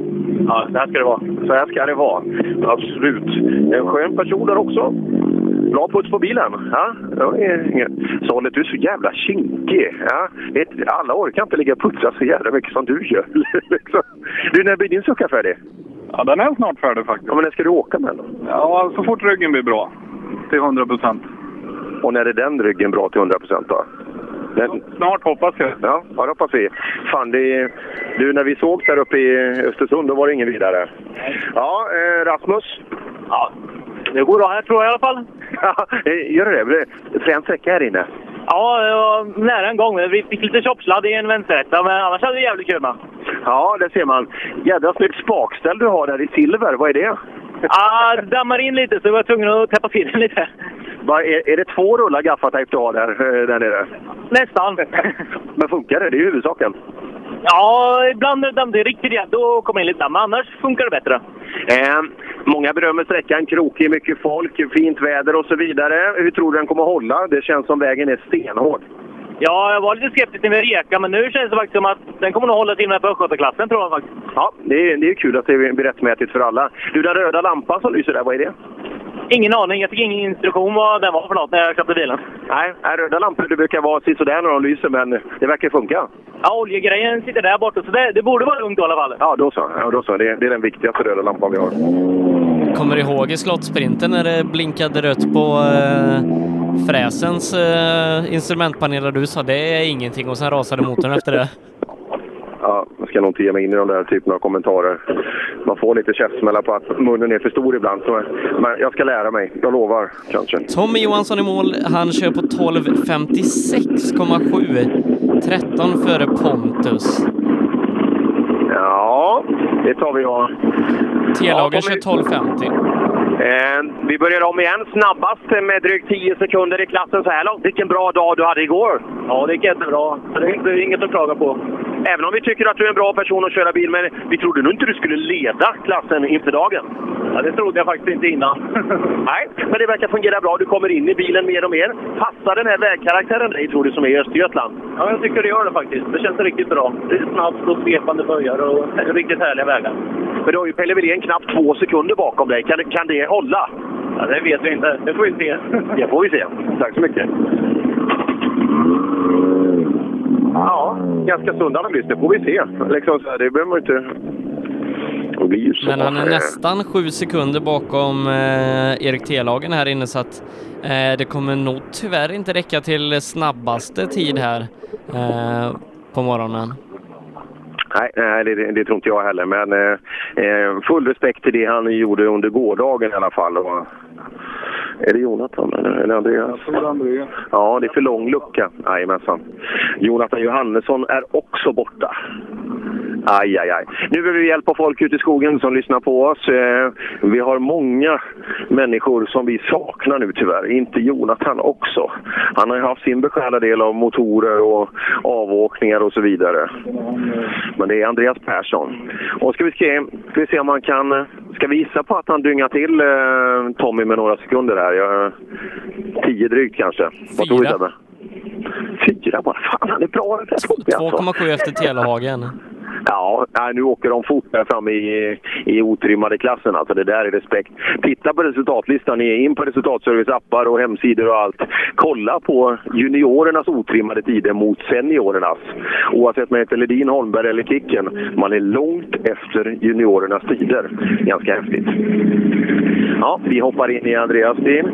[SPEAKER 13] Ja, så här ska det vara.
[SPEAKER 3] Så här ska det vara. Absolut. En skön person där också. Bra puts på bilen. Ja, Sollet, du är så jävla kinkig. Ja, alla orkar inte ligga och putsa så jävla mycket som du gör. Liksom. du, när blir din sucka färdig?
[SPEAKER 12] Ja, den är snart färdig faktiskt.
[SPEAKER 3] Ja, men när ska du åka med den?
[SPEAKER 12] Ja, så fort ryggen blir bra. Till 100 procent.
[SPEAKER 3] Och när är den ryggen bra till 100 procent då?
[SPEAKER 12] Den... Snart hoppas jag.
[SPEAKER 3] Ja, ja det hoppas vi. Fan, det, du, när vi såg där uppe i Östersund, då var det ingen vidare. Ja, eh, Rasmus?
[SPEAKER 13] Ja, det går bra här tror jag i alla fall.
[SPEAKER 3] Gör det det? Frän sträcka här inne?
[SPEAKER 13] Ja, det var nära en gång. Vi fick lite chopsladd i en vänsterrätta, men annars hade vi jävligt kul med.
[SPEAKER 3] Ja, det ser man. Jädra snyggt spakställ du har där i silver. Vad är det?
[SPEAKER 13] Ja, ah, dammar in lite så jag var tvungen att täppa till den lite.
[SPEAKER 3] Va, är, är det två rullar gaffatejp du har där, eh, där nere?
[SPEAKER 13] Nästan.
[SPEAKER 3] Men funkar det? Det är huvudsaken.
[SPEAKER 13] Ja, ibland när det är riktigt rejält då kommer in lite damm, men annars funkar det bättre.
[SPEAKER 3] Eh, många berömmer sträckan, krokig, mycket folk, fint väder och så vidare. Hur tror du den kommer att hålla? Det känns som vägen är stenhård.
[SPEAKER 13] Ja, jag var lite skeptisk när vi reka, men nu känns det faktiskt som att den kommer nog hålla till med på östgötaklassen tror jag faktiskt.
[SPEAKER 3] Ja, det är, det är kul att det blir rättmätigt för alla. Du, den röda lampan som lyser där, vad är det?
[SPEAKER 13] Ingen aning. Jag fick ingen instruktion vad den var för något när jag köpte bilen.
[SPEAKER 3] Nej, röda lampor det brukar vara sådär när de lyser, men det verkar funka.
[SPEAKER 13] Ja, oljegrejen sitter där borta, så det, det borde vara lugnt i alla fall.
[SPEAKER 3] Ja, då så. Ja, då så. Det, det är den viktigaste röda lampan vi har.
[SPEAKER 1] Kommer du ihåg i slottsprinten när det blinkade rött på eh, fräsens eh, instrumentpanel och du sa det är ingenting och sen rasade motorn efter det?
[SPEAKER 3] Ja, jag ska nog inte ge mig in i de där typerna av kommentarer. Man får lite käftsmällar på att munnen är för stor ibland. Så, men jag ska lära mig, jag lovar. Kanske.
[SPEAKER 1] Tommy Johansson i mål. Han kör på 12.56,7. 13 före Pontus.
[SPEAKER 3] Ja, det tar vi och...
[SPEAKER 1] T-lagen kör 12.50.
[SPEAKER 3] Eh, vi börjar om igen. Snabbast med drygt 10 sekunder i klassen så här långt. Vilken bra dag du hade igår!
[SPEAKER 13] Ja, det gick jättebra. Det är inget att klaga på.
[SPEAKER 3] Även om vi tycker att du är en bra person att köra bil, men vi trodde nog inte du skulle leda klassen inför dagen.
[SPEAKER 13] Ja, det trodde jag faktiskt inte innan.
[SPEAKER 3] Nej, men det verkar fungera bra. Du kommer in i bilen mer och mer. Passar den här vägkaraktären dig, tror du, som är i Östergötland?
[SPEAKER 13] Ja, jag tycker det gör det faktiskt. Det känns riktigt bra. Det är snabbt och svepande böjar och riktigt härliga vägar.
[SPEAKER 3] Men du har ju Pelle Wilén knappt två sekunder bakom dig. Kan, kan det hålla?
[SPEAKER 13] Ja, det vet vi inte. Det får vi se.
[SPEAKER 3] Det får vi se. Tack så mycket. Ja, ganska sund analys. Det får vi se. Liksom, det behöver man inte... Det blir ju så.
[SPEAKER 1] Men han är nästan sju sekunder bakom eh, Erik T-lagen här inne så att eh, det kommer nog tyvärr inte räcka till snabbaste tid här eh, på morgonen.
[SPEAKER 3] Nej, nej det, det, tror inte jag heller. Men eh, full respekt till det han gjorde under gårdagen i alla fall. Och, är det Jonathan eller, eller Andreas?
[SPEAKER 12] Jag tror Andreas.
[SPEAKER 3] Ja, det är för lång lucka. Jajamensan. Jonathan Johannesson är också borta. Aj, aj, aj. Nu behöver vi hjälp av folk ute i skogen som lyssnar på oss. Eh, Vi har många människor som vi saknar nu tyvärr. Inte Jonathan också. Han har ju haft sin beskärda del av motorer och avåkningar och så vidare. Men det är Andreas Persson. Och ska vi se, ska vi se om man kan... Ska vi gissa på att han dyngar till eh, Tommy med några sekunder här? Jag, tio drygt kanske. Vad tror du Sebbe? Fyra bara. Fan, han är bra. den där Tommy, alltså.
[SPEAKER 1] 2,7 efter Telehagen.
[SPEAKER 3] Ja, nu åker de fort där framme i, i otrimmade klassen. Alltså det där är respekt. Titta på resultatlistan, in på resultatserviceappar och hemsidor och allt. Kolla på juniorernas otrimmade tider mot seniorernas. Oavsett om man heter Ledin, Holmberg eller Kicken. Man är långt efter juniorernas tider. Ganska häftigt. Ja, vi hoppar in i Andreas bil.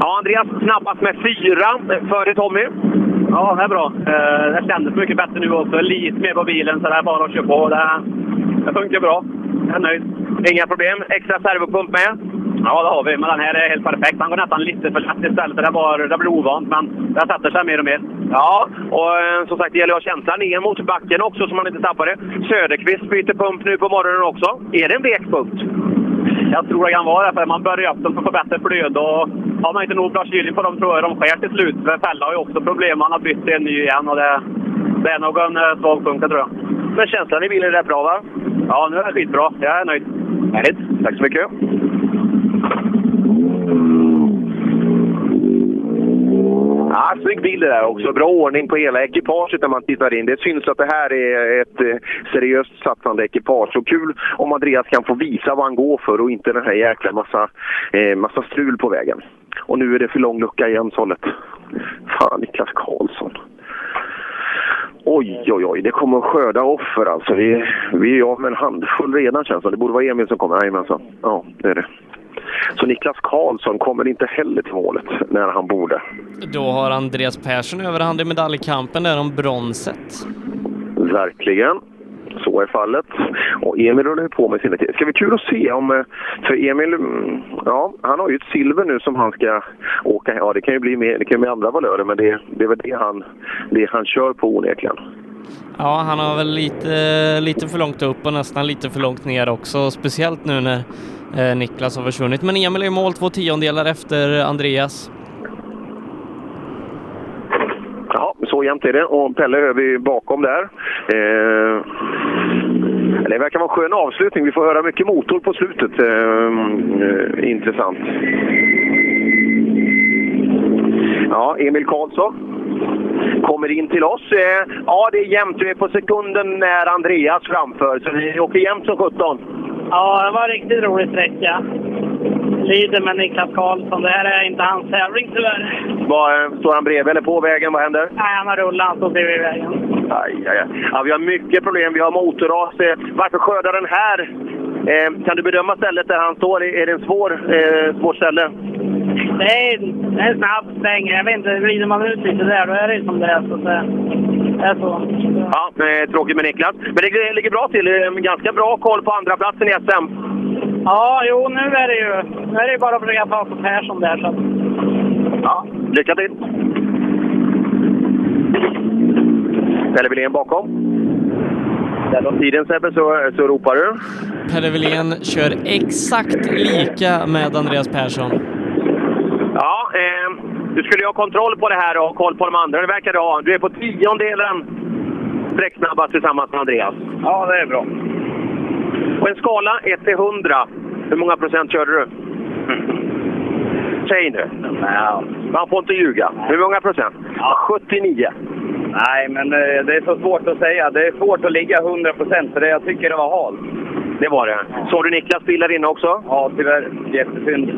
[SPEAKER 3] Ja, Andreas snabbast med fyra före Tommy.
[SPEAKER 13] Ja, det är bra. Eh, Det kändes mycket bättre nu också. Lite mer på bilen, så det är bara att köra på. Det, det funkar bra. Jag är nöjd.
[SPEAKER 3] Inga problem. Extra servopump med?
[SPEAKER 13] Ja, det har vi. Men den här är helt perfekt. Han går nästan lite för lätt istället. Det, var, det blir ovant, men det sätter sig mer och mer.
[SPEAKER 3] Ja, och eh, som sagt det gäller att ha känslan ner mot backen också så man inte tappar det. Söderqvist byter pump nu på morgonen också. Är det en vek punkt?
[SPEAKER 13] Jag tror det kan vara det, för man börjar upp dem för att få bättre flöde. Och har man inte nog bra kylning på dem tror jag de skär till slut. För Fälla har ju också problem. Han har bytt en ny igen och det, det är nog en eh, svag punkt, tror jag.
[SPEAKER 3] Men känslan i bilen är rätt bra va?
[SPEAKER 13] Ja, nu är det skitbra. Jag är nöjd.
[SPEAKER 3] Härligt. Tack så mycket. Ja, snygg bild det där också. Bra ordning på hela ekipaget när man tittar in. Det syns att det här är ett eh, seriöst satsande ekipage. Och kul om Andreas kan få visa vad han går för och inte den här jäkla massa, eh, massa strul på vägen. Och nu är det för lång lucka igen, Sollet. Fan, Niklas Karlsson. Oj, oj, oj. Det kommer att skörda offer alltså. Vi, vi är av med en handfull redan känns det Det borde vara Emil som kommer. Jajamensan. Ja, det är det. Så Niklas Karlsson kommer inte heller till målet när han borde.
[SPEAKER 1] Då har Andreas Persson överhand i medaljkampen där om bronset.
[SPEAKER 3] Verkligen. Så är fallet. Och Emil rullar ju på med sina. Det ska bli kul att se om... eh, För Emil, mm, ja, han har ju ett silver nu som han ska åka. Ja, det kan ju bli, mer, det kan ju bli andra valörer, men det, det är väl det han, det han kör på onekligen.
[SPEAKER 1] Ja, han har väl lite, lite för långt upp och nästan lite för långt ner också, speciellt nu när eh, Niklas har försvunnit. Men Emil är i mål två tiondelar efter Andreas.
[SPEAKER 3] Ja, så jämnt är det. Och Pelle hör vi bakom där. Eh, det verkar vara en skön avslutning. Vi får höra mycket motor på slutet. Eh, eh, intressant. Ja, Emil Karlsson kommer in till oss. Eh, ja, det är jämnt. Vi är på sekunden när Andreas framför, så vi åker jämnt som 17.
[SPEAKER 13] Ja, det var en riktigt rolig sträcka. Lider med Niklas Karlsson. Det här är inte hans tävling tyvärr.
[SPEAKER 3] Vad, eh, står han bredvid eller på vägen? Vad händer?
[SPEAKER 13] Nej, han har rullat. Han står bredvid vägen.
[SPEAKER 3] Aj, aj, aj. Ja, vi har mycket problem. Vi har motorras. Eh, Varför skördar den här? Eh, kan du bedöma stället där han står? Är det en svår, eh, svårt ställe?
[SPEAKER 13] Det är, det är en snabb sväng. Jag vet inte, glider man ut lite där då är det som det är. Så det är så.
[SPEAKER 3] Ja, tråkigt med Niklas. Men det ligger bra till. Eh, Ganska bra koll på andra platsen i SM.
[SPEAKER 13] Ja, jo, nu är det ju nu är det ju bara att försöka få på Persson där. Så.
[SPEAKER 3] Ja, lycka till! Pelle Wilén bakom. Låg tiden Sebbe, så, så ropar du.
[SPEAKER 1] Pelle Wilén kör exakt lika med Andreas Persson.
[SPEAKER 3] Ja, eh, du skulle ju ha kontroll på det här och ha koll på de andra. Det verkar du ha. Du är på tiondelen sträcksnabbast tillsammans med Andreas.
[SPEAKER 13] Ja, det är bra.
[SPEAKER 3] På en skala 1 till 100, hur många procent körde du? Säg nu. Man får inte ljuga. Hur många procent? 79.
[SPEAKER 10] Nej, men eh, det är så svårt att säga. Det är svårt att ligga 100 procent, för det jag tycker det var halt.
[SPEAKER 3] Det var det. Såg du Niklas bil där inne också?
[SPEAKER 10] Ja, tyvärr. Jättesynd.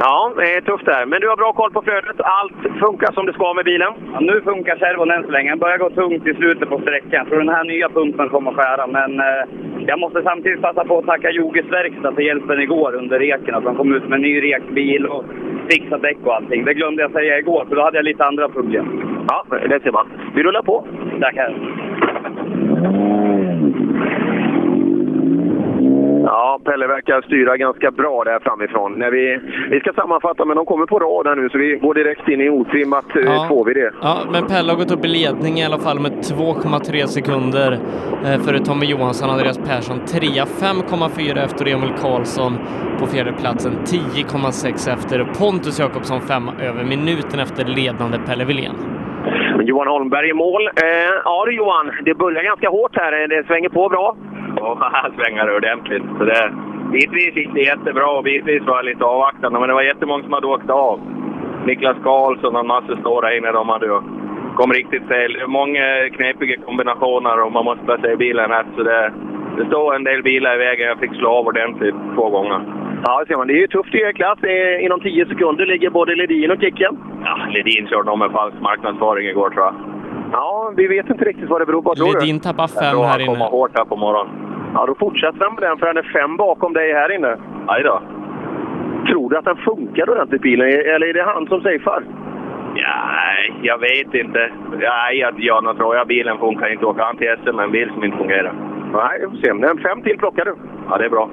[SPEAKER 3] Ja, det är tufft där. Men du har bra koll på flödet. Allt funkar som det ska med bilen?
[SPEAKER 10] Ja, nu funkar servon än så länge. Den börjar gå tungt i slutet på sträckan. Tror den här nya pumpen kommer att skära. Men eh, jag måste samtidigt passa på att tacka Jogis verkstad för hjälpen igår under reken. Att de kom ut med en ny rekbil och fixat däck och allting. Det glömde jag säga igår, för då hade jag lite andra problem.
[SPEAKER 3] Ja, det ser man. Vi rullar på.
[SPEAKER 10] Tackar.
[SPEAKER 3] Ja, Pelle verkar styra ganska bra där framifrån. När vi, vi ska sammanfatta, men de kommer på rad här nu så vi går direkt in i otrimmat
[SPEAKER 1] Ja.
[SPEAKER 3] ja. 2VD.
[SPEAKER 1] Ja, men Pelle har gått upp i ledning i alla fall med 2,3 sekunder eh, före Tommy Johansson och Andreas Persson. Trea 5,4 efter Emil Karlsson på fjärdeplatsen. 10,6 efter Pontus Jakobsson, fem över minuten efter ledande Pelle Wilén.
[SPEAKER 3] Johan Holmberg i mål. Eh, ja du Johan, det börjar ganska hårt här. Det svänger på bra.
[SPEAKER 14] Här svänger det ordentligt. Så det, bitvis gick det jättebra och bitvis var jag lite avvaktande. Men det var jättemånga som hade åkt av. Niklas Karlsson och en massa där inne. De hade ju kom riktigt fel. Många knepiga kombinationer och man måste placera bilen rätt. Så det, det står en del bilar i vägen. Jag fick slå av ordentligt två gånger.
[SPEAKER 3] Ja, det ser man. Det är ju tufft i er klass. Inom 10 sekunder ligger både Ledin och Kicken.
[SPEAKER 14] Ja, Ledin körde nog med falsk marknadsföring igår tror jag.
[SPEAKER 3] Ja, vi vet inte riktigt vad det beror på.
[SPEAKER 1] Ledin tappar
[SPEAKER 14] Jag
[SPEAKER 1] fem här
[SPEAKER 14] han
[SPEAKER 1] inne.
[SPEAKER 14] kommer hårt här på morgonen.
[SPEAKER 3] Ja, då fortsätter han med den för han är fem bakom dig här inne.
[SPEAKER 14] Aj då.
[SPEAKER 3] Tror du att den funkar ordentligt bilen? Eller är det han som safear?
[SPEAKER 14] Ja, nej, jag vet inte. Nej, jag, jag nu tror jag bilen funkar inte. Åka an till SM med en bil som inte fungerar.
[SPEAKER 3] Nej, vi får se. Men fem till plockar du.
[SPEAKER 14] Ja, det är bra.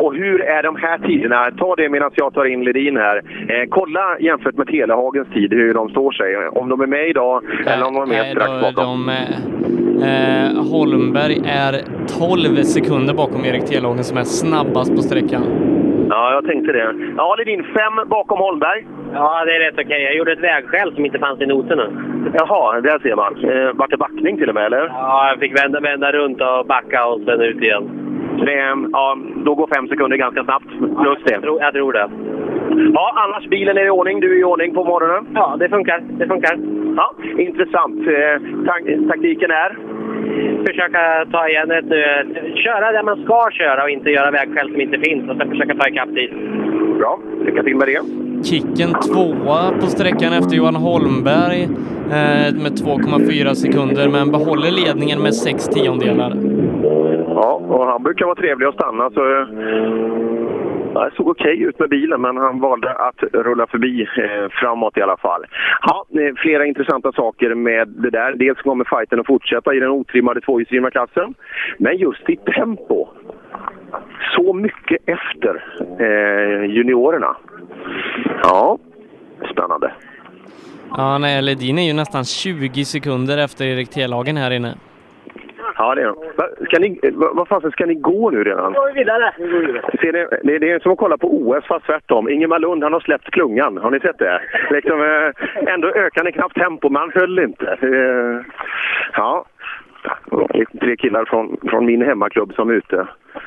[SPEAKER 3] Och hur är de här tiderna? Ta det medan jag tar in Ledin här. Eh, kolla jämfört med Telehagens tid hur de står sig. Om de är med idag eller om de är med
[SPEAKER 1] Nej,
[SPEAKER 3] strax
[SPEAKER 1] då-
[SPEAKER 3] bakom.
[SPEAKER 1] de, eh, Holmberg är 12 sekunder bakom Erik Telhagen som är snabbast på sträckan.
[SPEAKER 3] Ja, jag tänkte det. Ja, Ledin, fem bakom Holmberg.
[SPEAKER 15] Ja, det är rätt okej. Jag gjorde ett vägskäl som inte fanns i noterna.
[SPEAKER 3] Jaha, där ser man. Eh, vart det backning till och med, eller?
[SPEAKER 15] Ja, jag fick vända, vända runt och backa och sen ut igen.
[SPEAKER 3] Det, ja, då går fem sekunder ganska snabbt. Plus det.
[SPEAKER 15] Jag tror, jag tror det.
[SPEAKER 3] Ja, annars bilen är i ordning. Du är i ordning på morgonen.
[SPEAKER 15] Ja, det funkar. Det funkar.
[SPEAKER 3] Ja, intressant. Eh, tak- taktiken är?
[SPEAKER 15] Försöka ta igen ett nu. Köra där man ska köra och inte göra vägskäl som inte finns och sen försöka ta ikapp tid.
[SPEAKER 3] Bra. Lycka till med det.
[SPEAKER 1] Kicken tvåa på sträckan efter Johan Holmberg eh, med 2,4 sekunder men behåller ledningen med 6 tiondelar.
[SPEAKER 3] Ja, och han brukar vara trevlig att stanna. Så, eh, det såg okej ut med bilen, men han valde att rulla förbi eh, framåt i alla fall. Ja, flera intressanta saker med det där. Dels kommer fighten att fortsätta i den otrimmade tvåhjulsdrivna klassen. Men just i tempo. Så mycket efter eh, juniorerna. Ja, spännande.
[SPEAKER 1] Ja, nej, Ledin är ju nästan 20 sekunder efter Erik Telhagen här inne.
[SPEAKER 3] Ja, det är de. Va, Ska ni, va, vad fasen, ska ni gå nu redan?
[SPEAKER 15] går vidare.
[SPEAKER 3] Ser ni, det, det är som att kolla på OS fast tvärtom. Ingemar Lund han har släppt klungan. Har ni sett det? Liksom, eh, ändå ökar ni knappt tempo, men han höll inte. Eh, ja. Tre killar från, från min hemmaklubb som är ute.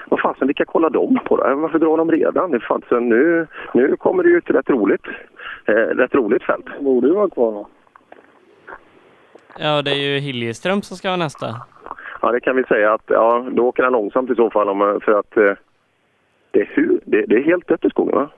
[SPEAKER 3] Vad fasen, vilka kollar de på då? Varför drar de redan? Det fanns en, nu, nu kommer det ju ett rätt roligt, eh, rätt roligt fält. Borde ju vara kvar då.
[SPEAKER 1] Ja, det är ju Hiljeström som ska vara nästa.
[SPEAKER 3] Ja, det kan vi säga att ja, då åker han långsamt i så fall om, för att eh, det, är hu, det, det är helt dött i skogen va?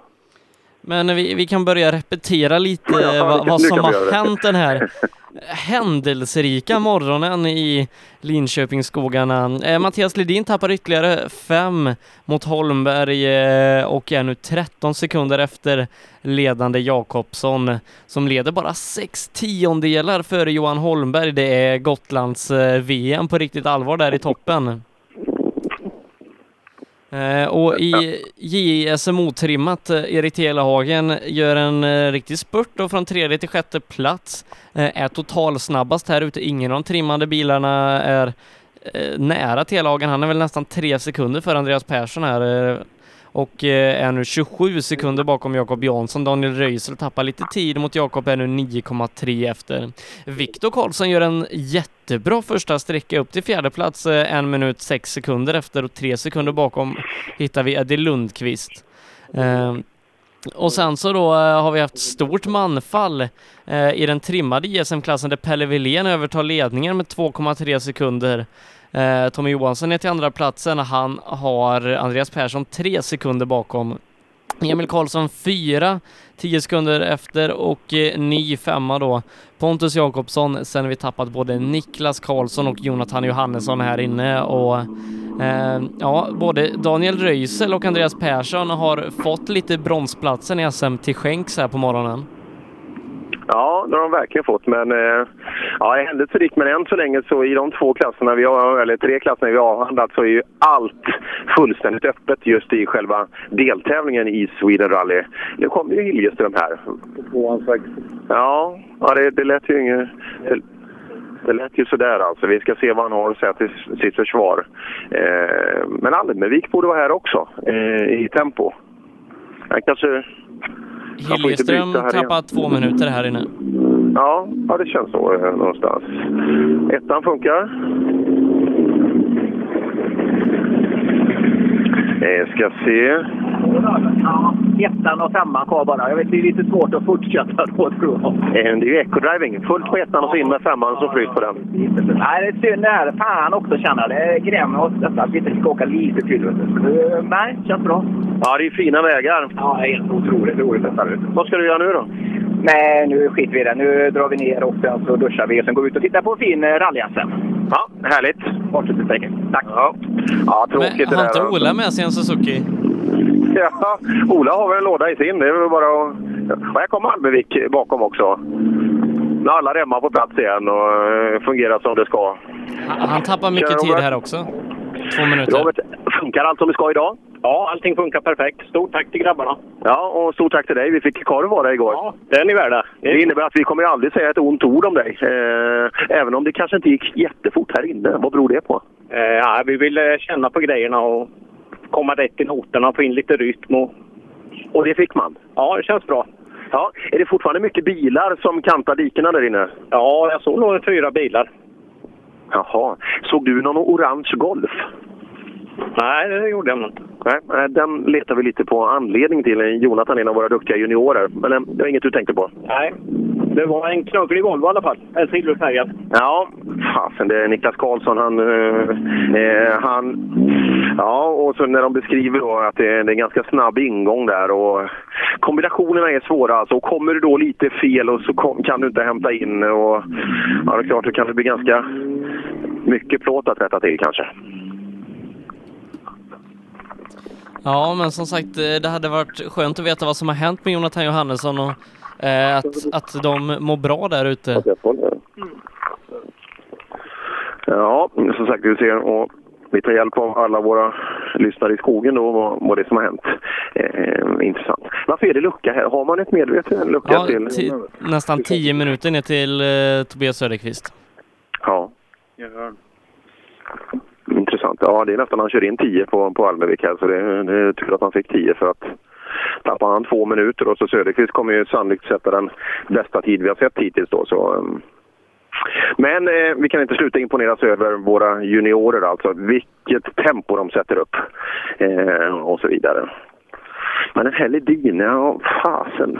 [SPEAKER 1] Men vi, vi kan börja repetera lite
[SPEAKER 3] Ja, ja,
[SPEAKER 1] vad, som har hänt den här händelserika morgonen i Linköpingsskogarna. Eh, Mattias Ledin tappar ytterligare fem mot Holmberg eh, och är nu 13 sekunder efter ledande Jakobsson som leder bara sex tiondelar före Johan Holmberg. Det är Gotlands eh, VM på riktigt allvar där i toppen. Eh, och i JSMO-trimmat, Erik eh, Telehagen gör en eh, riktig spurt då från tredje till sjätte plats. Eh, är totalsnabbast här ute. Ingen av de trimmade bilarna är eh, nära Telehagen. Han är väl nästan tre sekunder för Andreas Persson här. Eh, och eh, är nu 27 sekunder bakom Jakob Jansson. Daniel Röisel tappar lite tid mot Jakob, är nu 9,3 efter. Viktor Karlsson gör en jättebra första sträcka upp till fjärde plats, eh, en minut sex sekunder efter och tre sekunder bakom hittar vi Eddie Lundqvist. Eh, och sen så då eh, har vi haft stort manfall eh, i den trimmade JSM-klassen där Pelle Wilén övertar ledningen med 2,3 sekunder. Eh, Tommy Johansson är till andra platsen. Han har Andreas Persson tre sekunder bakom. Emil Karlsson fyra, tio sekunder efter och eh, ny femma då. Pontus Jakobsson, sen har vi tappat både Niklas Karlsson och Jonathan Johannesson här inne och eh, ja, både Daniel Röisel och Andreas Persson har fått lite bronsplatsen i SM till skänks här på morgonen.
[SPEAKER 3] Ja, det har de verkligen fått. Men eh, ja, händelserikt. Men än så länge så i de två klasserna vi har, eller tre klasserna vi har avhandlat så är ju allt fullständigt öppet just i själva deltävlingen i Sweden Rally. Nu kommer ju Hiljeström här. Ja, ja det, det lät ju inget... Det, det lät ju sådär alltså. Vi ska se vad han har att säga till sitt försvar. Eh, men Almevik borde vara här också eh, i tempo. Han kanske...
[SPEAKER 1] Hiljeström tappar två minuter här inne.
[SPEAKER 3] Ja, ja det känns så eh, någonstans. Ettan funkar. Eh, ska se.
[SPEAKER 16] Ettan och femman kvar bara. Jag vet, det är lite svårt att fortsätta då tror jag.
[SPEAKER 3] Eh, det är ju eco-driving. Fullt på ettan och så in med femman så flyt på den.
[SPEAKER 16] Nej, det är synd det här. Fan också känna. Det grämer oss detta att vi inte fick åka lite till. eh, Nej, känns bra.
[SPEAKER 3] Ja, det är fina vägar.
[SPEAKER 16] Ja, det är helt otroligt roligt detta.
[SPEAKER 3] Vad ska du göra nu då?
[SPEAKER 16] Nej, nu skiter vi i det. Nu drar vi ner och sen så duschar vi och sen går vi ut och tittar på en fin rally sen.
[SPEAKER 3] Ja, härligt.
[SPEAKER 16] Fortsätt säkert. Tack.
[SPEAKER 3] Ja, ja tråkigt
[SPEAKER 1] Men
[SPEAKER 3] det
[SPEAKER 1] har
[SPEAKER 3] där.
[SPEAKER 1] inte Ola med sig en Suzuki?
[SPEAKER 3] Ja, Ola har väl en låda i sin. Det är väl bara att... Och här kommer Almevik bakom också. Nu alla remmar på plats igen och eh, fungerar som det ska.
[SPEAKER 1] Han han tappar mycket tid här också. Två minuter.
[SPEAKER 3] Robert, funkar allt som det ska idag?
[SPEAKER 17] Ja, allting funkar perfekt. Stort tack till grabbarna.
[SPEAKER 3] Ja, och stort tack till dig. Vi fick korv av dig igår.
[SPEAKER 17] Ja, det är ni värda.
[SPEAKER 3] Det innebär att vi kommer aldrig säga ett ont ord om dig. Eh, även om det kanske inte gick jättefort här inne. Vad beror det på?
[SPEAKER 17] Eh, ja, vi vill eh, känna på grejerna och komma rätt i noterna få in lite rytm. Och...
[SPEAKER 3] och det fick man?
[SPEAKER 17] Ja, det känns bra.
[SPEAKER 3] Ja, är det fortfarande mycket bilar som kantar dikena där inne?
[SPEAKER 17] Ja, jag såg nog fyra bilar.
[SPEAKER 3] Jaha. Såg du någon orange Golf?
[SPEAKER 17] Nej, det gjorde jag inte.
[SPEAKER 3] Nej, nej, den letar vi lite på anledning till. Jonathan är en av våra duktiga juniorer. Men eh, det var inget du tänkte på?
[SPEAKER 17] Nej, det var en knugglig Volvo i alla fall. En silverfärgad.
[SPEAKER 3] Ja, fasen det är Niklas Karlsson. Han, eh, eh, han... Ja, och så när de beskriver då att det är, det är en ganska snabb ingång där och kombinationerna är svåra alltså. Och kommer det då lite fel och så kom, kan du inte hämta in och ja, det är klart, då kan det bli ganska mycket plåt att rätta till kanske.
[SPEAKER 1] Ja, men som sagt, eh, det hade varit skönt att veta vad som har hänt med Jonathan Johannesson och eh, att, att de mår bra där ute.
[SPEAKER 3] Ja, som sagt, vi ser och vi tar hjälp av alla våra lyssnare i skogen då, vad, vad det som har hänt. Eh, intressant. Varför är det lucka här? Har man ett medveten lucka
[SPEAKER 1] Ja,
[SPEAKER 3] till?
[SPEAKER 1] ti- nästan tio minuter ner till eh, Tobias Söderqvist.
[SPEAKER 3] Ja, intressant. Ja, det är nästan han kör in 10 på, på Almevik här, så det, det är tur att han fick 10 för att tappar han två minuter och så Söderqvist kommer ju sannolikt sätta den bästa tid vi har sett hittills då. Så, ehm. men eh, vi kan inte sluta imponeras över våra juniorer alltså. Vilket tempo de sätter upp eh, och så vidare. Men en här Ledin, ja fasen.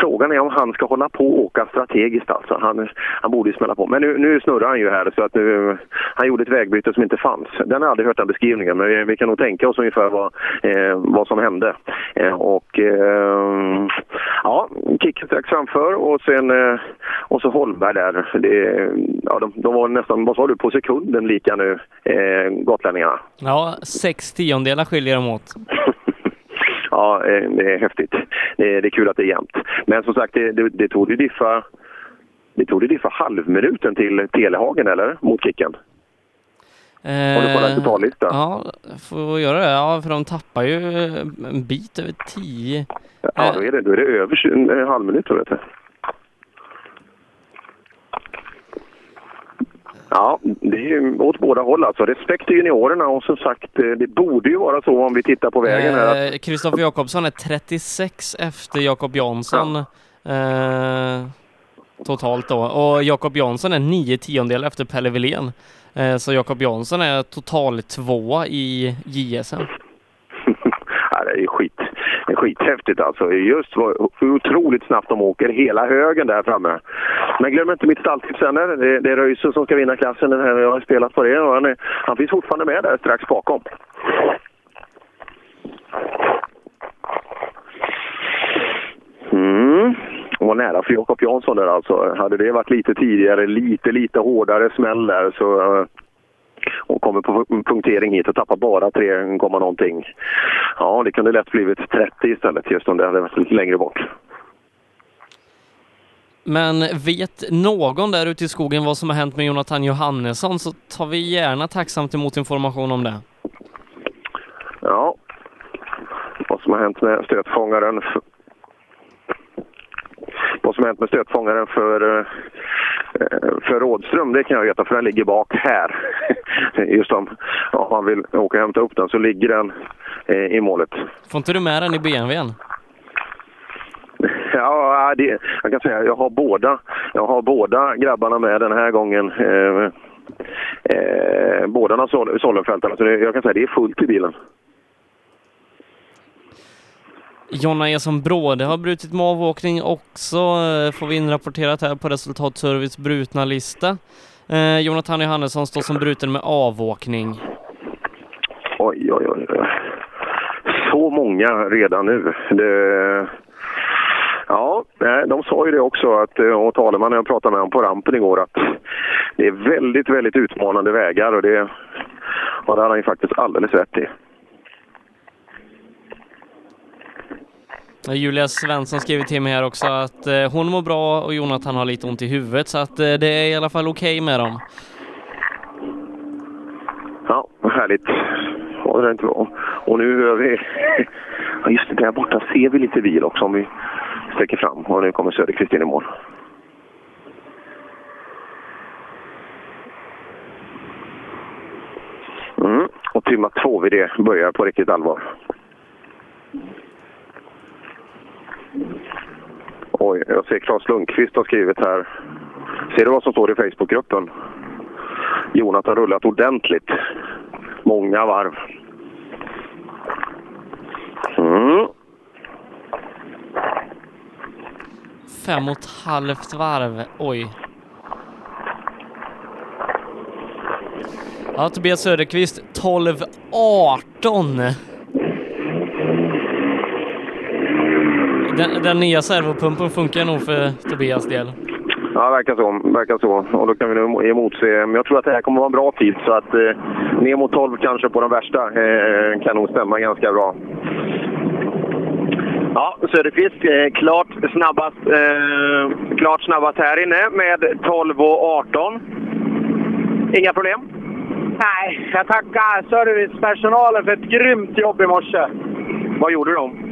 [SPEAKER 3] Frågan är om han ska hålla på och åka strategiskt alltså. Han, han borde ju smälla på. Men nu, nu snurrar han ju här så att nu, han gjorde ett vägbyte som inte fanns. Den har jag aldrig hört den beskrivningen men vi, vi kan nog tänka oss ungefär vad, eh, vad som hände. Eh, och eh, ja, kicken strax framför och sen eh, och så Holmberg där. Det, ja, de, de var nästan, vad sa du, på sekunden lika nu, eh, gotlänningarna.
[SPEAKER 1] Ja, sex tiondelar skiljer dem åt.
[SPEAKER 3] Ja, eh, det är häftigt. Det är, det är kul att det är jämnt. Men som sagt, det, det, det tog ju diffa det tog det diffa halvminuten till Telehagen, eller? Mot Kicken. Har du kollat totallista?
[SPEAKER 1] Eh, Ja, får göra det. Ja, för de tappar ju en bit över tio.
[SPEAKER 3] Ja, då är det, då är det över en halv minut, vet du. Ja, det är ju åt båda håll alltså. Respekt till juniorerna och som sagt, eh, det borde ju vara så om vi tittar på vägen här. att-
[SPEAKER 1] Kristoffer Jakobsson är 36 efter Jakob Jansson. Eh, totalt då. Och Jakob Jansson är nio tiondelar efter Pelle Wilén. Eh, så Jakob Jansson är total tvåa i JSM.
[SPEAKER 3] Ja, det är ju skit. Skithäftigt alltså. Just vad, hur otroligt snabbt de åker, hela högen där framme. Men glöm inte mitt stalltips sen. Det, det är Röisel som ska vinna klassen. Den här, jag har spelat på det och han, är, han finns fortfarande med där strax bakom. Mm. det var nära för Jakob Jansson där alltså. Hade det varit lite tidigare, lite, lite hårdare smäll där så eh, och kommer på punktering hit och tappar bara 3, komma någonting. Ja, det kunde lätt blivit 30 istället just om det hade varit lite längre bort.
[SPEAKER 1] Men vet någon där ute i skogen vad som har hänt med Jonathan Johannesson så tar vi gärna tacksamt emot information om det.
[SPEAKER 3] Ja. Vad som har hänt med stötfångaren vad som hänt med stötfångaren för, eh, för Rådström, det kan jag veta för den ligger bak här. Just om, om man vill åka och hämta upp den så ligger den eh, i målet.
[SPEAKER 1] Får inte du med den i BMWn?
[SPEAKER 3] Ja, det, jag kan säga jag har båda. Jag har båda grabbarna med den här gången. Eh, eh, båda Sollenfältarna. Så det, jag kan säga det är fullt i bilen.
[SPEAKER 1] Jonna Eson Bråde har brutit med avåkning också, eh, får vi inrapporterat här på Resultatservice brutna lista. Eh, Jonathan Johannesson står som bruten med avåkning.
[SPEAKER 3] Oj, oj, oj. Så många redan nu. Det... Ja, de sa ju det också, att, eh, och talemannen jag pratade med honom på rampen igår, att det är väldigt, väldigt utmanande vägar och det, och det hade han ju faktiskt alldeles rätt i.
[SPEAKER 1] Julia Svensson skriver till mig här också att eh, hon mår bra och Jonathan har lite ont i huvudet så att eh, det är i alla fall okej okay med dem.
[SPEAKER 3] Ja, vad härligt. Ja, det är inte bra. Och nu hör vi... Ja, just det, där borta ser vi lite bil också om vi sträcker fram. Och nu kommer Söderqvist in i mål. Mm. Och timma två vid det börjar på riktigt allvar. Oj, jag ser Claes Lundqvist har skrivit här. Ser du vad som står i Facebookgruppen? Jonathan har rullat ordentligt. Många varv. Mm.
[SPEAKER 1] Fem och ett halvt varv. Oj. Ja, Tobias Söderqvist 12-18. Den, den nya servopumpen funkar nog för Tobias del.
[SPEAKER 3] Ja, verkar så. Verkar så. Och då kan vi nu emotse. Men jag tror att det här kommer att vara en bra tid. Så att eh, ner mot 12 kanske på den värsta eh, kan nog stämma ganska bra. Ja, Söderqvist eh, klart, snabbast, eh, klart snabbast här inne med 12 och 18. Inga problem?
[SPEAKER 8] Nej, jag tackar servicepersonalen för ett grymt jobb i morse.
[SPEAKER 3] Vad gjorde de?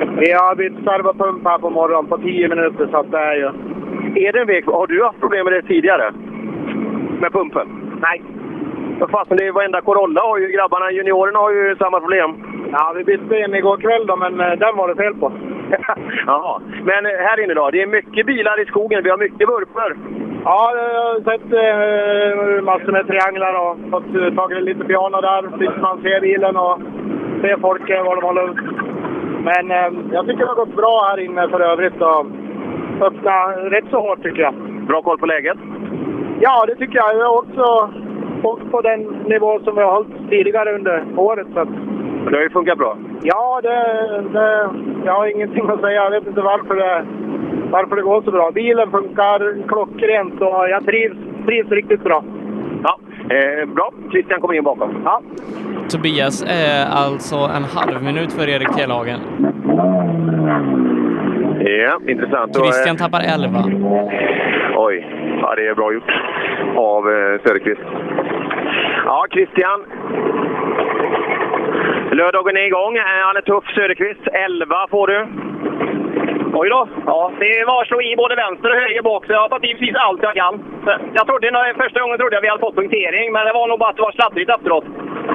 [SPEAKER 8] Vi har bytt servopump här på morgonen på 10 minuter, så att det är ju...
[SPEAKER 3] Är det en vek? Har du haft problem med det tidigare? Med pumpen?
[SPEAKER 8] Nej.
[SPEAKER 3] Vad fasen, det är varenda Corolla har ju grabbarna, juniorerna har ju samma problem.
[SPEAKER 8] Ja, vi bytte in igår kväll då, men eh, den var det fel på.
[SPEAKER 3] Jaha. Men eh, här inne då? Det är mycket bilar i skogen. Vi har mycket vurpor.
[SPEAKER 8] Ja, jag har sett eh, massor med trianglar och fått eh, tagit lite piano där. Tills man ser bilen och ser folk eh, var de håller. Men eh, jag tycker det har gått bra här inne för övrigt. Och öppna rätt så hårt tycker jag.
[SPEAKER 3] Bra koll på läget?
[SPEAKER 8] Ja, det tycker jag. Jag har också åkt på den nivå som vi har hållit tidigare under året. Så att...
[SPEAKER 3] Det har ju funkat bra?
[SPEAKER 8] Ja, det, det, jag har ingenting att säga. Jag vet inte varför det, varför det går så bra. Bilen funkar klockrent och jag trivs, trivs riktigt bra.
[SPEAKER 3] Ja, eh, bra. Christian kommer in bakom.
[SPEAKER 8] Ja.
[SPEAKER 1] Tobias är alltså en halv minut för Erik Telhagen.
[SPEAKER 3] Ja, intressant.
[SPEAKER 1] Christian tappar 11.
[SPEAKER 3] Oj, ja, det är bra gjort av eh, Söderqvist. Ja, Christian. Lördagen är igång. Eh, Han är tuff, Söderqvist. 11 får du.
[SPEAKER 13] Oj då. Ja, det var att slå i både vänster och höger bak, så jag har tagit i precis allt jag kan. Så jag trodde, första gången trodde jag vi hade fått punktering, men det var nog bara att det var sladdrigt efteråt.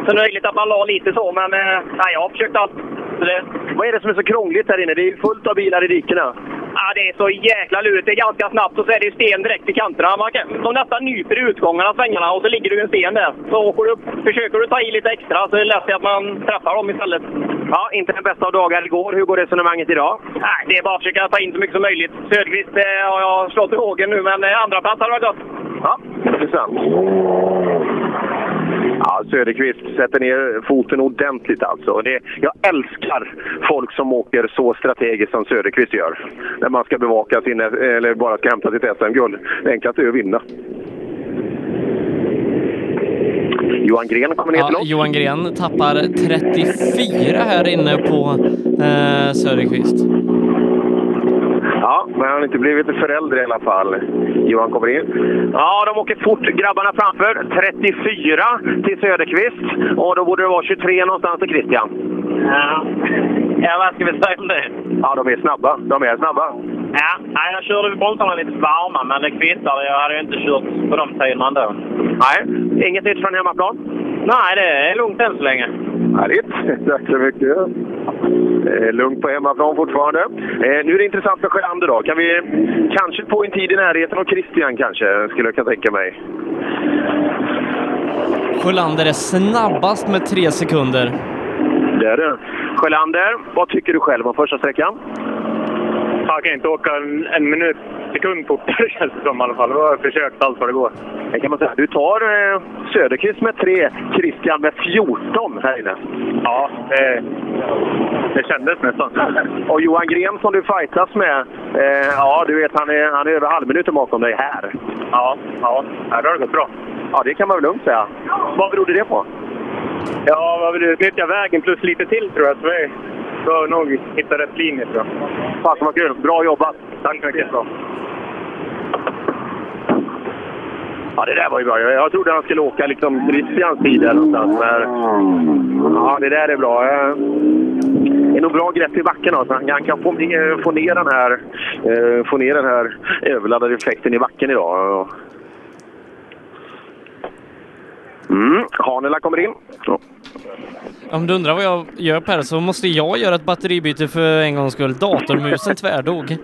[SPEAKER 13] Så det är möjligt att man la lite så, men eh, nej, jag har försökt allt. Det...
[SPEAKER 3] Vad är det som är så krångligt här inne? Det är fullt av bilar i dikena.
[SPEAKER 13] Ja, det är så jäkla lurigt. Det är ganska snabbt och så är det sten direkt i kanterna. Man kan, de nästan nyper i utgångarna svängarna och så ligger du en sten där. Så åker du försöker du ta i lite extra så är det lätt att man träffar dem istället.
[SPEAKER 3] Ja, inte den bästa av dagar igår. Hur går resonemanget idag?
[SPEAKER 13] Nej, det är bara att försöka ta in så mycket som möjligt. Söderqvist eh, har jag slått i hågen nu, men eh, andra plats hade varit gott.
[SPEAKER 3] Ja, intressant. Ja, Söderqvist sätter ner foten ordentligt alltså. Det, jag älskar folk som åker så strategiskt som Söderqvist gör. När man ska bevaka sin, eller bara ska hämta sitt SM-guld. Det enklaste är att vinna. Johan Gren kommer ner
[SPEAKER 1] Ja,
[SPEAKER 3] till oss.
[SPEAKER 1] Johan Gren tappar 34 här inne på eh, Söderqvist.
[SPEAKER 3] Ja, men han inte blivit förälder i alla fall. Johan kommer in.
[SPEAKER 18] Ja, de åker fort grabbarna framför. 34 till Söderqvist och då borde det vara 23 någonstans till Christian.
[SPEAKER 10] Ja. ja, vad ska vi säga om det?
[SPEAKER 18] Ja, de är snabba. De är snabba.
[SPEAKER 10] Ja, nej, jag körde bromsarna lite varma, men det kvittar. Jag hade ju inte kört på de tiderna ändå.
[SPEAKER 18] Nej, inget nytt från hemmaplan?
[SPEAKER 10] Nej, det är lugnt än så länge.
[SPEAKER 3] Härligt. Tack så mycket. Eh, lugnt på hemmaplan fortfarande. Eh, nu är det intressant med Sjölander då. Kan vi kanske få en tid i närheten av Christian kanske, skulle jag kunna tänka mig.
[SPEAKER 1] Sjölander är snabbast med tre sekunder.
[SPEAKER 18] Det är det. Sjölander, vad tycker du själv om första sträckan?
[SPEAKER 8] Jag kan inte åka en, en minut, sekund fortare känns det som i alla fall. Jag har försökt allt vad det går.
[SPEAKER 18] Det kan man säga. Du tar eh, Söderqvist med 3, Christian med 14 här inne.
[SPEAKER 8] Ja, det, det kändes nästan.
[SPEAKER 18] Och Johan Gren som du fightas med, eh, ja du vet han är, han är över halvminuten bakom dig här.
[SPEAKER 8] Ja, ja. det har gått bra.
[SPEAKER 18] Ja, det kan man väl lugnt säga. Vad berodde det på?
[SPEAKER 8] Ja, vad vill du? Nyttja vägen plus lite till tror jag. Så vi bör nog hitta rätt linje tror jag.
[SPEAKER 18] Fasen vad kul! Bra jobbat!
[SPEAKER 8] Tack så mycket. Bra.
[SPEAKER 18] Ja, det där var ju bra. Jag, trodde han skulle åka liksom Christians tid där någonstans. Men, ja, det där är bra. Eh, Det är nog bra grepp i backen. Alltså. Han kan få, ner- få, ner den här, eh, få ner den här överladdade effekten i backen idag. Mm, Hanela kommer in. Ja.
[SPEAKER 1] Om du undrar vad jag gör Per, så måste jag göra ett batteribyte för en gångs skull. Datormusen tvärdog.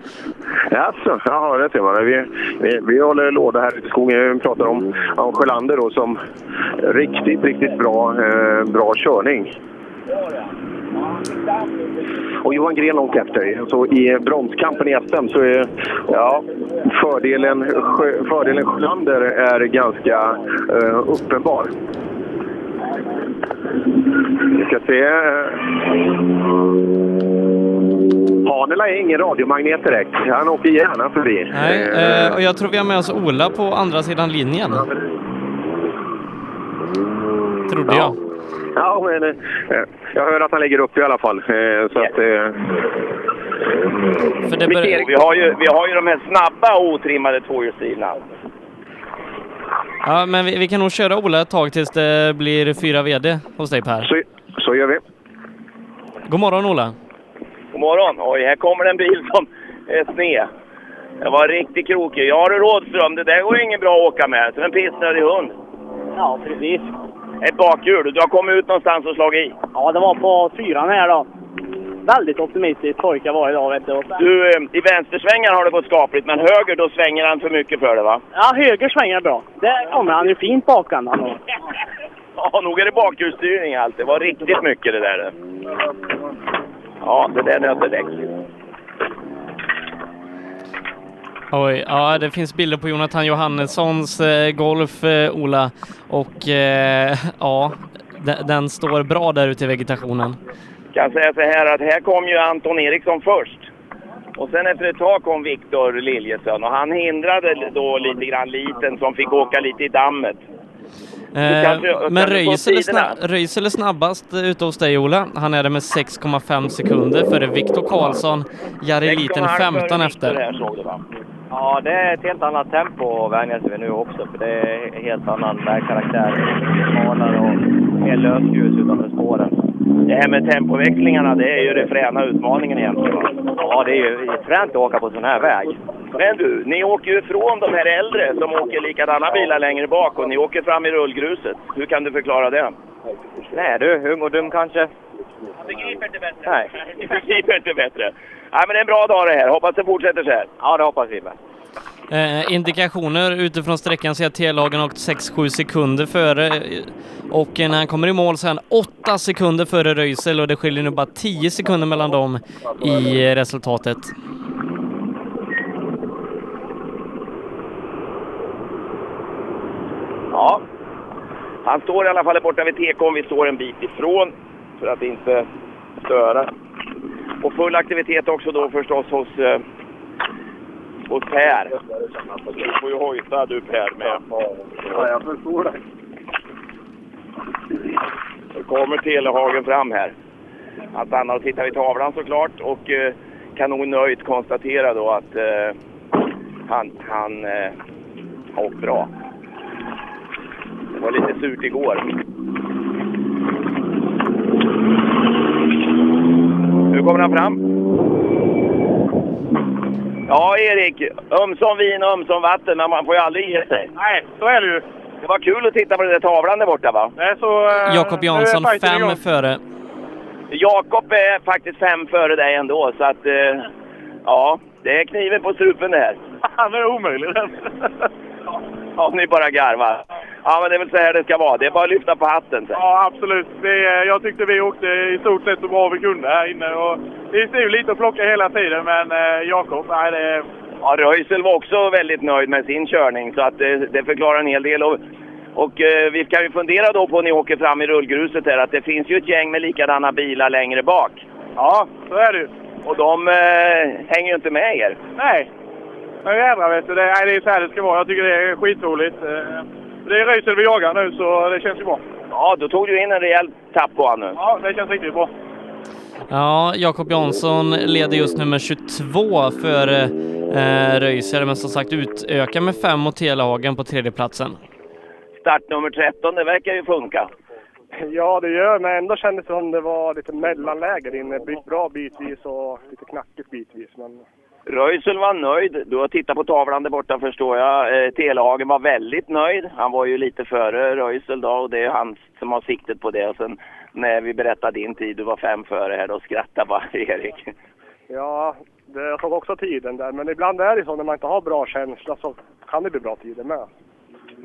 [SPEAKER 3] Jaså, ja det ser man. Vi, vi, vi håller låda här ute i skogen. Vi pratar om, om Sjölander då som riktigt, riktigt bra, eh, bra körning. Och Johan Gren långt efter. Så I bromskampen i SM så är ja, fördelen, fördelen Sjölander är ganska eh, uppenbar. Vi ska se. Hanela är ingen radiomagnet direkt. Han åker gärna förbi.
[SPEAKER 1] Nej, eh, och jag tror vi har med oss Ola på andra sidan linjen. Trodde jag.
[SPEAKER 3] Ja, men eh, jag hör att han lägger upp i alla fall. Eh, så att, eh,
[SPEAKER 1] För det bör...
[SPEAKER 19] vi, har ju, vi har ju de här snabba otrimmade tvåhjulsdrivna.
[SPEAKER 1] Ja, men vi, vi kan nog köra Ola ett tag tills det blir fyra VD hos dig Per.
[SPEAKER 3] Så, så gör vi.
[SPEAKER 1] God morgon Ola.
[SPEAKER 19] God morgon! Oj, här kommer en bil som är sned. Det var riktigt krokig. Jag har du Rådström, det där går ingen bra att åka med. Som en pissnödig hund.
[SPEAKER 10] Ja, precis.
[SPEAKER 19] Ett bakhjul. Du har kommit ut någonstans och slagit i.
[SPEAKER 10] Ja, det var på fyran här då. Väldigt optimistisk pojke var idag vet du.
[SPEAKER 19] Du, eh, i vänstersvängar har det gått skapligt, men höger då svänger han för mycket för det va?
[SPEAKER 10] Ja, höger svänger bra. Där kommer han ju fint bakändan då.
[SPEAKER 19] Ja, nog är det bakhjulsstyrning allt. Det var riktigt mycket det där. Ja, det där nötte däck.
[SPEAKER 1] Oj, ja det finns bilder på Jonathan Johannessons eh, Golf, eh, Ola. Och eh, ja, den, står bra där ute i vegetationen.
[SPEAKER 19] kan säga så här att här kom ju Anton Eriksson först. Och sen efter ett tag kom Viktor Liljesson och han hindrade då lite grann liten som fick åka lite i dammet.
[SPEAKER 1] Eh,
[SPEAKER 19] kanske-
[SPEAKER 1] men
[SPEAKER 19] du
[SPEAKER 1] Röisel är, snabb, snabbast ute hos dig Ola. Han är det med 6,5 sekunder före Viktor Karlsson. Jari Liten 15 efter.
[SPEAKER 11] Ja, det är ett helt annat tempo att vänja sig vid nu också, för det är helt annan vägkaraktär. Smalare och mer lösljus utanför spåren.
[SPEAKER 19] Det här med tempoväxlingarna, det är ju det fräna utmaningen egentligen. va?
[SPEAKER 11] Ja, det är ju fränt att åka på sån här väg.
[SPEAKER 19] Men du, ni åker ju ifrån de här äldre som åker likadana bilar längre bak och ni åker fram i rullgruset. Hur kan du förklara det?
[SPEAKER 11] Nej du, ung och dum kanske?
[SPEAKER 19] Jag begriper inte bättre.
[SPEAKER 11] Nej.
[SPEAKER 19] Jag begriper inte bättre. Nej, men det är en bra dag det här. Hoppas det fortsätter så här.
[SPEAKER 11] Ja, det hoppas vi med.
[SPEAKER 1] Eh, indikationer utifrån sträckan ser att T-lagen åkt 6-7 sekunder före eh, och när han kommer i mål så är han 8 sekunder före Röisel och det skiljer nu bara 10 sekunder mellan dem i resultatet.
[SPEAKER 19] Ja. Han står i alla fall borta vid tekon. Vi står en bit ifrån för att inte störa. Och full aktivitet också då förstås hos, eh, hos Per. Du får ju hojta du Per med.
[SPEAKER 3] Ja, jag förstår det.
[SPEAKER 19] Så kommer Telehagen fram här. Han stannar och tittar vid tavlan såklart och eh, kan nog nöjt konstatera då att eh, Han, han eh, har åkt bra. Det var lite surt igår. Nu kommer han fram. Ja, Erik. Ömsom vin och ömsom vatten, men man får ju aldrig ge sig.
[SPEAKER 8] Nej, så är det ju.
[SPEAKER 19] Det var kul att titta på den där tavlan där borta, va?
[SPEAKER 8] Nej, så, eh,
[SPEAKER 1] Jakob Jansson fem
[SPEAKER 8] igång.
[SPEAKER 1] före.
[SPEAKER 19] Jakob är faktiskt fem före dig ändå, så att... Eh, ja, det är kniven på strupen det här.
[SPEAKER 8] Han är omöjlig den.
[SPEAKER 19] Ja, ni bara garvar. Ja, men det är väl så här det ska vara. Det är bara att lyfta på hatten sen.
[SPEAKER 8] Ja, absolut. Det, jag tyckte vi åkte i stort sett så bra vi kunde här inne. Och det är lite att plocka hela tiden, men eh, Jakob, nej det...
[SPEAKER 19] Ja, Röisel var också väldigt nöjd med sin körning, så att det, det förklarar en hel del. Och, och eh, vi kan ju fundera då på när ni åker fram i rullgruset här, att det finns ju ett gäng med likadana bilar längre bak.
[SPEAKER 8] Ja, så är det ju.
[SPEAKER 19] Och de eh, hänger ju inte med er.
[SPEAKER 8] Nej. Men jädrar vet du, det, nej, det är så här det ska vara. Jag tycker det är skitroligt. Eh, Det är Röisel vi jagar nu, så det känns ju bra.
[SPEAKER 19] Ja, då tog du in en rejäl tapp på honom nu.
[SPEAKER 8] Ja, det känns riktigt bra.
[SPEAKER 1] Ja, Jakob Jansson leder just nu med 22 för eh, Röisel, men som sagt utökar med fem mot Telehagen på tredjeplatsen.
[SPEAKER 19] Startnummer 13, det verkar ju funka.
[SPEAKER 20] Ja, det gör men ändå kändes det som det var lite mellanläge inne. Bra bitvis och lite knackigt bitvis. Men
[SPEAKER 19] Röisel var nöjd. Du har tittat på tavlan där borta förstår jag. Eh, Telehagen var väldigt nöjd. Han var ju lite före Röisel då och det är han som har siktet på det. Och sen när vi berättade din tid, du var fem före här, då skrattade bara Erik.
[SPEAKER 20] ja, det, jag såg också tiden där. Men ibland är det så när man inte har bra känsla så kan det bli bra tider med.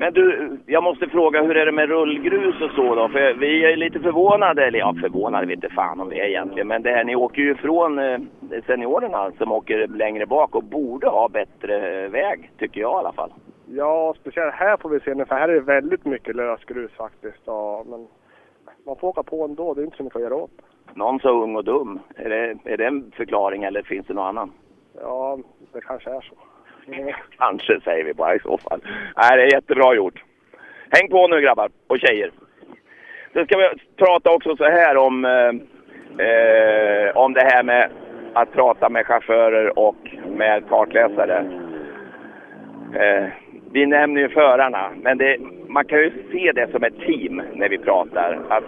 [SPEAKER 19] Men du, jag måste fråga, hur är det med rullgrus och så då? För vi är lite förvånade, eller ja, förvånade vet inte fan om vi är egentligen. Men det här, ni åker ju ifrån eh, seniorerna som åker längre bak och borde ha bättre eh, väg, tycker jag i alla fall.
[SPEAKER 20] Ja, speciellt här får vi se nu för här är det väldigt mycket lösgrus faktiskt. Ja, men man får åka på ändå, det är inte så mycket att göra åt.
[SPEAKER 19] Någon så ung och dum. Är det, är det en förklaring eller finns det någon annan?
[SPEAKER 20] Ja, det kanske är så.
[SPEAKER 19] Kanske säger vi bara i så fall. Nej, det är jättebra gjort. Häng på nu grabbar och tjejer. Sen ska vi prata också så här om, eh, eh, om det här med att prata med chaufförer och med kartläsare. Eh, vi nämner ju förarna, men det, man kan ju se det som ett team när vi pratar. Att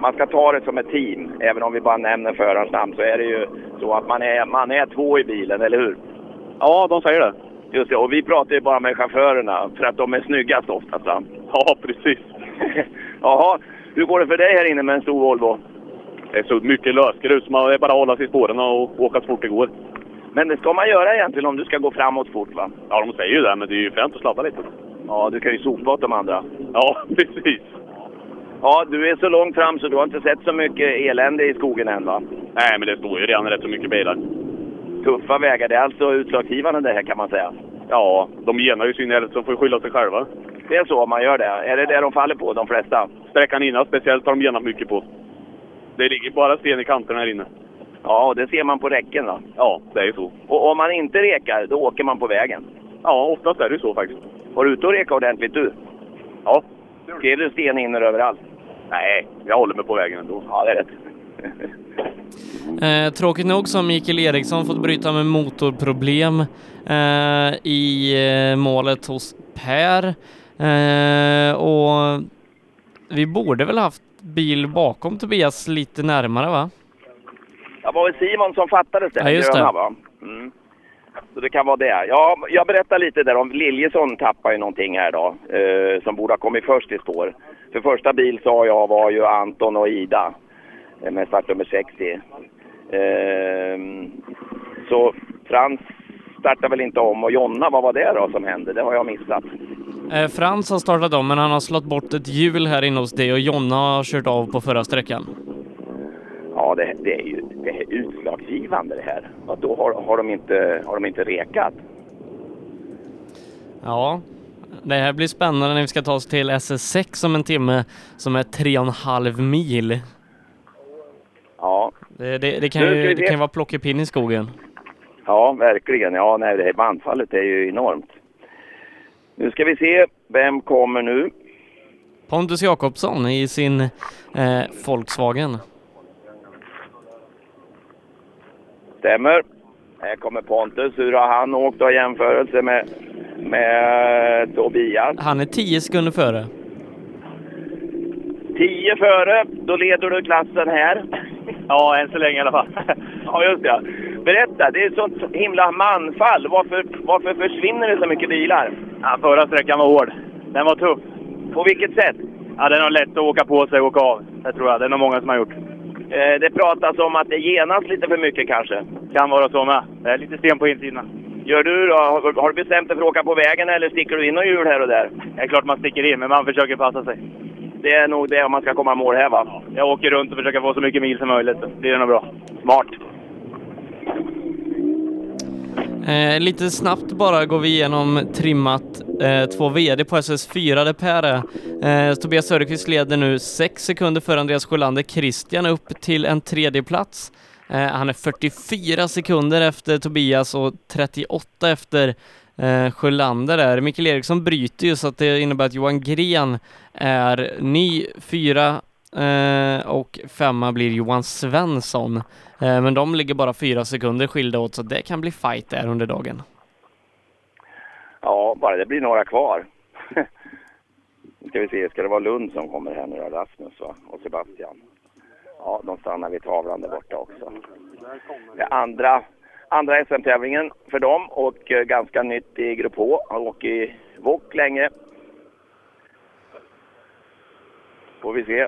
[SPEAKER 19] man ska ta det som ett team. Även om vi bara nämner förarens namn så är det ju så att man är, man är två i bilen, eller hur?
[SPEAKER 12] Ja, de säger det.
[SPEAKER 19] Just det, och vi pratar ju bara med chaufförerna för att de är snyggast oftast?
[SPEAKER 12] Ja, precis.
[SPEAKER 19] Jaha, hur går det för dig här inne med en stor Volvo?
[SPEAKER 12] Det är så mycket lösgrus. Man är bara att hålla sig i spåren och åka så fort det går.
[SPEAKER 19] Men det ska man göra egentligen om du ska gå framåt fort va?
[SPEAKER 12] Ja, de säger ju det, men det är ju fränt att sladda lite.
[SPEAKER 19] Ja, du kan ju sopa åt de andra.
[SPEAKER 12] Ja, precis.
[SPEAKER 19] Ja, du är så långt fram så du har inte sett så mycket elände i skogen än va?
[SPEAKER 12] Nej, men det står ju redan rätt så mycket bilar.
[SPEAKER 19] Tuffa vägar, det är alltså utslagsgivande det här kan man säga.
[SPEAKER 12] Ja, de genar ju sin eld så får skylla sig själva.
[SPEAKER 19] Det är så man gör det. Är det det de faller på, de flesta?
[SPEAKER 12] Sträckan innan speciellt har de genat mycket på. Det ligger bara sten i kanterna här inne.
[SPEAKER 19] Ja, och det ser man på räcken va?
[SPEAKER 12] Ja, det är ju så.
[SPEAKER 19] Och om man inte rekar, då åker man på vägen?
[SPEAKER 12] Ja, oftast är det så faktiskt.
[SPEAKER 19] Var du ute och reka ordentligt du?
[SPEAKER 12] Ja.
[SPEAKER 19] Skrev du stenhinnor överallt?
[SPEAKER 12] Nej, jag håller mig på vägen ändå.
[SPEAKER 19] Ja, det är rätt.
[SPEAKER 1] Eh, tråkigt nog så har Mikael Eriksson fått bryta med motorproblem eh, i eh, målet hos Per. Eh, och vi borde väl haft bil bakom Tobias lite närmare va?
[SPEAKER 19] Det var väl Simon som fattades det,
[SPEAKER 1] Ja, just det.
[SPEAKER 19] gröna? Mm. Så det kan vara det. Ja, jag berättar lite där om Liljesson tappar ju någonting här då, eh, som borde ha kommit först i spår. För första bil sa jag var ju Anton och Ida med startnummer 60. Eh, så Frans startade väl inte om och Jonna, vad var det då som hände? Det har jag missat.
[SPEAKER 1] Eh, Frans har startat om men han har slått bort ett hjul här inne hos dig och Jonna har kört av på förra sträckan.
[SPEAKER 19] Ja, det, det är ju det är utslagsgivande det här. Och då har, har, de inte, har de inte rekat.
[SPEAKER 1] Ja, det här blir spännande när vi ska ta oss till SS6 om en timme som är tre och en halv mil.
[SPEAKER 19] Ja,
[SPEAKER 1] Det, det, det, kan,
[SPEAKER 19] Nu
[SPEAKER 1] ju, det kan ju vara plockepinn i skogen.
[SPEAKER 19] Ja, verkligen. Ja, nej, det här bandfallet är ju enormt. Nu ska vi se, vem kommer nu?
[SPEAKER 1] Pontus Jakobsson i sin eh, Volkswagen.
[SPEAKER 19] Stämmer. Här kommer Pontus. Hur har han åkt då i jämförelse med, med Tobias?
[SPEAKER 1] Han är 10 sekunder före.
[SPEAKER 19] 10 före, då leder du klassen här.
[SPEAKER 13] Ja, än så länge i alla fall.
[SPEAKER 19] Ja, just det. Berätta, det är ett sånt himla manfall. Varför, varför försvinner det så mycket bilar?
[SPEAKER 13] Ja, förra sträckan var hård. Den var tuff.
[SPEAKER 19] På vilket sätt?
[SPEAKER 13] Ja, den har lätt att åka på sig och åka av. Det tror jag. Det är nog många som har gjort.
[SPEAKER 19] Eh, det pratas om att det genas lite för mycket kanske.
[SPEAKER 13] Kan vara så med. Det är lite sten på insidan.
[SPEAKER 19] Gör du då? Har, har du bestämt dig för att åka på vägen eller sticker du in och hjul här och där?
[SPEAKER 13] Det är klart man sticker in, men man försöker passa sig.
[SPEAKER 19] Det är nog det om man ska komma i mål här va?
[SPEAKER 13] Jag åker runt och försöker få så mycket mil som möjligt. Det blir nog bra.
[SPEAKER 19] Smart.
[SPEAKER 1] Eh, lite snabbt bara går vi igenom trimmat eh, två VD på SS4 där Per är. Eh, Tobias Söderqvist leder nu 6 sekunder före Andreas Sjölander. Christian upp till en tredje plats. Eh, han är 44 sekunder efter Tobias och 38 efter eh, Sjölander där. Mikael Eriksson bryter ju så att det innebär att Johan Gren är ny fyra eh, och femma blir Johan Svensson. Eh, men de ligger bara fyra sekunder skilda åt så det kan bli fight där under dagen.
[SPEAKER 19] Ja, bara det blir några kvar. Nu ska vi se, ska det vara Lund som kommer här nu då? Rasmus va? och Sebastian? Ja, de stannar vid tavlan där borta också. Det andra, andra SM-tävlingen för dem och eh, ganska nytt i Grupp H. Har åkt i Wok länge. Får vi se.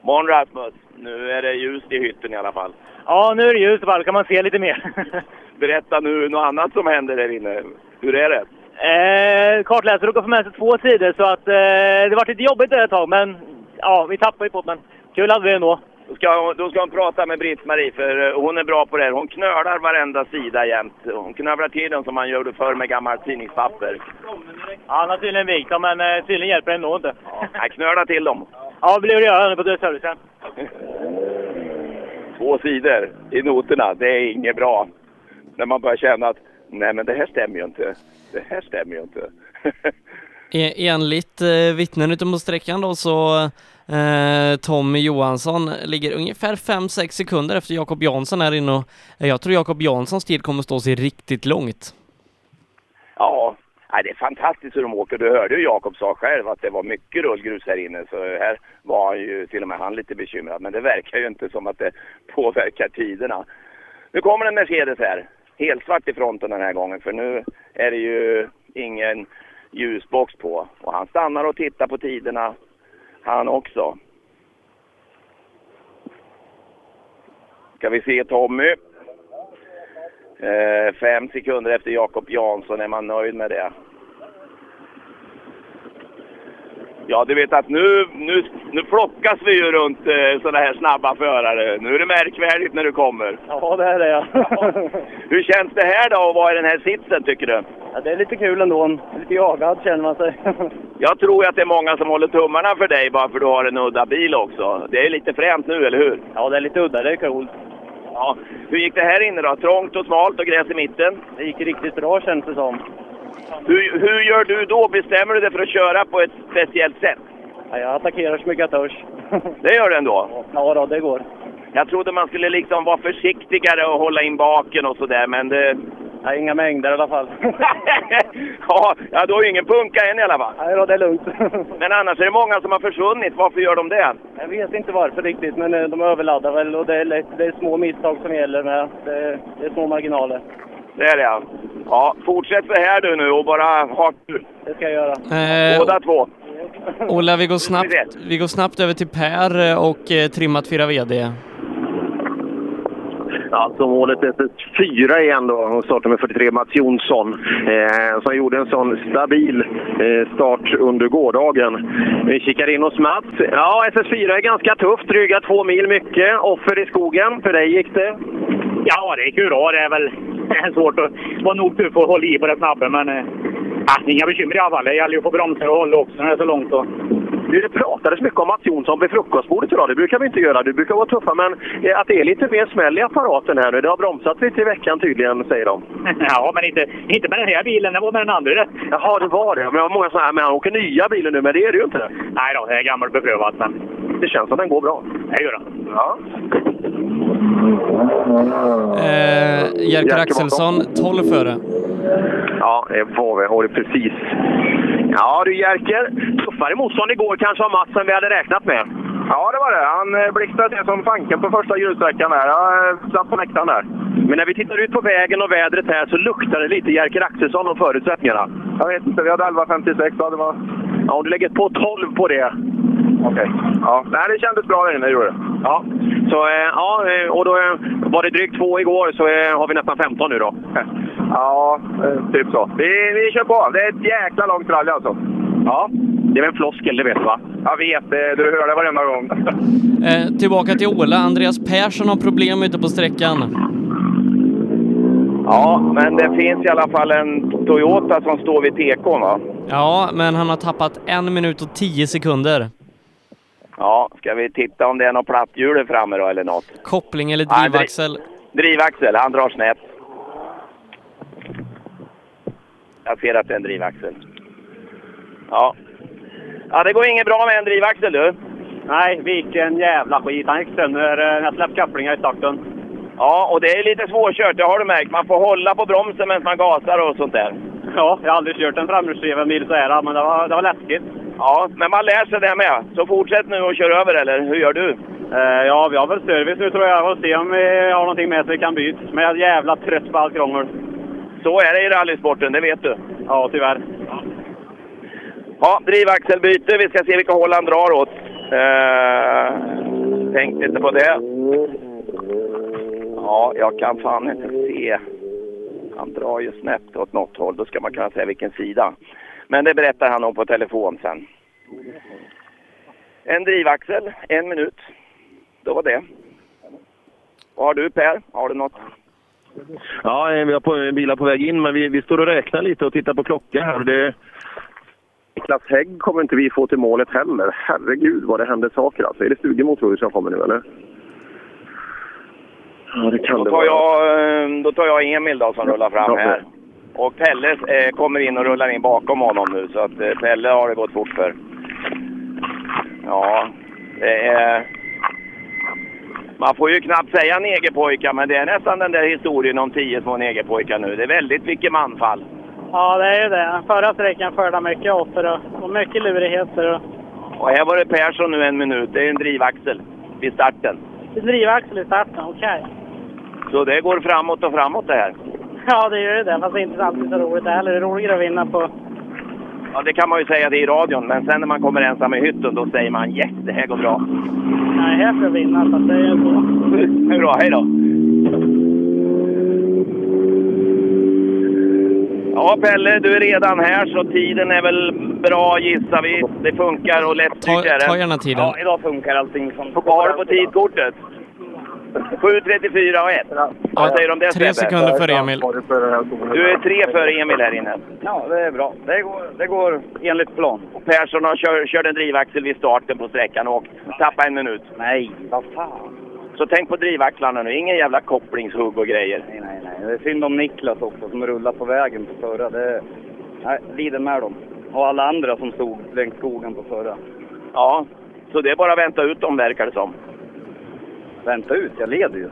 [SPEAKER 19] Morgon Rasmus! Nu är det ljust i hytten i alla fall.
[SPEAKER 13] Ja, nu är det ljust i alla fall. kan man se lite mer.
[SPEAKER 19] Berätta nu något annat som händer där inne. Hur är det?
[SPEAKER 13] eh, kartläsare råkade få med sig två sidor, så att, eh, det var lite jobbigt där ett tag. Men ja, vi tappade ju på men kul hade vi ändå.
[SPEAKER 19] Då ska, hon, då ska hon prata med Britt-Marie för eh, hon är bra på det här. Hon knölar varenda sida jämt. Hon knövlar till den som man gjorde förr med gammalt tidningspapper.
[SPEAKER 13] Ja, han har tydligen vikt dem, men eh, tydligen hjälper det ändå inte.
[SPEAKER 19] Nej, knöla till dem.
[SPEAKER 13] Ja, det blir det göra nu på dödsservicen.
[SPEAKER 19] Två sidor i noterna, det är inget bra. När man börjar känna att nej men det här stämmer ju inte. Det här stämmer ju inte.
[SPEAKER 1] E- Enligt eh, vittnen ute på sträckan då så Eh, Tommy Johansson ligger ungefär 5-6 sekunder efter Jakob Jansson här inne och eh, jag tror Jakob Janssons tid kommer stå sig riktigt långt.
[SPEAKER 19] Ja, det är fantastiskt hur de åker. Du hörde ju Jakob sa själv att det var mycket rullgrus här inne. Så här var han ju till och med han lite bekymrad. Men det verkar ju inte som att det påverkar tiderna. Nu kommer en Mercedes här. Helsvart i fronten den här gången. För nu är det ju ingen ljusbox på. Och han stannar och tittar på tiderna han också. Ska vi se Tommy. Eh, fem sekunder efter Jakob Jansson, är man nöjd med det? Ja, du vet att nu, nu, nu flockas vi ju runt eh, sådana här snabba förare. Nu är det märkvärdigt när du kommer.
[SPEAKER 13] Ja, det är det ja.
[SPEAKER 19] Hur känns det här då att vara i den här sitsen tycker du?
[SPEAKER 13] ja. Det är lite kul ändå. Lite jagad känner man sig.
[SPEAKER 19] Jag tror att det är många som håller tummarna för dig bara för du har en udda bil också. Det är lite fränt nu, eller hur?
[SPEAKER 13] Ja, det är lite udda. Det är coolt.
[SPEAKER 19] Ja. Hur gick det här inne då? Trångt och smalt och gräs i mitten?
[SPEAKER 13] Det gick riktigt bra känns det som.
[SPEAKER 19] Hur, hur gör du då? Bestämmer du dig för att köra på ett speciellt sätt?
[SPEAKER 13] Ja, jag attackerar så mycket jag törs.
[SPEAKER 19] Det gör du ändå?
[SPEAKER 13] Ja, då, det går.
[SPEAKER 19] Jag trodde man skulle liksom vara försiktigare och hålla in baken och sådär, men det...
[SPEAKER 13] Ja, inga mängder i alla fall.
[SPEAKER 19] ja, ja, du har ju ingen punka än i alla fall.
[SPEAKER 13] Nej då, det är lugnt.
[SPEAKER 19] Men annars är det många som har försvunnit. Varför gör de det?
[SPEAKER 13] Jag vet inte varför riktigt, men eh, de överladdar väl och det är, lätt, det är små misstag som gäller med. Det det är små marginaler.
[SPEAKER 19] Det är det ja. Fortsätt så här du nu och bara ha kul.
[SPEAKER 13] Det ska jag göra.
[SPEAKER 1] Eh,
[SPEAKER 19] Båda två.
[SPEAKER 1] Ola, vi går snabbt, vi går snabbt över till Per och eh, trimmat 4 VD.
[SPEAKER 18] Alltså målet efter fyra igen då och startar med 43 Mats Jonsson eh, som gjorde en sån stabil eh, start under gårdagen. Vi kikar in hos Mats. Ja, SS4 är ganska tufft. Dryga två mil mycket. Offer i skogen. För dig gick det?
[SPEAKER 13] Ja, det gick ju bra. Det är väl det är svårt att vara nog tur för att hålla i på det snabba, men eh, inga bekymmer i alla fall. Det gäller ju att få bromsar och hålla också när det är så långt. Och...
[SPEAKER 18] Det pratades mycket om Mats Jonsson vid frukostbordet idag. Det brukar vi inte göra. Du brukar vara tuffa, men eh, att det är lite mer smäll i apparaten här nu. Det har bromsat lite i veckan tydligen, säger de.
[SPEAKER 13] ja, men inte, inte med den här bilen. Det var med den andra.
[SPEAKER 18] Jaha, det var det. Men jag har många sådana här, men han åker nya bilen nu, men det är det ju inte.
[SPEAKER 13] Nej då, det är gammalt beprövat, men
[SPEAKER 18] det känns som den går bra.
[SPEAKER 13] Det gör den.
[SPEAKER 18] Ja.
[SPEAKER 1] Eh, Jerker Axelsson 12 före.
[SPEAKER 3] Ja, det var vi. Har det precis. Ja du Jerker, tuffare motstånd igår kanske av Mats än vi hade räknat med. Ja, det var det. Han eh, blixtrade till som fanken på första grussträckan där. Jag eh, satt på läktaren där. Men när vi tittar ut på vägen och vädret här så luktar det lite Jerker Axelsson om förutsättningarna. Jag vet inte, vi hade 11.56 då. Det var... Ja, om du lägger på 12 på det. Okej. Ja, Nej, det kändes bra där inne, det gjorde det. Ja, så, eh, ja eh, och då eh, var det drygt två igår så eh, har vi nästan 15 nu då. Ja, typ så. Vi, vi kör på. Det är ett jäkla långt rally alltså. Ja, det är väl en floskel, det vet du va? Jag vet, du hör det varenda gång.
[SPEAKER 1] Eh, tillbaka till Ola. Andreas Persson har problem ute på sträckan.
[SPEAKER 19] Ja, men det finns i alla fall en Toyota som står vid tekon va?
[SPEAKER 1] Ja, men han har tappat en minut och tio sekunder.
[SPEAKER 19] Ja, ska vi titta om det är något platthjul framme då eller något?
[SPEAKER 1] Koppling eller
[SPEAKER 19] Nej,
[SPEAKER 1] drivaxel?
[SPEAKER 19] Drivaxel, han drar snett. Jag ser att det är en drivaxel. Ja. Ja, det går inget bra med en drivaxel du.
[SPEAKER 10] Nej, vilken jävla skit. Han gick sönder eh, när jag släppte kopplingar i starten.
[SPEAKER 19] Ja, och det är lite svårkört, det har du märkt. Man får hålla på bromsen medan man gasar och sånt där.
[SPEAKER 10] Ja, jag har aldrig kört en framhjulsdriven bil så här, men det var, det var läskigt.
[SPEAKER 19] Ja, men man lär sig det med. Så fortsätt nu och kör över, eller hur gör du?
[SPEAKER 10] Eh, ja, vi har väl service nu tror jag. Får se om vi har någonting med så vi kan byta. Men jag är jävla trött på allt krångel.
[SPEAKER 19] Så är det i rallysporten, det vet du.
[SPEAKER 10] Ja, tyvärr.
[SPEAKER 19] Ja, drivaxelbyte. Vi ska se vilka håll han drar åt. Eh, tänkte inte på det. Ja, jag kan fan inte se. Han drar ju snett åt något håll. Då ska man kunna säga vilken sida. Men det berättar han om på telefon sen. En drivaxel, en minut. Då var det. Vad har du Per? Har du något?
[SPEAKER 3] Ja, eh, vi har på, bilar på väg in, men vi, vi står och räknar lite och tittar på klockan här. Det... Niklas Hägg kommer inte vi få till målet heller. Herregud vad det händer saker alltså. Är det Stugemo tror du som kommer nu eller? Ja, det kan
[SPEAKER 19] Då
[SPEAKER 3] det
[SPEAKER 19] tar, jag, eh, då tar jag Emil då som rullar fram här. Och Pelle eh, kommer in och rullar in bakom honom nu så att eh, Pelle har det gått fort för. Ja, det är... Man får ju knappt säga negerpojkar men det är nästan den där historien om tio små negerpojkar nu. Det är väldigt mycket manfall.
[SPEAKER 21] Ja, det är ju det. Förra sträckan skördade mycket offer och, och mycket lurigheter. Och
[SPEAKER 19] Och här var det Persson nu en minut. Det är en drivaxel vid starten.
[SPEAKER 21] drivaxel i starten, okej.
[SPEAKER 19] Så det går framåt och framåt det här.
[SPEAKER 21] Ja, det gör ju det. Fast det är inte alltid så roligt det heller. Det är roligare att vinna på...
[SPEAKER 19] Ja, det kan man ju säga det i radion, men sen när man kommer ensam i hytten då säger man yes, det här går bra.
[SPEAKER 21] Nej, här för att vinna. Så det är så.
[SPEAKER 19] Hej då, hej då! Ja, Pelle, du är redan här så tiden är väl bra gissar vi. Det funkar och är det.
[SPEAKER 1] Ta gärna tiden.
[SPEAKER 19] Ja, idag funkar allting som... Vad har du på tidkortet? 7.34 och 1. Vad säger du om det
[SPEAKER 1] Tre
[SPEAKER 19] Sebbe?
[SPEAKER 1] sekunder före Emil.
[SPEAKER 19] Du är tre före Emil här inne.
[SPEAKER 10] Ja, det är bra. Det går, det går enligt plan.
[SPEAKER 19] Och Persson har kört, kört en drivaxel vid starten på sträckan och tappat en minut.
[SPEAKER 10] Nej, vad fan.
[SPEAKER 19] Så tänk på drivaxlarna nu. Ingen jävla kopplingshugg och grejer.
[SPEAKER 10] Nej, nej, nej. Det är synd om Niklas också som rullar på vägen på förra. Det... Nej, lider med dem. Och alla andra som stod längs skogen på förra.
[SPEAKER 19] Ja, så det är bara att vänta ut dem verkar det som.
[SPEAKER 10] Vänta ut, jag leder ju.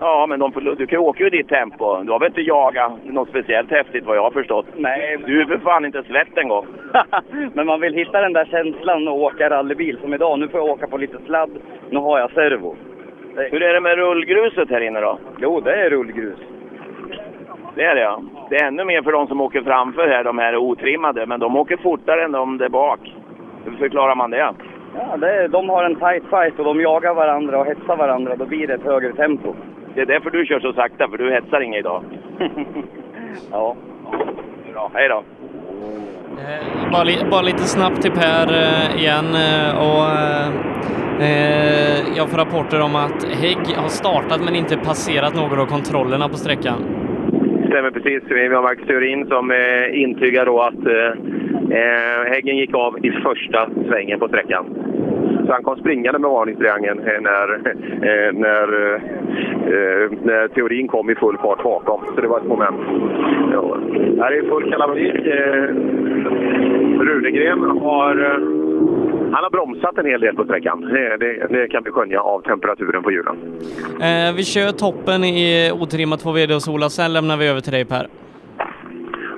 [SPEAKER 19] Ja, men de, du kan ju åka i ditt tempo. Du har väl inte jagat något speciellt häftigt vad jag har förstått?
[SPEAKER 10] Nej.
[SPEAKER 19] Du är för fan inte släppt en gång.
[SPEAKER 10] Men man vill hitta den där känslan att åka rallybil som idag. Nu får jag åka på lite sladd. Nu har jag servo.
[SPEAKER 19] Hur är det med rullgruset här inne då?
[SPEAKER 10] Jo, det är rullgrus.
[SPEAKER 19] Det är det ja. Det är ännu mer för de som åker framför här, de här otrimmade. Men de åker fortare än de där bak. Hur förklarar man det?
[SPEAKER 10] Ja, det är, de har en tight fight och de jagar varandra och hetsar varandra. Då blir det ett högre tempo.
[SPEAKER 19] Det är därför du kör så sakta, för du hetsar inget idag.
[SPEAKER 10] ja.
[SPEAKER 19] Bra, hej då.
[SPEAKER 1] Bara, li bara lite snabbt till Per eh, igen eh, och eh, jag får rapporter om att Hägg har startat men inte passerat några av kontrollerna på sträckan.
[SPEAKER 3] Stämmer precis. Vi har Marcus Theorin som eh, intygar då att eh, eh, Häggen gick av i första svängen på sträckan. Så han kom springande med varningstriangeln eh, när, eh, när, eh, när Theorin kom i full fart bakom. Så det var ett moment. Ja. Här är full kalabalik. Eh, Runegren har... Eh, han har bromsat en hel del på sträckan. Det, det, det kan vi skönja av temperaturen på hjulen.
[SPEAKER 1] Eh, vi kör toppen i otrimmat 2 VD och Sola, sen lämnar vi över till dig Per.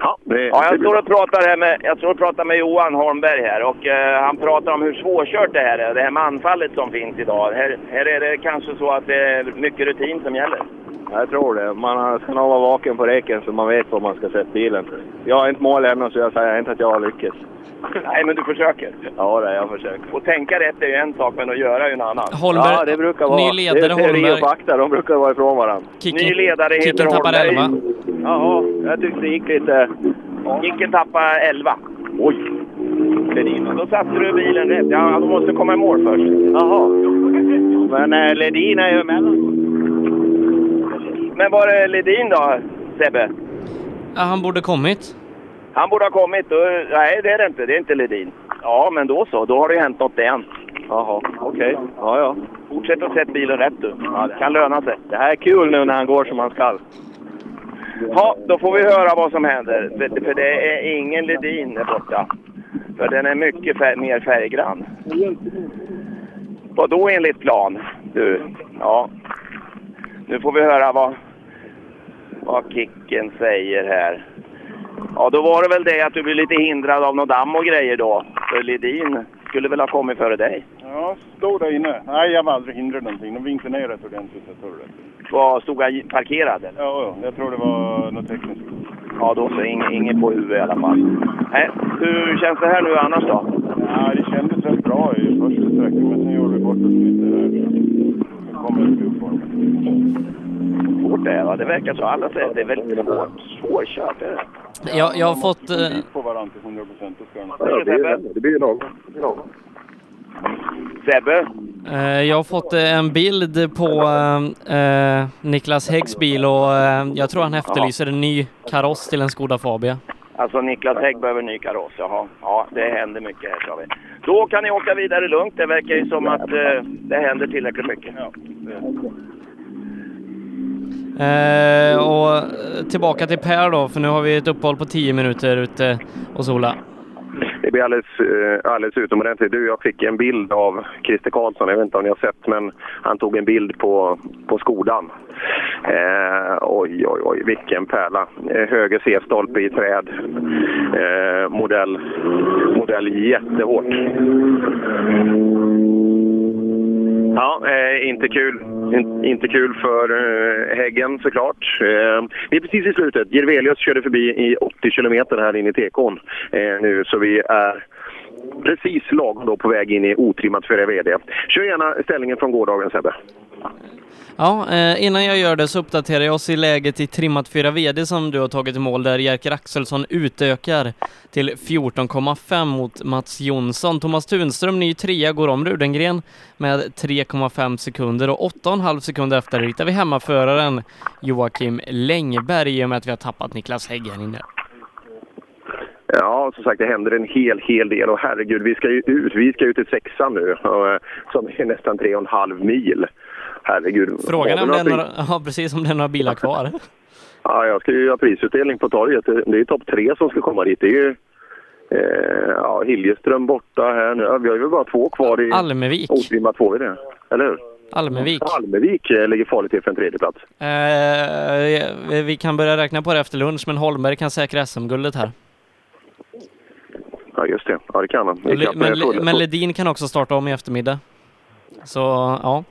[SPEAKER 3] Ja, det,
[SPEAKER 19] Ja, jag står och pratar, här med, jag står och pratar med Johan Holmberg här och eh, han pratar om hur svårkört det här är. Det här med anfallet som finns idag. Här, här är det kanske så att det är mycket rutin som gäller.
[SPEAKER 14] Jag tror det. Man ska nog vara vaken på räcken så man vet var man ska sätta bilen. Jag har inte mål ännu så jag säger inte att jag har lyckats.
[SPEAKER 19] Nej, men du försöker.
[SPEAKER 14] Ja, det jag försöker.
[SPEAKER 19] Och tänka rätt är ju en sak, men att göra är ju en annan.
[SPEAKER 1] Holmberg-
[SPEAKER 14] ja, det brukar vara.
[SPEAKER 1] ny ledare,
[SPEAKER 14] det är
[SPEAKER 1] Holmberg.
[SPEAKER 14] och fakta. De brukar vara ifrån varandra.
[SPEAKER 19] Ny ledare heter
[SPEAKER 1] Kicken tappar
[SPEAKER 19] Holmberg.
[SPEAKER 1] 11.
[SPEAKER 14] Jaha, jag tyckte det gick lite...
[SPEAKER 19] Kicken tappade 11. Oj! Ledin. Då satte du bilen rätt. Ja, du måste komma i mål först.
[SPEAKER 14] Jaha. Men eh, Ledin är ju emellan.
[SPEAKER 19] Men var är Ledin då, Sebbe?
[SPEAKER 1] Ja, han borde kommit.
[SPEAKER 19] Han borde ha kommit. Då, nej, det är det inte. Det är inte Ledin. Ja, men då så. Då har det ju hänt något igen.
[SPEAKER 14] Jaha, okej. Ja, ja.
[SPEAKER 19] Fortsätt att sätta bilen rätt du. Det kan löna sig.
[SPEAKER 14] Det här är kul nu när han går som han skall.
[SPEAKER 19] Ja, då får vi höra vad som händer. För- För det är ingen Ledin där borta. För den är mycket fär mer färggrann. Vad då enligt plan? Du, ja. Nu får vi höra vad, vad Kicken säger här. Ja, då var det väl det att du blev lite hindrad av något damm och grejer då. För Ledin skulle väl ha kommit före dig?
[SPEAKER 22] Ja, stod där inne. Nej, jag var aldrig hindrad någonting. De vinkade ner rätt ordentligt, jag tror det.
[SPEAKER 19] Var, stod han parkerad eller?
[SPEAKER 22] Ja, ja, jag tror det var något tekniskt.
[SPEAKER 19] Ja, då så. Ingen, ingen på huvudet i alla fall. Nej, hur känns det här nu annars då?
[SPEAKER 22] Ja, det kändes rätt bra i första sträckan, men sen gjorde vi bort oss lite där. Kommer det upp formen.
[SPEAKER 19] Svårt det är va? Det verkar så. Alla säger att det är väldigt svårt. Svårkört är det.
[SPEAKER 1] Jag, jag har fått... Eh,
[SPEAKER 22] På varandra till 100 procent?
[SPEAKER 3] Det blir lagom.
[SPEAKER 19] Sebbe?
[SPEAKER 1] eh, jag har fått eh, en bild på Niklas Häggs bil och jag tror han efterlyser en ny kaross till en Skoda Fabia.
[SPEAKER 19] Alltså Niklas Hägg behöver ny kaross, jaha. Ja, det händer mycket här sa vi. Då kan ni åka vidare lugnt. Det verkar ju som att eh, det händer tillräckligt mycket.
[SPEAKER 1] Eh, och tillbaka till Per då, för nu har vi ett uppehåll på 10 minuter ute och sola.
[SPEAKER 3] Det blir alldeles, eh, alldeles utomordentligt. Du, jag fick en bild av Christer Karlsson. Jag vet inte om ni har sett, men han tog en bild på, på Skodan. Eh, oj, oj, oj, vilken pärla. Eh, höger C-stolpe i träd. Eh, modell, modell jättehårt. Ja, eh, inte kul. Mm. In, inte kul för eh, Häggen såklart. Eh, vi är precis i slutet. Jirvelius körde förbi i 80 kilometer här inne i tekon eh, nu, så vi är precis lagom då på väg in i otrimmat för VD. Kör gärna ställningen från gårdagen Sebbe.
[SPEAKER 1] Ja, eh, innan jag gör det så uppdaterar jag oss i läget i trimmat 4 VD som du har tagit i mål där Jerker Axelsson utökar till 14,5 mot Mats Jonsson. Thomas Tunström, ny trea, går om Rudengren med 3,5 sekunder och 8,5 sekunder efter hittar vi hemmaföraren Joakim Längberg i och med att vi har tappat Niklas Hägg här inne.
[SPEAKER 3] Ja, som sagt det händer en hel, hel del och herregud, vi ska ju ut, vi ska ut till sexan nu eh, som är nästan tre och en halv mil. Herregud.
[SPEAKER 1] Frågan är om det är
[SPEAKER 3] några
[SPEAKER 1] ja, precis om det är några bilar kvar.
[SPEAKER 3] Ja, jag ska ju göra prisutdelning på torget. Det är ju topp tre som ska komma dit. Det är ju eh, ja, Hiljeström borta här nu. Vi har ju bara två kvar i
[SPEAKER 1] Almevik.
[SPEAKER 3] otrimmat två i det. Eller hur?
[SPEAKER 1] Almevik.
[SPEAKER 3] Almevik eh, ligger farligt till för en tredje plats.
[SPEAKER 1] Eh, vi kan börja räkna på det efter lunch, men Holmberg kan säkra SM-guldet här.
[SPEAKER 3] Ja, just det. Ja, det kan han.
[SPEAKER 1] Men, men Ledin kan också starta om i eftermiddag. Så, ja.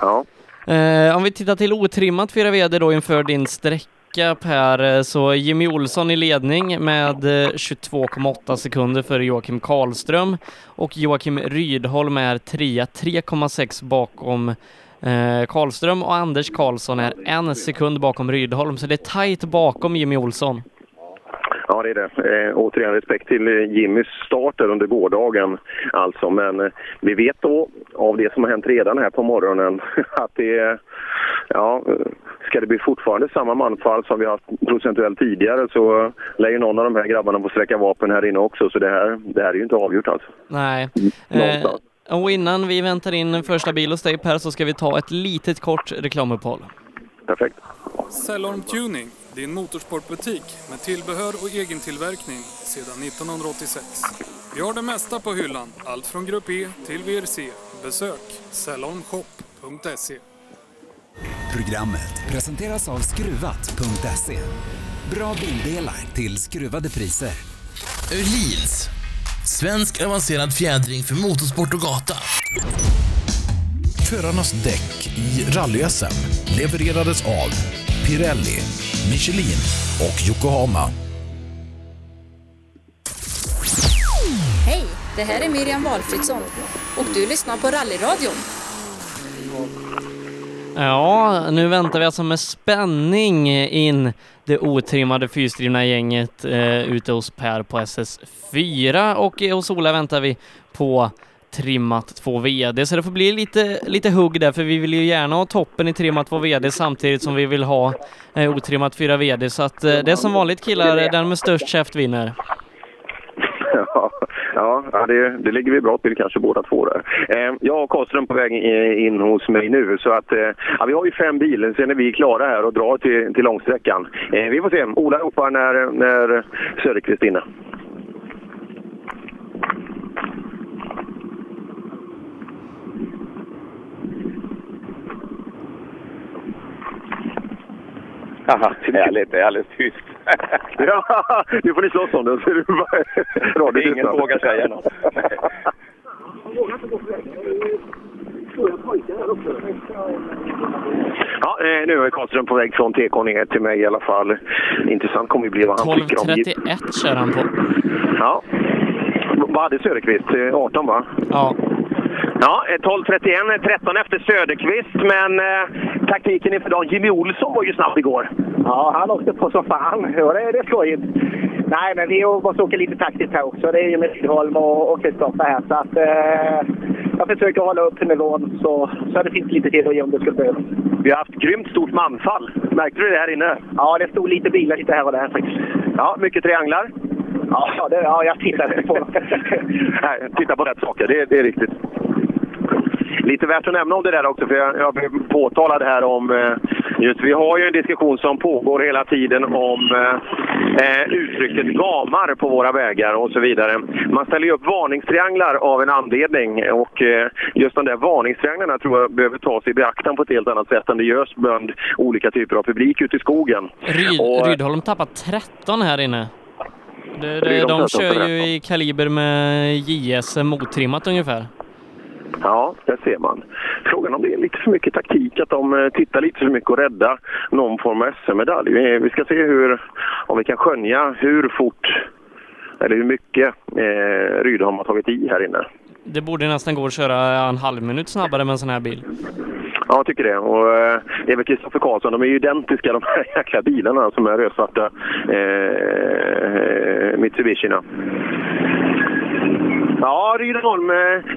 [SPEAKER 3] Ja.
[SPEAKER 1] Eh, om vi tittar till otrimmat fyra VD då inför din sträcka Per, eh, så Jimmy Olsson i ledning med eh, 22,8 sekunder för Joakim Karlström och Joakim Rydholm är trea, 3,6 bakom eh, Karlström och Anders Karlsson är en sekund bakom Rydholm, så det är tajt bakom Jimmy Olsson.
[SPEAKER 3] Ja, det är det. Eh, återigen respekt till eh, Jimmys start där under gårdagen. Alltså, men eh, vi vet då av det som har hänt redan här på morgonen att det är... Ja, eh, ska det bli fortfarande samma manfall som vi haft procentuellt tidigare så eh, lär ju någon av de här grabbarna få sträcka vapen här inne också. Så det här, det här är ju inte avgjort alltså.
[SPEAKER 1] Nej. Eh,
[SPEAKER 3] Någonstans.
[SPEAKER 1] och innan vi väntar in första bil hos dig Per så ska vi ta ett litet kort reklamuppehåll.
[SPEAKER 3] Perfekt.
[SPEAKER 23] Cellorm Tuning, din motorsportbutik med tillbehör och egen tillverkning sedan 1986. Vi har det mesta på hyllan, allt från Grupp E till VRC. Besök salonshop.se.
[SPEAKER 24] Programmet presenteras av Skruvat.se. Bra bildelar till skruvade priser.
[SPEAKER 25] Öhlins. Svensk avancerad fjädring för motorsport och gata.
[SPEAKER 26] Förarnas däck i rally-SM levererades av Pirelli, Michelin och Yokohama.
[SPEAKER 27] Hej, det här är Miriam Valfridsson och du lyssnar på Rallyradion.
[SPEAKER 1] Ja, nu väntar vi alltså med spänning in det otrimmade fyrstrivna gänget eh, ute hos Per på SS4 och hos Ola väntar vi på trimmat 2 VD, så det får bli lite, lite hugg där, för vi vill ju gärna ha toppen i trimmat 2 VD samtidigt som vi vill ha eh, otrimmat 4 VD, så att eh, det är som vanligt killar, den med störst käft vinner.
[SPEAKER 3] Ja, ja det, det ligger vi bra till kanske båda två där. Eh, jag och Karlström på väg in hos mig nu så att eh, ja, vi har ju fem bilar, sen är vi klara här och drar till, till långsträckan. Eh, vi får se. Ola ropar när, när Söderqvist är inne.
[SPEAKER 19] Haha, härligt. Det är alldeles tyst.
[SPEAKER 3] ja, nu får ni slåss om det. Så är det bara radio
[SPEAKER 19] Ingen vågar säga något.
[SPEAKER 3] Ja, eh, nu är Karlström på väg från TK ner till mig i alla fall. Intressant kommer ju bli vad han tycker om
[SPEAKER 1] 12.31 kör han på.
[SPEAKER 3] Ja. Vad hade Söderqvist? Eh, 18 va?
[SPEAKER 1] Ja.
[SPEAKER 3] Ja, eh, 12.31, 13 efter Söderqvist, men eh, taktiken inför dagen. Jimmy Olsson var ju snabb igår.
[SPEAKER 28] Ja, han åkte på som fan. Ja, det, det är skojigt. Nej, men vi måste åka lite taktiskt här också. Det är ju med Rydholm och och Kristoffer här. Så att, eh, jag försöker hålla upp nivån så, så det finns lite till att ge om det skulle behövas.
[SPEAKER 3] Vi har haft grymt stort manfall. Märkte du det här inne?
[SPEAKER 28] Ja, det stod lite bilar lite här och där faktiskt.
[SPEAKER 3] Ja, mycket trianglar.
[SPEAKER 28] Ja, det, ja jag tittade på dem.
[SPEAKER 3] Nej, titta på rätt saker, det, det är riktigt. Lite värt att nämna om det där också, för jag, jag blev påtalad här om... eh, Just, vi har ju en diskussion som pågår hela tiden om eh, eh, uttrycket gamar på våra vägar och så vidare. Man ställer ju upp varningstrianglar av en anledning och eh, just de där varningstrianglarna tror jag behöver tas i beaktan på ett helt annat sätt än det görs bland olika typer av publik ute i skogen.
[SPEAKER 1] Ryd,
[SPEAKER 3] Och-
[SPEAKER 1] Rydholm tappar 13 här inne. Det, det, de
[SPEAKER 3] tappar
[SPEAKER 1] kör
[SPEAKER 3] 13.
[SPEAKER 1] ju i kaliber med JS mottrimmat ungefär.
[SPEAKER 3] Ja, det ser man. Frågan om det är lite för mycket taktik, att de eh, tittar lite för mycket och rädda någon form av SM-medalj. Vi, vi ska se hur, om vi kan skönja hur fort eller hur mycket eh, Rydholm har tagit i här inne.
[SPEAKER 1] Det borde nästan gå att köra en halv minut snabbare med en sån här bil.
[SPEAKER 3] Ja, jag tycker det. Och, eh, det är väl Kristoffer Karlsson. De är ju identiska de här jäkla bilarna som är rödsvarta eh, Mitsubishina. Ja, Rydholm. eh,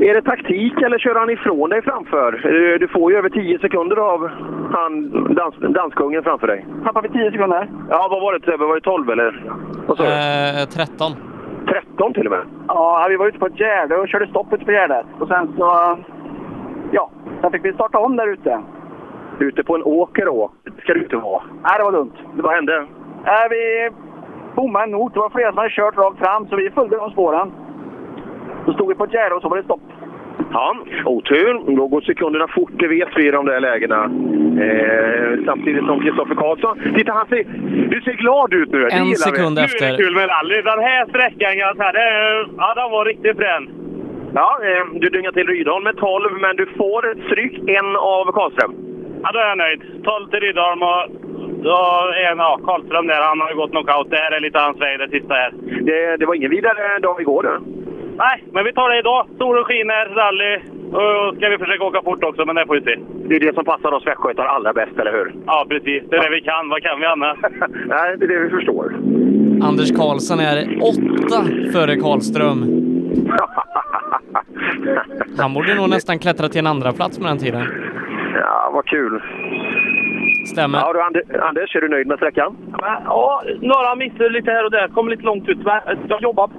[SPEAKER 3] Är det taktik eller kör han ifrån dig framför? Eh, Du får ju över 10 sekunder av han, dans, danskungen framför dig.
[SPEAKER 28] Tappade vi 10 sekunder?
[SPEAKER 3] Ja, vad var det Sebbe? Var det 12 eller? Vad sa du?
[SPEAKER 1] Eh, 13.
[SPEAKER 3] 13 till och med?
[SPEAKER 28] Ja, vi var ute på ett gärde och körde stoppet på gärdet. Och sen så... Ja, sen fick vi starta om där ute.
[SPEAKER 3] Ute på en åker då? Ska du inte vara?
[SPEAKER 28] Nej, det var dumt.
[SPEAKER 3] Vad hände?
[SPEAKER 28] Nej, vi bommade en not. Det var flera som hade kört rakt fram, så vi följde de spåren. Så stod vi på ett gärde och så var det stopp.
[SPEAKER 3] Ja, otur. Då går sekunderna fort, det vet vi i de där lägena. Eh, samtidigt som Kristoffer Karlsson. Titta, han ser, du ser glad ut nu. Det
[SPEAKER 1] En sekund
[SPEAKER 3] vi.
[SPEAKER 1] efter.
[SPEAKER 13] Nu är det kul med rally. Den här sträckan, kan jag säga, det, ja, den var riktigt frän.
[SPEAKER 3] Ja, eh, du dyngar till Rydholm med 12, men du får ett stryk, en av Karlström.
[SPEAKER 13] Ja, då är jag nöjd. 12 till Rydholm och då är en, ja, Karlström där. Han har ju gått knockout. Det här är lite hans väg, det sista här.
[SPEAKER 3] Det, det var ingen vidare dag igår du.
[SPEAKER 13] Nej, men vi tar det idag. Solen skiner, rally. Och ska vi försöka åka fort också, men det får vi se.
[SPEAKER 3] Det är det som passar oss västgötar allra bäst, eller hur?
[SPEAKER 13] Ja, precis. Det är det vi kan. Vad kan vi annars?
[SPEAKER 3] Nej, det är det vi förstår.
[SPEAKER 1] Anders Karlsson är åtta före Karlström. Han borde nog nästan klättra till en andra plats med den tiden.
[SPEAKER 3] Ja, vad kul.
[SPEAKER 1] Stämmer.
[SPEAKER 3] Ja, du, Ander- Anders, är du nöjd med sträckan?
[SPEAKER 13] Ja, några missar lite här och där. Kom lite långt ut. Jag jobbar.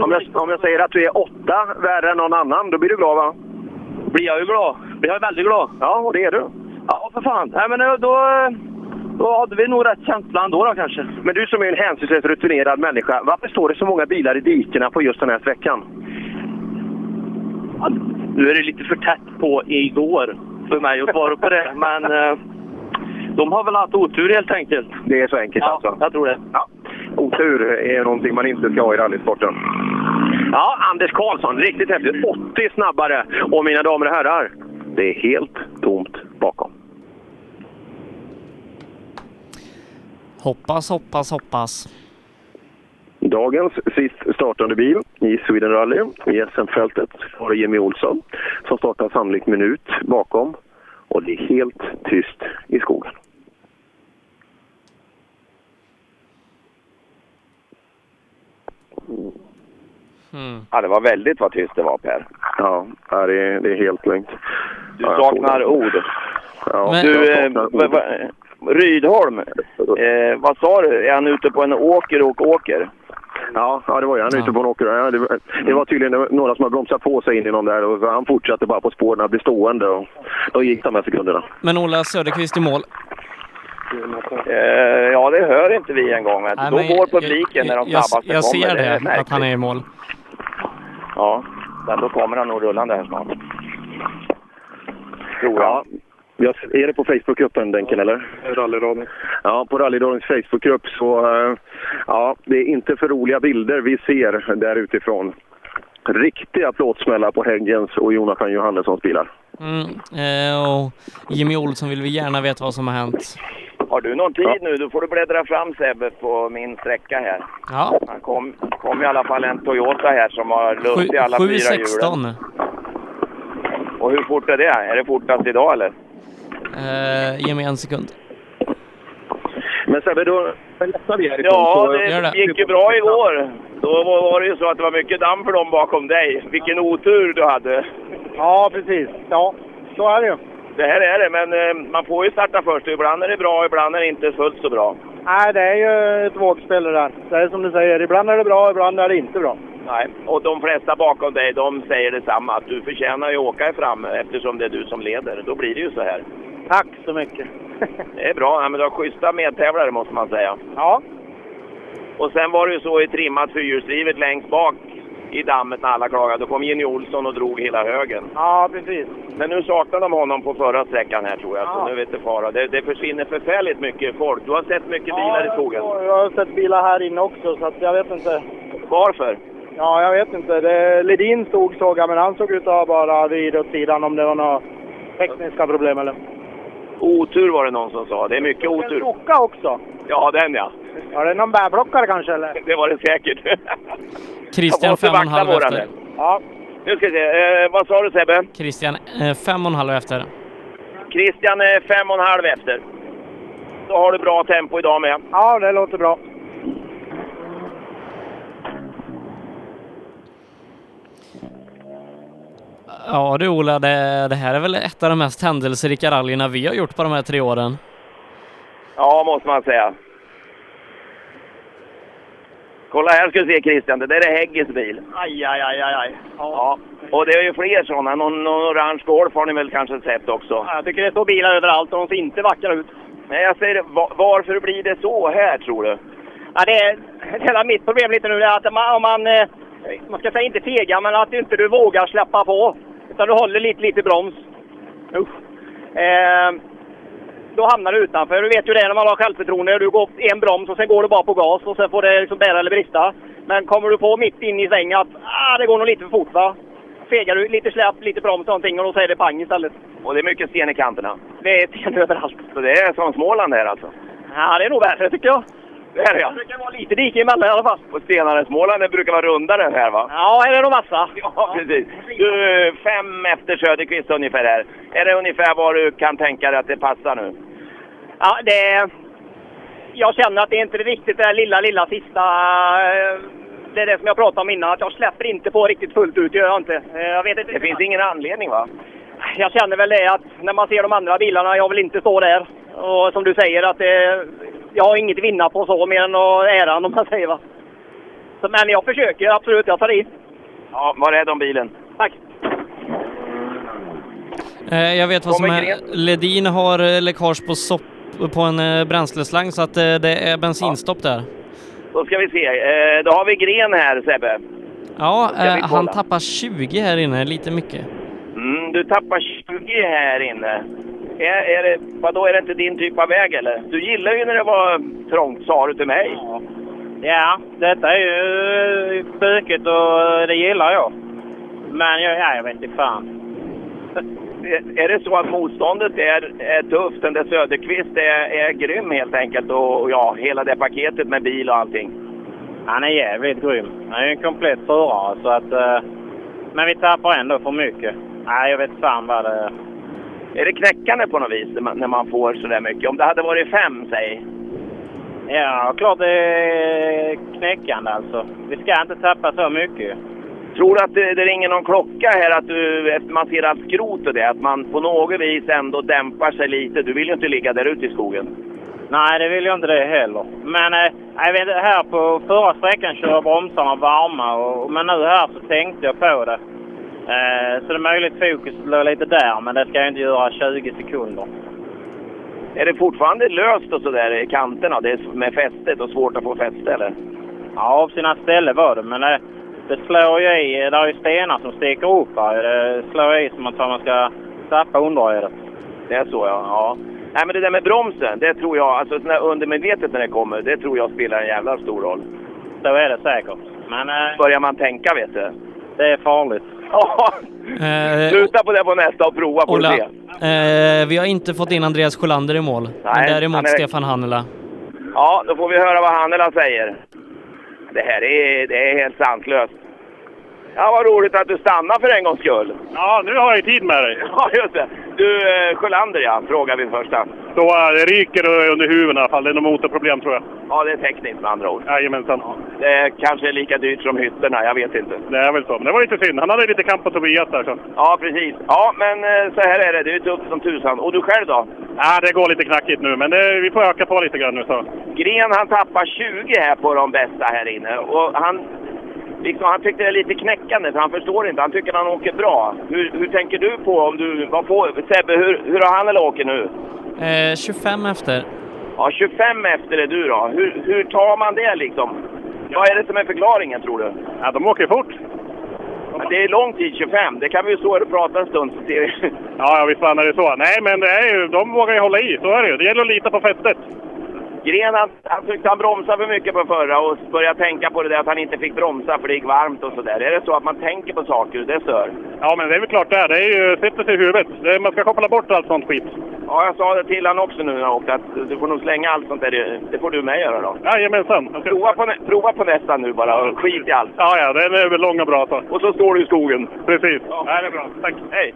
[SPEAKER 3] Om jag, om jag säger att du är åtta värre än någon annan, då blir du glad va?
[SPEAKER 13] Blir jag ju glad. Blir jag väldigt glad.
[SPEAKER 3] Ja, och det är du.
[SPEAKER 13] Ja, för fan. Nej, men då, då
[SPEAKER 29] hade vi nog rätt känsla ändå då kanske.
[SPEAKER 3] Men du som är en hänsynslös rutinerad människa, varför står det så många bilar i dikena på just den här sträckan?
[SPEAKER 29] Nu är det lite för tätt på igår för mig att svara på det, men eh, de har väl haft otur helt enkelt.
[SPEAKER 3] Det är så enkelt
[SPEAKER 29] ja,
[SPEAKER 3] alltså?
[SPEAKER 29] jag tror det.
[SPEAKER 3] Ja. Otur är någonting man inte ska ha i rallysporten. Ja, Anders Karlsson, riktigt häftigt. 80 snabbare. Och mina damer och herrar, det är helt tomt bakom.
[SPEAKER 1] Hoppas, hoppas, hoppas.
[SPEAKER 3] Dagens sist startande bil i Sweden Rally i SM-fältet har Jimmy Olsson som startar sannolikt minut bakom. Och det är helt tyst i skogen.
[SPEAKER 19] Ja, det var väldigt vad tyst det var Per.
[SPEAKER 3] Ja, ja, det är, det är helt lugnt.
[SPEAKER 19] Du
[SPEAKER 3] Ja,
[SPEAKER 19] saknar
[SPEAKER 3] det.
[SPEAKER 19] ord.
[SPEAKER 3] Ja,
[SPEAKER 19] du,
[SPEAKER 3] jag
[SPEAKER 19] eh,
[SPEAKER 3] saknar
[SPEAKER 19] va,
[SPEAKER 3] ord.
[SPEAKER 19] Rydholm, eh, vad sa du? Är han ute på en åker och åker?
[SPEAKER 3] Ja, ja, det var ju. Han är ute på en åker. Ja, det, var- det var tydligen några som har bromsat på sig in i någon där och han fortsatte bara på spåren att bli stående och då gick de här sekunderna.
[SPEAKER 1] Men Ola Söderqvist i mål.
[SPEAKER 19] Eh, ja, det hör inte vi en gång.
[SPEAKER 1] Nej,
[SPEAKER 19] då
[SPEAKER 1] men
[SPEAKER 19] går publiken när de
[SPEAKER 1] jag,
[SPEAKER 19] snabbaste
[SPEAKER 1] jag
[SPEAKER 19] kommer.
[SPEAKER 1] ser det,
[SPEAKER 19] är
[SPEAKER 1] att han är i mål.
[SPEAKER 19] Ja, men då kommer han nog rullande här snart. Tror jag.
[SPEAKER 3] Ja. Jag, är det på Facebookgruppen, Denken, eller?
[SPEAKER 30] Rallyradion.
[SPEAKER 3] Ja, på Rallyradions Facebookgrupp så... eh, Ja, det är inte för roliga bilder vi ser där utifrån. Riktiga plåtsmällar på Häggens och Jonathan Johannessons bilar.
[SPEAKER 1] Mm. Eh, och Jimmy Olsson vill vi gärna veta vad som har hänt.
[SPEAKER 19] Har du någon tid nu? Då får du bläddra fram Sebbe på min sträcka här.
[SPEAKER 1] Ja.
[SPEAKER 19] Han kom, kom i alla fall en Toyota här som har luft i alla fyra hjulen.
[SPEAKER 1] 7.16.
[SPEAKER 19] Och hur fort är det? Är det fortast idag eller?
[SPEAKER 1] Eh, ge mig en sekund.
[SPEAKER 3] Men Sebbe, då lättar vi härifrån.
[SPEAKER 19] Ja,
[SPEAKER 3] så-
[SPEAKER 19] det gick ju bra igår. Då var var det ju så att det var mycket damm för dem bakom dig. Vilken otur du hade.
[SPEAKER 28] Ja, precis. Ja, så är det ju.
[SPEAKER 19] Det här är det, men eh, man får ju starta först. Ibland är det bra, ibland är det inte fullt så bra.
[SPEAKER 28] Nej, det är ju ett vågspel det där. Det är som du säger, ibland är det bra, ibland är det inte bra.
[SPEAKER 19] Nej, och de flesta bakom dig, de säger detsamma. Att du förtjänar ju att åka fram eftersom det är du som leder. Då blir det ju så här.
[SPEAKER 28] Tack så mycket.
[SPEAKER 19] Det är bra. Ja, men du har schyssta medtävlare måste man säga.
[SPEAKER 28] Ja.
[SPEAKER 19] Och sen var det ju så i trimmat fyrhjulsdrivet längst bak i dammet när alla klagade. Då kom Jenny Olsson och drog hela högen.
[SPEAKER 28] Ja, precis.
[SPEAKER 19] Men nu saknar de honom på förra sträckan här tror jag. Så
[SPEAKER 28] Ja.
[SPEAKER 19] nu vet det fara. Det, det försvinner förfärligt mycket folk. Du har sett mycket bilar i skogen.
[SPEAKER 28] Ja, jag har sett bilar här inne också, så att jag vet inte.
[SPEAKER 19] Varför?
[SPEAKER 28] Ja, jag vet inte. Det, Ledin stod såg jag, men han såg ut att ha bara vid åt sidan om det var några tekniska problem eller.
[SPEAKER 19] Otur var det någon som sa. Det är mycket otur.
[SPEAKER 28] Klocka också.
[SPEAKER 19] Ja, den ja.
[SPEAKER 28] Var det någon bärplockare kanske eller?
[SPEAKER 19] Det var det säkert.
[SPEAKER 1] Christian fem och en halv efter.
[SPEAKER 19] här. Ja. Nu ska vi se. Eh, vad sa du Sebbe?
[SPEAKER 1] Christian eh, fem och en halv efter.
[SPEAKER 19] Christian är fem och en halv efter. Då har du bra tempo idag med.
[SPEAKER 28] Ja, det låter bra.
[SPEAKER 1] Ja du Ola, det, det här är väl ett av de mest händelserika rallyna vi har gjort på de här tre åren.
[SPEAKER 19] Ja, måste man säga. Kolla här ska du se Christian, det där är Häggens bil.
[SPEAKER 28] Aj, aj, aj, aj, aj.
[SPEAKER 19] Ja. Och det är ju fler sådana. Någon, någon orange Golf har ni väl kanske sett också?
[SPEAKER 28] Jag tycker det står bilar överallt och de ser inte vackra ut.
[SPEAKER 19] Nej, jag säger det. Va- varför blir det så här tror du?
[SPEAKER 28] Ja, det är, hela mitt problem lite nu är att man, om man, eh, man ska säga inte fega, men att inte du vågar släppa på. Utan du håller lite, lite broms. Eh, då hamnar du utanför. Du vet ju det när man har självförtroende. Du går en broms och sen går du bara på gas och sen får det liksom bära eller brista. Men kommer du på mitt in i svängen att ah, det går nog lite för fort va? Fegar du lite släpp, lite broms någonting och då säger det pang istället.
[SPEAKER 19] Och det är mycket sten i kanterna.
[SPEAKER 28] Det är sten överallt.
[SPEAKER 19] Så det är som Småland här alltså?
[SPEAKER 28] Ja, det är nog värre tycker jag.
[SPEAKER 19] Det är det ja.
[SPEAKER 28] Det brukar vara lite dike emellan i alla fall.
[SPEAKER 19] Och stenarna i Småland det brukar vara rundare här va?
[SPEAKER 28] Ja, här är de massa.
[SPEAKER 19] Ja, precis. Du, fem efter Söderqvist ungefär här. Är det ungefär vad du kan tänka dig att det passar nu?
[SPEAKER 28] Ja, det... Jag känner att det är inte riktigt det där lilla, lilla sista... eh, Det är det som jag pratade om innan, att jag släpper inte på riktigt fullt ut, det gör jag inte. Eh, Jag vet inte
[SPEAKER 19] Det finns ingen anledning va?
[SPEAKER 28] Jag känner väl det att när man ser de andra bilarna, jag vill inte stå där. Och som du säger, att det, jag har inget att vinna på så, mer än att äran om man säger va. Så, men jag försöker absolut, jag tar i.
[SPEAKER 19] Ja, var rädd om bilen.
[SPEAKER 28] Tack.
[SPEAKER 1] Eh, jag vet vad som är... Ledin har eh, läckage på sopp, på en eh, bränsleslang så att det är bensinstopp där.
[SPEAKER 19] Då ska vi se. Eh, då har vi Gren här Sebbe.
[SPEAKER 1] Ja, eh, han tappar 20 här inne, lite mycket.
[SPEAKER 19] Mm, du tappar 20 här inne. Är, är det, vadå, är det inte din typ av väg eller? Du gillar ju när det var trångt sa du till mig.
[SPEAKER 13] Ja, detta är ju bökigt och det gillar jag. Men jag, ja, jag vet inte fan.
[SPEAKER 19] Är- Är det så att motståndet är, är tufft? Den där Söderqvist är, är grym helt enkelt och, och ja, hela det paketet med bil och allting.
[SPEAKER 13] Han är jävligt grym. Han är ju en komplett förare så att... eh, men vi tappar ändå för mycket. Nej, jag vet fan vad det...
[SPEAKER 19] Är det knäckande på något vis när man, får så där mycket? Om det hade varit fem, säg.
[SPEAKER 13] Ja, klart det är knäckande alltså. Vi ska inte tappa så mycket.
[SPEAKER 19] Tror du att det, det ringer någon klocka här att du, efter man ser allt skrot och det, att man på något vis ändå dämpar sig lite? Du vill ju inte ligga där ute i skogen.
[SPEAKER 13] Nej, det vill jag inte det heller. Men eh, jag vet, här på förra sträckan kör bromsarna varma. Och, men nu här så tänkte jag på det. Eh, så det är möjligt fokus blir lite där, men det ska jag inte göra 20 sekunder.
[SPEAKER 19] Är det fortfarande löst och sådär i kanterna? Det är med fästet och svårt att få fäste eller?
[SPEAKER 13] Ja, av sina ställen var det, men det, det slår ju i. Det är ju stenar som sticker upp här. Det slår i som att man ska tappa underredet.
[SPEAKER 19] Det är så ja. ja. Nej men det där med bromsen, det tror jag, alltså sån där undermedvetet när det kommer, det tror jag spelar en jävla stor roll.
[SPEAKER 13] Så är det säkert. Men eh,
[SPEAKER 19] Börjar man tänka vet du.
[SPEAKER 13] det är farligt.
[SPEAKER 19] Ja,
[SPEAKER 1] Eh,
[SPEAKER 19] sluta på det på nästa och prova du
[SPEAKER 1] Ola,
[SPEAKER 19] se.
[SPEAKER 1] eh, vi har inte fått in Andreas Sjölander i mål. men
[SPEAKER 19] Nej,
[SPEAKER 1] däremot
[SPEAKER 19] han är-
[SPEAKER 1] Stefan Hannela.
[SPEAKER 19] Ja, då får vi höra vad Hannela säger. Det här är, det är helt sanslöst. Ja, vad roligt att du stannar för en gångs skull.
[SPEAKER 8] Ja, nu har jag ju tid med dig.
[SPEAKER 19] Ja, just det. Du, eh, Sjölander ja, frågar vi först. här.
[SPEAKER 8] Så äh, det ryker under huven i alla fall. Det är något motorproblem tror jag.
[SPEAKER 19] Ja, det är tekniskt med andra ord.
[SPEAKER 8] Jajamensan.
[SPEAKER 19] Det är kanske lika dyrt som hytterna, jag vet inte.
[SPEAKER 8] Det är väl så. Men det var lite synd. Han hade lite kamp på Tobias där så.
[SPEAKER 19] Ja, precis. Ja, men eh, så här är det. Det är tufft som tusan. Och du själv då?
[SPEAKER 8] Ja, det går lite knackigt nu, men det, vi får öka på lite grann nu så.
[SPEAKER 19] Gren han tappar 20 här på de bästa här inne. Och han, liksom, han tyckte det är lite knäckande för han förstår inte. Han tycker han åker bra. Hur, hur tänker du på om du... Vad får, Sebbe, hur, hur har han eller åker nu?
[SPEAKER 1] Eh, 25 efter.
[SPEAKER 19] Ja, 25 efter är du då. Hur, hur tar man det liksom? Vad är det som är förklaringen tror du?
[SPEAKER 8] Ja, de åker fort.
[SPEAKER 19] Ja, det är lång tid, 25. Det kan vi ju stå här och prata en stund.
[SPEAKER 8] Ja, ja, visst fan är det så. Nej, men det är ju, de vågar ju hålla i. Så är det ju. Det gäller att lita på fästet.
[SPEAKER 19] Gren han, han tyckte han bromsade för mycket på förra och började tänka på det där att han inte fick bromsa för det gick varmt och sådär. Är det så att man tänker på saker det stör?
[SPEAKER 8] Ja, men det är väl klart det är. Det är ju, sitter sig i huvudet. Det, man ska koppla bort allt sånt skit.
[SPEAKER 19] Ja, jag sa det till han också nu när jag åkte att du får nog slänga allt sånt där. Det, får du med göra då.
[SPEAKER 8] Jajamensan.
[SPEAKER 19] Prova på, prova på nästa nu bara och skit i allt.
[SPEAKER 8] Ja, ja, den är väl lång och bra så.
[SPEAKER 19] Och så står du i skogen.
[SPEAKER 8] Precis. Ja, det är bra. Tack.
[SPEAKER 19] Hej!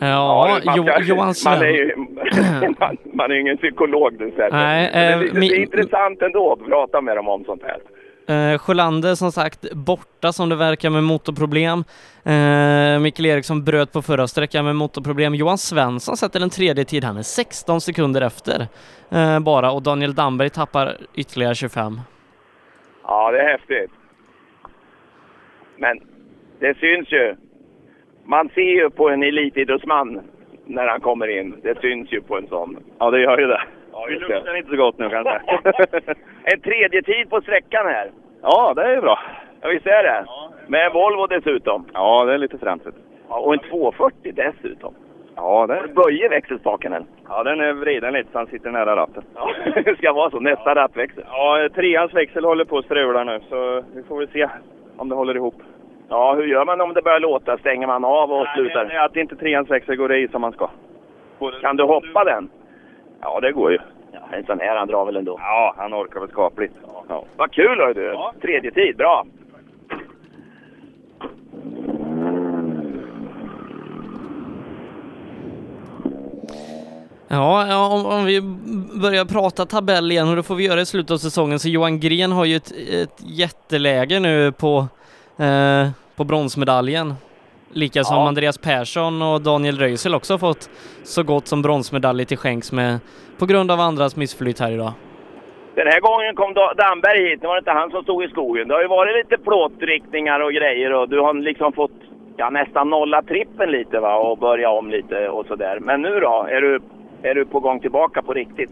[SPEAKER 1] Ja,
[SPEAKER 19] man
[SPEAKER 1] jo, Johan
[SPEAKER 19] man är, ju, man, man är ju ingen psykolog du säger.
[SPEAKER 1] Nej,
[SPEAKER 19] det, är
[SPEAKER 1] eh,
[SPEAKER 19] det är intressant ändå att prata med dem om sånt här.
[SPEAKER 1] Eh, Sjölander som sagt borta som det verkar med motorproblem. Eh, Mikael Eriksson bröt på förra sträckan med motorproblem. Johan Svensson sätter en tredje tid. Han är 16 sekunder efter eh, bara och Daniel Damberg tappar ytterligare 25.
[SPEAKER 19] Ja, det är häftigt. Men det syns ju. Man ser ju på en elitidrottsman när han kommer in. Det syns ju på en sån.
[SPEAKER 8] Ja, det gör ju det.
[SPEAKER 19] Ja, det.
[SPEAKER 8] luktar inte så gott nu kanske.
[SPEAKER 19] En tredje tid på sträckan här.
[SPEAKER 8] ja, det är ju bra.
[SPEAKER 19] Ja, visst är det? Med en Volvo dessutom.
[SPEAKER 8] Ja, det är lite fränt.
[SPEAKER 19] Ja, och en 240 dessutom.
[SPEAKER 8] Ja, det
[SPEAKER 19] Och Böjer växelspaken än.
[SPEAKER 8] Ja, den är vriden lite så han sitter nära ratten.
[SPEAKER 19] Ja, det ska vara så. Nästa rattväxel.
[SPEAKER 8] Ja, treans växel håller på att strula nu, så vi får väl se om det håller ihop.
[SPEAKER 19] Ja, hur gör man om det börjar låta? Stänger man av och slutar?
[SPEAKER 8] Det är att inte treans växel går i som man ska.
[SPEAKER 19] Kan du hoppa den?
[SPEAKER 8] Ja, det går ju.
[SPEAKER 19] Ja, en sån här han drar väl ändå.
[SPEAKER 8] Ja, han orkar väl skapligt. Ja.
[SPEAKER 19] Vad kul hör du! Tredje tid, bra!
[SPEAKER 1] Ja, ja om, om vi börjar prata tabell igen och det får vi göra i slutet av säsongen så Johan Gren har ju ett, ett jätteläge nu på, eh, på bronsmedaljen. Lika som
[SPEAKER 19] Ja.
[SPEAKER 1] Andreas Persson och Daniel Röisel också fått så gott som bronsmedaljer till skänks med på grund av andras missflyt här idag.
[SPEAKER 19] Den här gången kom Da- Damberg hit. Det var inte han som stod i skogen. Det har ju varit lite plåtriktningar och grejer och du har liksom fått ja, nästan nolla trippen lite va och börja om lite och sådär. Men nu då? Är du, är du på gång tillbaka på riktigt?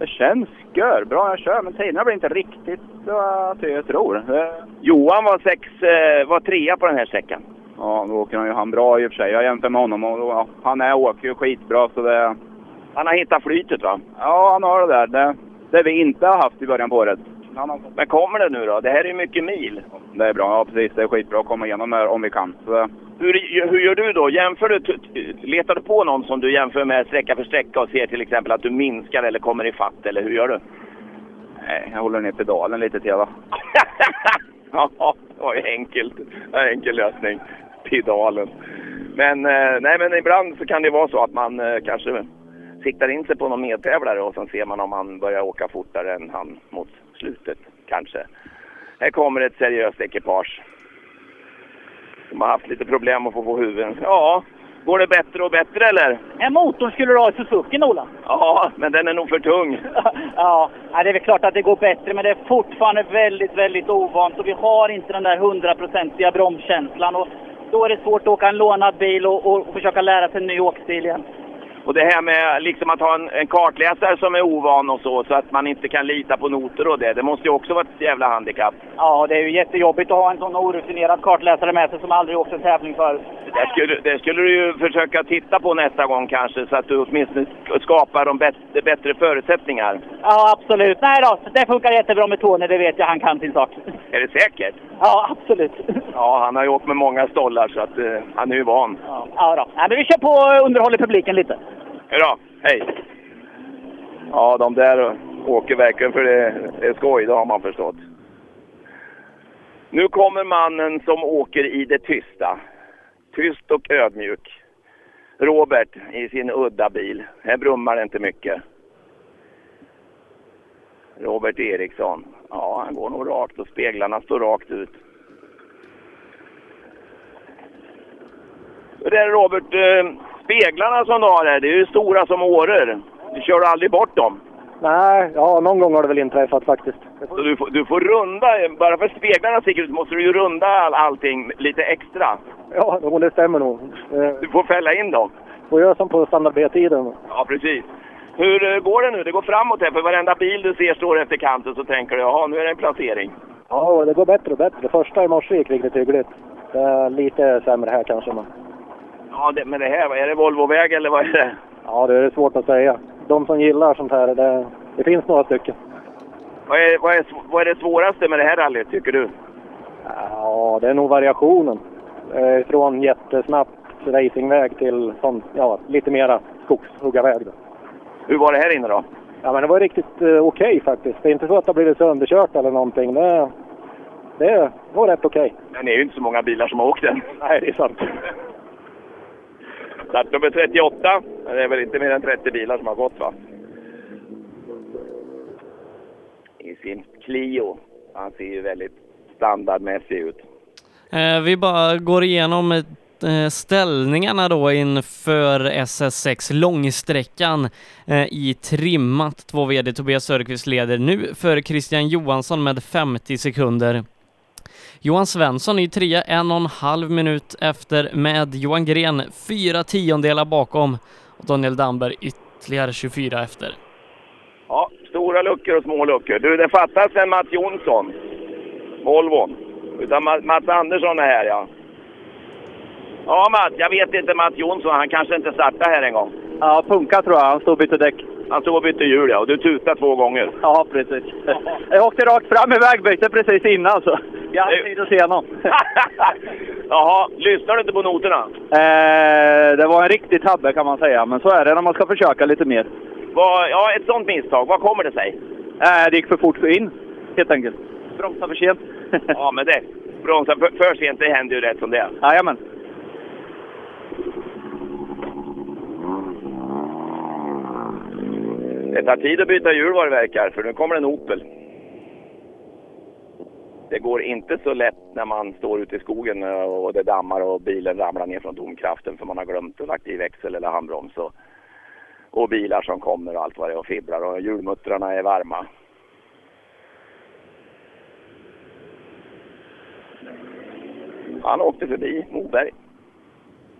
[SPEAKER 14] Det känns gör bra jag kör, men tiderna blir inte riktigt så uh, jag tror. Uh,
[SPEAKER 19] Johan var, sex, uh, var trea på den här sträckan.
[SPEAKER 14] Ja, då åker han ju han bra i och för sig. Jag jämför med honom och ja, han är, åker ju skitbra så det...
[SPEAKER 19] Han har hittat flytet va?
[SPEAKER 14] Ja, han har det där. Det, det vi inte har haft i början på året.
[SPEAKER 19] Men kommer det nu då? Det här är ju mycket mil.
[SPEAKER 14] Det är bra, ja precis. Det är skitbra att komma igenom här om vi kan. Så...
[SPEAKER 19] Hur, hur gör du då? Jämför du, letar du på någon som du jämför med sträcka för sträcka och ser till exempel att du minskar eller kommer i fatt eller hur gör du?
[SPEAKER 14] Nej, jag håller ner pedalen lite till va.
[SPEAKER 19] ja, det var ju enkelt. En enkel lösning. Pedalen. Men, eh, nej, men ibland så kan det vara så att man eh, kanske siktar in sig på någon medtävlare och sen ser man om han börjar åka fortare än han mot slutet kanske. Här kommer ett seriöst ekipage. De har haft lite problem att få på huvudet. Ja, går det bättre och bättre eller?
[SPEAKER 13] En motorn skulle du ha i Suzuki, Ola.
[SPEAKER 19] Ja, men den är nog för tung.
[SPEAKER 13] ja, det är väl klart att det går bättre, men det är fortfarande väldigt, väldigt ovant och vi har inte den där hundraprocentiga bromskänslan. Och då är det svårt att åka en lånad bil och, och försöka lära sig en ny åkstil igen.
[SPEAKER 19] Och det här med liksom att ha en, en, kartläsare som är ovan och så, så att man inte kan lita på noter och det. Det måste ju också vara ett jävla handikapp.
[SPEAKER 13] Ja, det är ju jättejobbigt att ha en sån orutinerad kartläsare med sig som aldrig åkt en tävling förut.
[SPEAKER 19] Det skulle, det skulle du ju försöka titta på nästa gång kanske, så att du åtminstone skapar de bättre, bättre förutsättningar.
[SPEAKER 13] Ja, absolut. Nej då, det funkar jättebra med Tony, det vet jag. Han kan sin sak.
[SPEAKER 19] Är det säkert?
[SPEAKER 13] Ja, absolut.
[SPEAKER 19] Ja, han har ju åkt med många stollar så att uh, han är ju van.
[SPEAKER 13] Ja, ja då. Nej, men vi kör på och underhåller publiken lite.
[SPEAKER 19] Hurra, hej! Ja, de där åker verkligen för det är skoj, det har man förstått. Nu kommer mannen som åker i det tysta. Tyst och ödmjuk. Robert i sin udda bil. Här brummar det inte mycket. Robert Eriksson. Ja, han går nog rakt och speglarna står rakt ut. Hur är det Robert? speglarna som du har här, det är ju stora som åror. Du kör aldrig bort dem?
[SPEAKER 31] Nej, ja någon gång har det väl inträffat faktiskt.
[SPEAKER 19] Så du får, du får runda, bara för speglarna sticker ut måste du ju runda all, allting lite extra.
[SPEAKER 31] Ja, det stämmer nog.
[SPEAKER 19] Du får fälla in dem.
[SPEAKER 31] Får göra som på standard B-tiden.
[SPEAKER 19] Ja, precis. Hur går det nu? Det går framåt här, för varenda bil du ser står efter kanten så tänker du, jaha, nu är det en placering.
[SPEAKER 31] Ja, det går bättre och bättre. Första i morse gick riktigt hyggligt. Lite sämre här kanske, men...
[SPEAKER 19] Ja, det, men det här, är det Volvoväg eller vad är det?
[SPEAKER 31] Ja, det är svårt att säga. De som gillar sånt här, det, det finns några stycken.
[SPEAKER 19] Vad är, vad, är, vad är det svåraste med det här rallyt, tycker du?
[SPEAKER 31] Ja, det är nog variationen. Eh, från jättesnabbt racingväg till sån, ja, lite mera skogshuggarväg. Då.
[SPEAKER 19] Hur var det här inne då?
[SPEAKER 31] Ja, men det var riktigt eh, okej okay, faktiskt. Det är inte så att det har blivit sönderkört eller någonting. Det, det var rätt okej. Okay.
[SPEAKER 19] Men det är ju inte så många bilar som har åkt den.
[SPEAKER 31] Nej, det är sant.
[SPEAKER 19] Startnummer 38. Det är väl inte mer än 30 bilar som har gått va? I sin Clio. Han ser ju väldigt standardmässig ut.
[SPEAKER 1] Eh, vi bara går igenom eh, ställningarna då inför SS6 långsträckan eh, i trimmat. Två VD Tobias Söderqvist leder nu för Christian Johansson med 50 sekunder. Johan Svensson i trea, en och en halv minut efter med Johan Gren fyra tiondelar bakom och Daniel Damberg ytterligare 24 efter.
[SPEAKER 19] Ja, stora luckor och små luckor. Du, det fattas en Mats Jonsson, Volvon. Utan Mats Andersson är här ja. Ja Mats, jag vet inte Mats Jonsson, han kanske inte startar här en gång.
[SPEAKER 31] Ja, punka tror jag. Han stod och bytte däck.
[SPEAKER 19] Han stod och bytte hjul ja, och du tutade två gånger.
[SPEAKER 31] Ja, precis. Jag åkte rakt fram i vägbytet precis innan så jag hade tid att se honom.
[SPEAKER 19] Jaha, lyssnar du inte på noterna?
[SPEAKER 31] Eh, det var en riktig tabbe kan man säga, men så är det när man ska försöka lite mer.
[SPEAKER 19] Vad, ja, ett sånt misstag, vad kommer det sig?
[SPEAKER 31] Eh, det gick för fort in, helt enkelt. Bromsa för sent.
[SPEAKER 19] ja, men det, bromsa för, för sent, det händer ju rätt som det är.
[SPEAKER 31] Jajamän.
[SPEAKER 19] Det tar tid att byta hjul vad det verkar, för nu kommer en Opel. Det går inte så lätt när man står ute i skogen och det dammar och bilen ramlar ner från domkraften för man har glömt att lagt i växel eller handbroms. Och, och bilar som kommer och allt vad det är och fibblar och hjulmuttrarna är varma. Han åkte förbi Moberg.